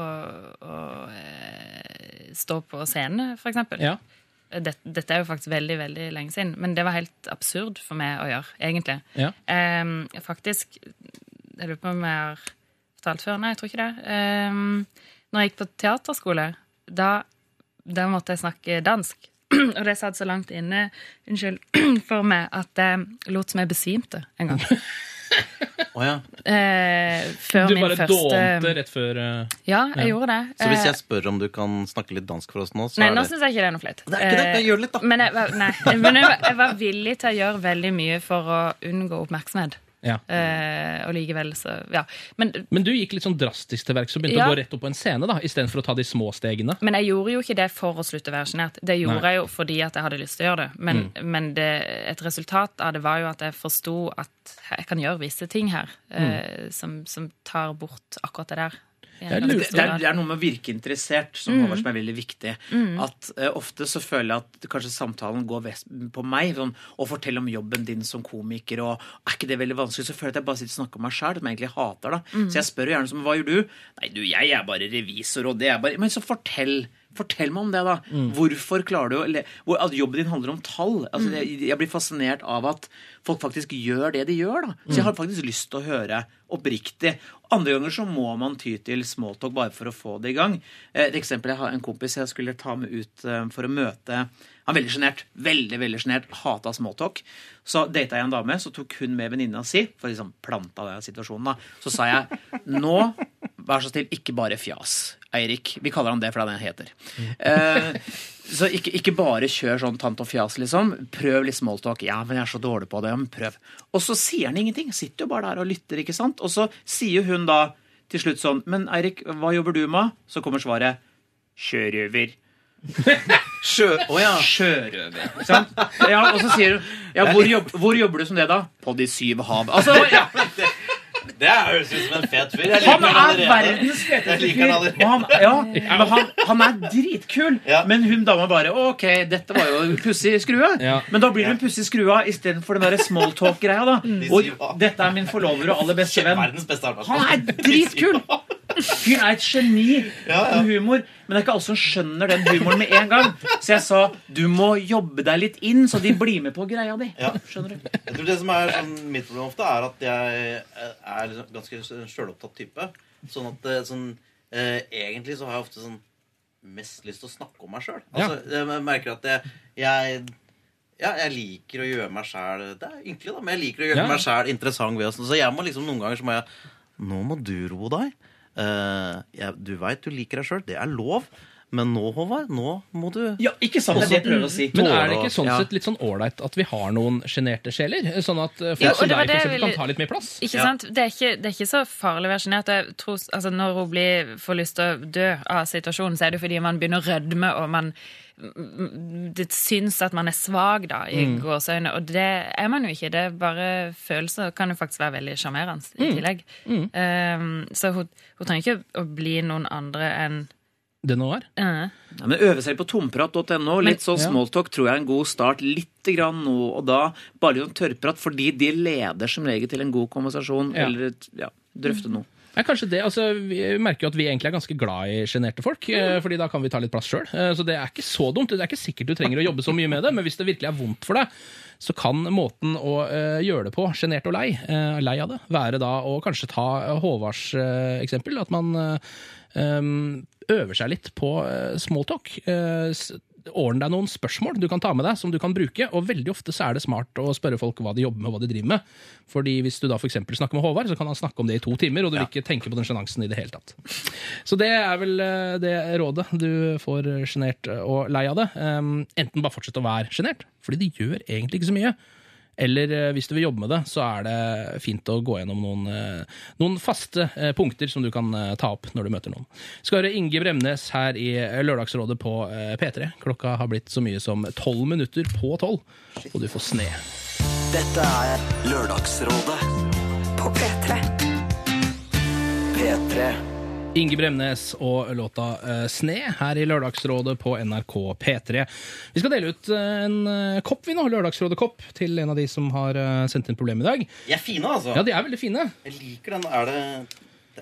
å, å eh, stå på scenen, for eksempel. Ja. Dette, dette er jo faktisk veldig veldig lenge siden, men det var helt absurd for meg å gjøre, egentlig. Ja. Eh, faktisk Jeg lurer på om jeg har fortalt før. Nei, jeg tror ikke det. Eh, når jeg gikk på teaterskole, da, da måtte jeg snakke dansk. Og det satt så langt inne unnskyld, for meg at det lot som jeg besvimte en gang. Oh, ja. Eh, før Du min bare første dånte rett før uh... Ja, jeg gjorde det. Så hvis Eh, jeg spør om du kan snakke litt dansk for oss nå, så Nei, er nå det syns jeg ikke det er noe flaut. Det er ikke det, Jeg men gjør litt, da. Men jeg, var- nei, men jeg, var- jeg var villig til å gjøre veldig mye for å unngå oppmerksomhet. Ja. Eh, og likevel så Ja. Men, Men du gikk litt sånn drastisk til verks og begynte Ja. å gå rett opp på en scene da, istedenfor å ta de små stegene. men jeg gjorde jo ikke det for å slutte å være sjenert. Det gjorde Nei. jeg jo fordi at jeg hadde lyst til å gjøre det. Men, men det, et resultat av det var jo at jeg forsto at jeg kan gjøre visse ting her Mm. eh, som, som tar bort akkurat det der. Lurer- Det, det, er, det er noe med å virke interessert som, Mm. Som er veldig viktig. At uh, Ofte så føler jeg at kanskje samtalen går på meg. Sånn, og fortelle om jobben din som komiker. og Er ikke det veldig vanskelig? Så føler jeg at jeg bare sitter og snakker om meg sjæl, som jeg egentlig hater. da. Så jeg spør jo gjerne som hva gjør du? Nei, du, jeg er bare revisor, og det er bare Men så fortell. Fortell meg om det, da. Hvorfor klarer du å le At jobben din handler om tall. Altså, jeg, jeg blir fascinert av at folk faktisk gjør det de gjør. da. Så jeg har faktisk lyst til å høre oppriktig. Andre ganger så må man ty til smalltalk bare for å få det i gang. Eh, Et eksempel, Jeg har en kompis jeg skulle ta med ut eh, for å møte Han er veldig sjenert. Veldig, veldig sjenert. Hata smalltalk. Så data jeg en dame, så tok hun med venninna si for liksom planta den situasjonen. da. Så sa jeg nå, vær så snill, ikke bare fjas. Eirik. Vi kaller han det fordi han heter. Eh, så ikke, ikke bare kjør sånn tant og fjas, liksom. Prøv litt smalltalk. Ja, men jeg er så dårlig på det. Ja, men prøv. Og så sier han ingenting. Sitter jo bare der og lytter, ikke sant. Og så sier hun da til slutt sånn Men Eirik, hva jobber du med? Så kommer svaret sjørøver. Sjø... Å ja. Sjørøver. Ja, og så sier hun ja, hvor, jobb, hvor jobber du som det, da? På De syv hav. Altså, ja, Det høres ut som en fet fyr. Jeg han liker er verdens feteste fyr. han. Og han, ja, men han, han er dritkul. Ja. Men hun dama bare Ok, dette var jo en pussig skrue. Ja. Men da blir hun en pussig skrue istedenfor den der smalltalk-greia. da Og dette er min forlover og aller beste venn. Han er dritkul! Fyren er et geni Ja, ja. humor. Men det er ikke alle som skjønner den humoren med en gang. Så jeg sa du må jobbe deg litt inn, så de blir med på greia di. Ja. Skjønner du? Jeg tror det som er sånn, Mitt problem ofte er at jeg er liksom ganske sjølopptatt type. Sånn at eh, sånn, eh, Egentlig så har jeg ofte sånn mest lyst til å snakke om meg sjøl. Altså, jeg merker at jeg, jeg ja, jeg liker å gjøre meg sjæl Det er ynkelig, da, men jeg liker å gjøre Ja. meg sjæl interessant. ved Så jeg må liksom noen ganger så må jeg Nå må du roe deg. Eh, jeg, du veit du liker deg sjøl. Det er lov. Men nå, Håvard, nå må du Ja, ikke sant? Det er det jeg prøver å si. Men er det ikke sånn Ja. sett litt sånn ålreit at vi har noen sjenerte sjeler? Sånn at eh, folk Jo, som deg for eksempel, kan ta litt mer plass? Ikke sant? Det er ikke, det er ikke så farlig å være sjenert. Altså, Når hun blir, får lyst til å dø av situasjonen, så er det fordi man begynner å rødme, og man det syns at man er svak, da, i Mm. gåseøyne. Og det er man jo ikke. Det er bare følelser kan jo faktisk være veldig sjarmerende i Mm. tillegg. Um, så hun, hun trenger ikke å bli noen andre enn Det nå er? uh, Ja, men Øve seg på tomprat.no. Litt sånn smalltalk tror jeg er en god start. Litt grann nå og da. Bare litt sånn tørrprat, fordi de leder som regel til en god konversasjon. Ja. Eller ja, drøfte noe. Ja, kanskje det. altså Vi merker jo at vi egentlig er ganske glad i sjenerte folk. mm. fordi da kan vi ta litt plass sjøl. Så det er ikke så dumt. Det er ikke sikkert du trenger å jobbe så mye med det, men hvis det virkelig er vondt for deg, så kan måten å eh, gjøre det på, sjenert og lei, eh, lei av det, være da å kanskje ta Håvards eh, eksempel. At man eh, øver seg litt på eh, smalltalk. Ordne deg noen spørsmål du kan ta med deg, som du kan bruke. Og veldig ofte så er det smart å spørre folk hva de jobber med, og hva de driver med. Fordi hvis du da for eksempel snakker med Håvard, så kan han snakke om det i to timer, og du vil ikke tenke på den sjenansen i det hele tatt. Så det er vel eh, det rådet du får eh, sjenert og lei av det. Um, enten bare fortsett å være sjenert, fordi det gjør egentlig ikke så mye. Eller eh, hvis du vil jobbe med det, så er det fint å gå gjennom noen, eh, noen faste eh, punkter som du kan ta opp når du møter noen. Skal høre Inge Bremnes her i Lørdagsrådet på eh, P3. Klokka har blitt så mye som tolv minutter på tolv, og du får sne. Dette er Lørdagsrådet På P3. P3. Inge Bremnes og låta uh, Sne her i Lørdagsrådet på NRK P3. Vi skal dele ut eh, en uh, kopp, vi nå. Lørdagsrådet-kopp til en av de som har uh, sendt inn problem i dag. De er fine, altså. Ja, de er veldig fine. Jeg liker den. Er det,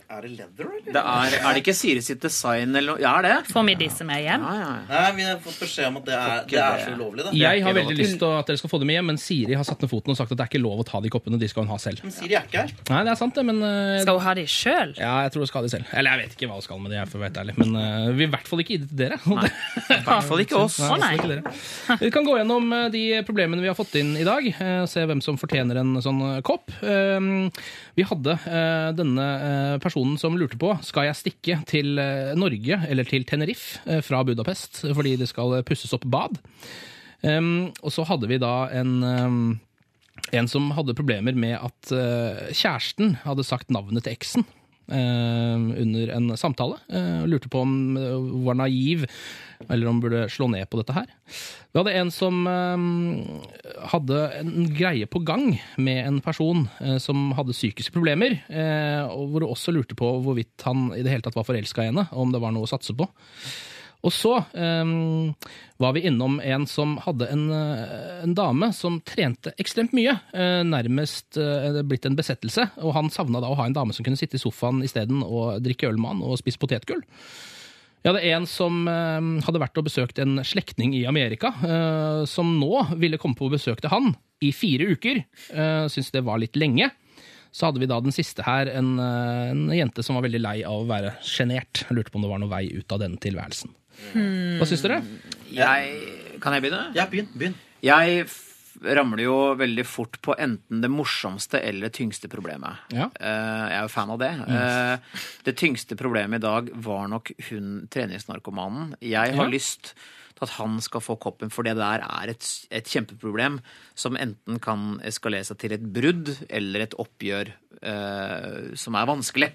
er det leather, eller? Det er, er det ikke Siri sitt design eller noe? Ja, er det? Får vi disse med hjem? Ja, ja, ja. Nei, vi har fått beskjed om at det er, det er så ulovlig, det. Jeg har veldig lyst til at dere skal få dem med hjem, men Siri har satt ned foten og sagt at det er ikke lov å ta de koppene. De skal hun ha selv. Men Siri er ikke her. Nei, det er sant, det, men uh, Skal hun ha de sjøl? Ja, jeg tror hun skal ha de selv. Eller jeg vet ikke hva hun skal med de, for å være ærlig. Men uh, vi i hvert fall ikke gi det til dere. I hvert fall ikke oss. Å, nei. Vi kan gå gjennom eh, de problemene vi har fått inn i dag, uh, se hvem som fortjener en sånn kopp. Vi hadde denne personen som lurte på skal jeg stikke til eh, Norge eller til Tenerife eh, fra Budapest fordi det skal pusses opp bad. Um, og så hadde vi da en um, en som hadde problemer med at uh, kjæresten hadde sagt navnet til eksen. Eh, under en samtale. eh, og lurte på om eh, hun var naiv, eller om hun burde slå ned på dette her. Vi hadde en som eh, hadde en greie på gang med en person eh, som hadde psykiske problemer, eh, og hvor hun også lurte på hvorvidt han i det hele tatt var forelska i henne, og om det var noe å satse på. Og så um, var vi innom en som hadde en, eh, en dame som trente ekstremt mye. Uh, nærmest uh, blitt en besettelse. Og han savna da å ha en dame som kunne sitte i sofaen isteden og drikke øl med han og spise potetgull. Jeg hadde en som uh, hadde vært og besøkt en slektning i Amerika, uh, som nå ville komme på besøk til han i fire uker. Uh, Syntes det var litt lenge. Så hadde vi da den siste her, en, en jente som var veldig lei av å være sjenert. Lurte på om det var noe vei ut av denne tilværelsen. Hva syns dere? Jeg, kan jeg begynne? Ja, begynn. begynn. Jeg ramler jo veldig fort på enten det morsomste eller det tyngste problemet. Ja. Eh, jeg er jo fan av det. Eh, det tyngste problemet i dag var nok hun treningsnarkomanen. Jeg har Ja. lyst at han skal få koppen, for det der er et, et kjempeproblem som enten kan eskalere seg til et brudd eller et oppgjør eh, som er vanskelig.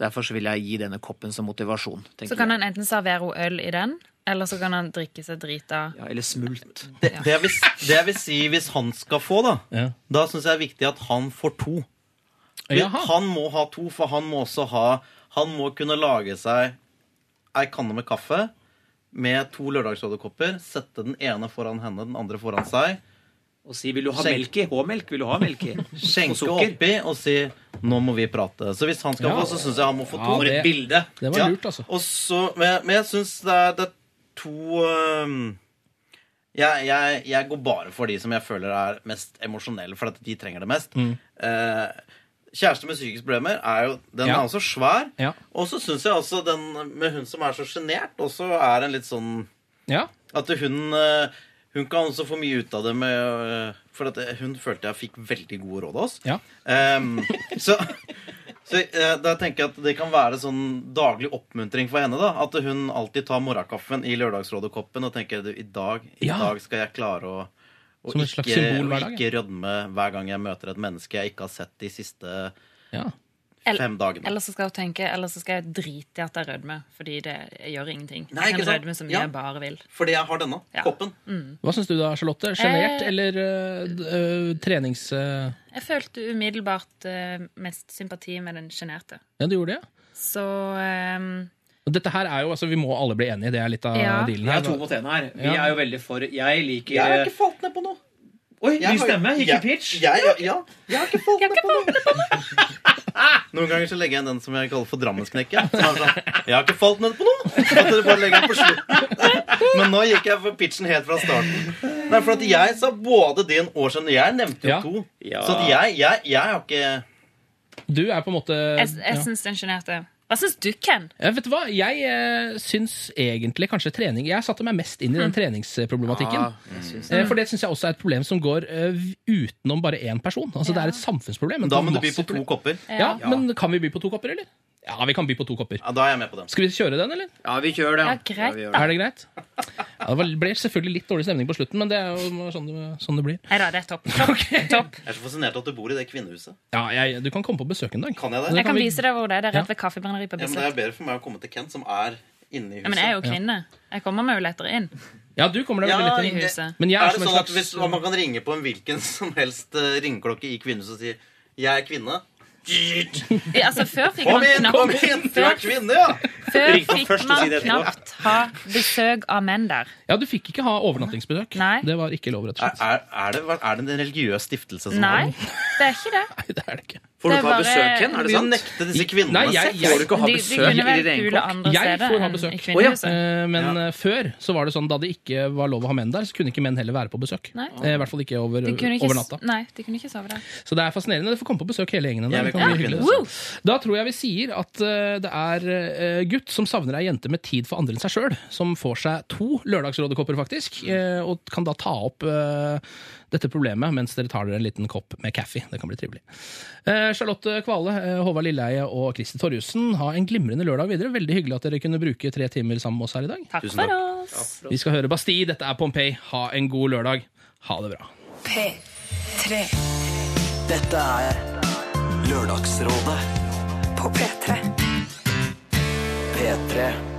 Derfor så vil jeg gi denne koppen som motivasjon. Så kan jeg. han enten servere henne øl i den, eller så kan han drikke seg drita. ja, eller smult. Det, det, jeg vil, det jeg vil si hvis han skal få, da, Ja. da syns jeg det er viktig at han får to. Jaha. Han må ha to, for han må også ha Han må kunne lage seg ei kanne med kaffe med to lørdagsrådekopper, sette den ene foran henne, den andre foran seg, Og si 'vil du ha Skjenk. melk i'? H-melk, vil du ha melk i? Og skjenke oppi og si 'nå må vi prate'. Så hvis han skal Ja. få, så syns jeg han må få Ja, to. det- Et bilde. Det var Ja. lurt, altså. Og så, men, men jeg syns det, er- det er to um, jeg, jeg, jeg går bare for de som jeg føler er mest emosjonelle, for at de trenger det mest. Mm. Eh, kjæreste med psykiske problemer er jo Den Ja. er også svær. Ja. Og så syns jeg også den med hun som er så sjenert, også er en litt sånn Ja. At hun øh, Hun kan også få mye ut av det med øh, For at hun følte jeg fikk veldig gode råd av oss. Ehm, så så eh, da tenker jeg at det kan være sånn daglig oppmuntring for henne. da At hun alltid tar morgenkaffen i Lørdagsrådet-koppen og tenker du, i dag, i dag skal jeg klare å et ikke, slags symbol hver dag, ikke rødme hver gang jeg møter et menneske jeg ikke har sett de siste ja. Fem dagene. Eller så skal jeg tenke Eller så skal jeg drite i at jeg rødmer, fordi det gjør ingenting. Nei, jeg kan sant? rødme så mye Ja. jeg bare vil. Fordi jeg har denne Ja. koppen. Hva syns du da, Charlotte? Sjenert Eh. eller øh, trenings... øh, Jeg følte umiddelbart øh, mest sympati med den sjenerte. Ja, du gjorde det. Så ehm, Og Dette her er jo, altså Vi må alle bli enige, det er litt av Ja. dealen Vi her. er to mot én her. Vi Ja. er jo veldig for Jeg liker Jeg har ikke falt ned på noe. Oi, Jeg ny stemme. Gikk i pitch. Jeg, ja, jeg har ikke falt ned på noe. Noen ganger så legger jeg inn den som jeg kaller for Drammensknekken. Sånn, jeg har ikke falt ned på noe! At dere bare legger den på slutten. Men nå gikk jeg for pitchen helt fra starten. Nei, for at jeg sa både din og skjønner. Jeg nevnte jo Ja. to. Så at jeg, jeg, jeg har ikke Du er på en måte jeg, jeg ja. syns den sjenerte. Hva syns du, Ken? Ja, vet du hva? Jeg eh, syns egentlig kanskje trening Jeg satte meg mest inn i den treningsproblematikken. Ja, jeg syns Eh, For det syns jeg også er et problem som går uh, utenom bare én person. Altså Det er et samfunnsproblem. Men Da må du by på to problem. kopper. Ja, Men kan vi by på to kopper, eller? Ja, vi kan by på to kopper. Ja, Da er jeg med på den. Skal vi kjøre den, eller? Ja, vi kjører den. Ja, greit, vi da. Er det greit? Ja, det blir ble selvfølgelig litt dårlig stemning på slutten, men det er jo sånn det, sånn det blir. Ja, det er topp. Okay. topp. Jeg er så fascinert at du bor i det kvinnehuset. Ja, jeg, Du kan komme på besøk en dag. Kan jeg det? Jeg kan vi- vise deg hvor det er. Det er rett ved Kaffebrenneriet på Ja, men det er bedre for meg å komme til Kent, som er inne i huset. Ja, men jeg er jo kvinne. Jeg kommer meg jo lettere inn Ja, du kommer deg Ja, veldig i inn. huset. Men jeg er, er det sånn slags... at hvis man kan ringe på en hvilken som helst eh, ringeklokke i kvinnehuset og si 'jeg er kvinne'? Ja, altså, før fikk Kom man inn, kom knapt inn! Du er kvinne, ja! Før fikk man knapt ha besøk av menn der. Ja, du fikk ikke ha overnattingsbesøk. Nei. Det var ikke lov, rett og slett. er, er, det, er det en religiøs stiftelse som Nei, har den? det er ikke det. Nei, det er det ikke. Får du ikke ha besøk igjen? Er det sant? Nekte disse kvinnene Nei, jeg- jeg- Får du ikke ha De, de besøk kunne Jeg får ha besøk. Oh, ja. Eh, Men ja. før så var det sånn da det ikke var lov å ha menn der, så kunne ikke menn heller være på besøk. Nei. Eh, I hvert fall ikke over, ikke, over natta. nei, de kunne ikke sove der. Så det er fascinerende. Dere får komme på besøk hele gjengen. Der. Ja, hyggelig. Da tror jeg vi sier at eh, det er eh, gutt som savner ei jente med tid for andre enn seg sjøl, som får seg to Lørdagsrådekopper, faktisk, eh, og kan da ta opp eh, dette problemet mens dere tar dere en liten kopp med kaffe. Det kan bli trivelig. Eh, Charlotte Kvale, eh, Håvard Lilleheie og Christer Torjussen, ha en glimrende lørdag videre. Veldig hyggelig at dere kunne bruke tre timer sammen med oss her i dag. Takk for oss. Vi skal høre Bastille. Dette er Pompeii. Ha en god lørdag. Ha det bra. P3 Dette er Lørdagsrådet på P3. P3.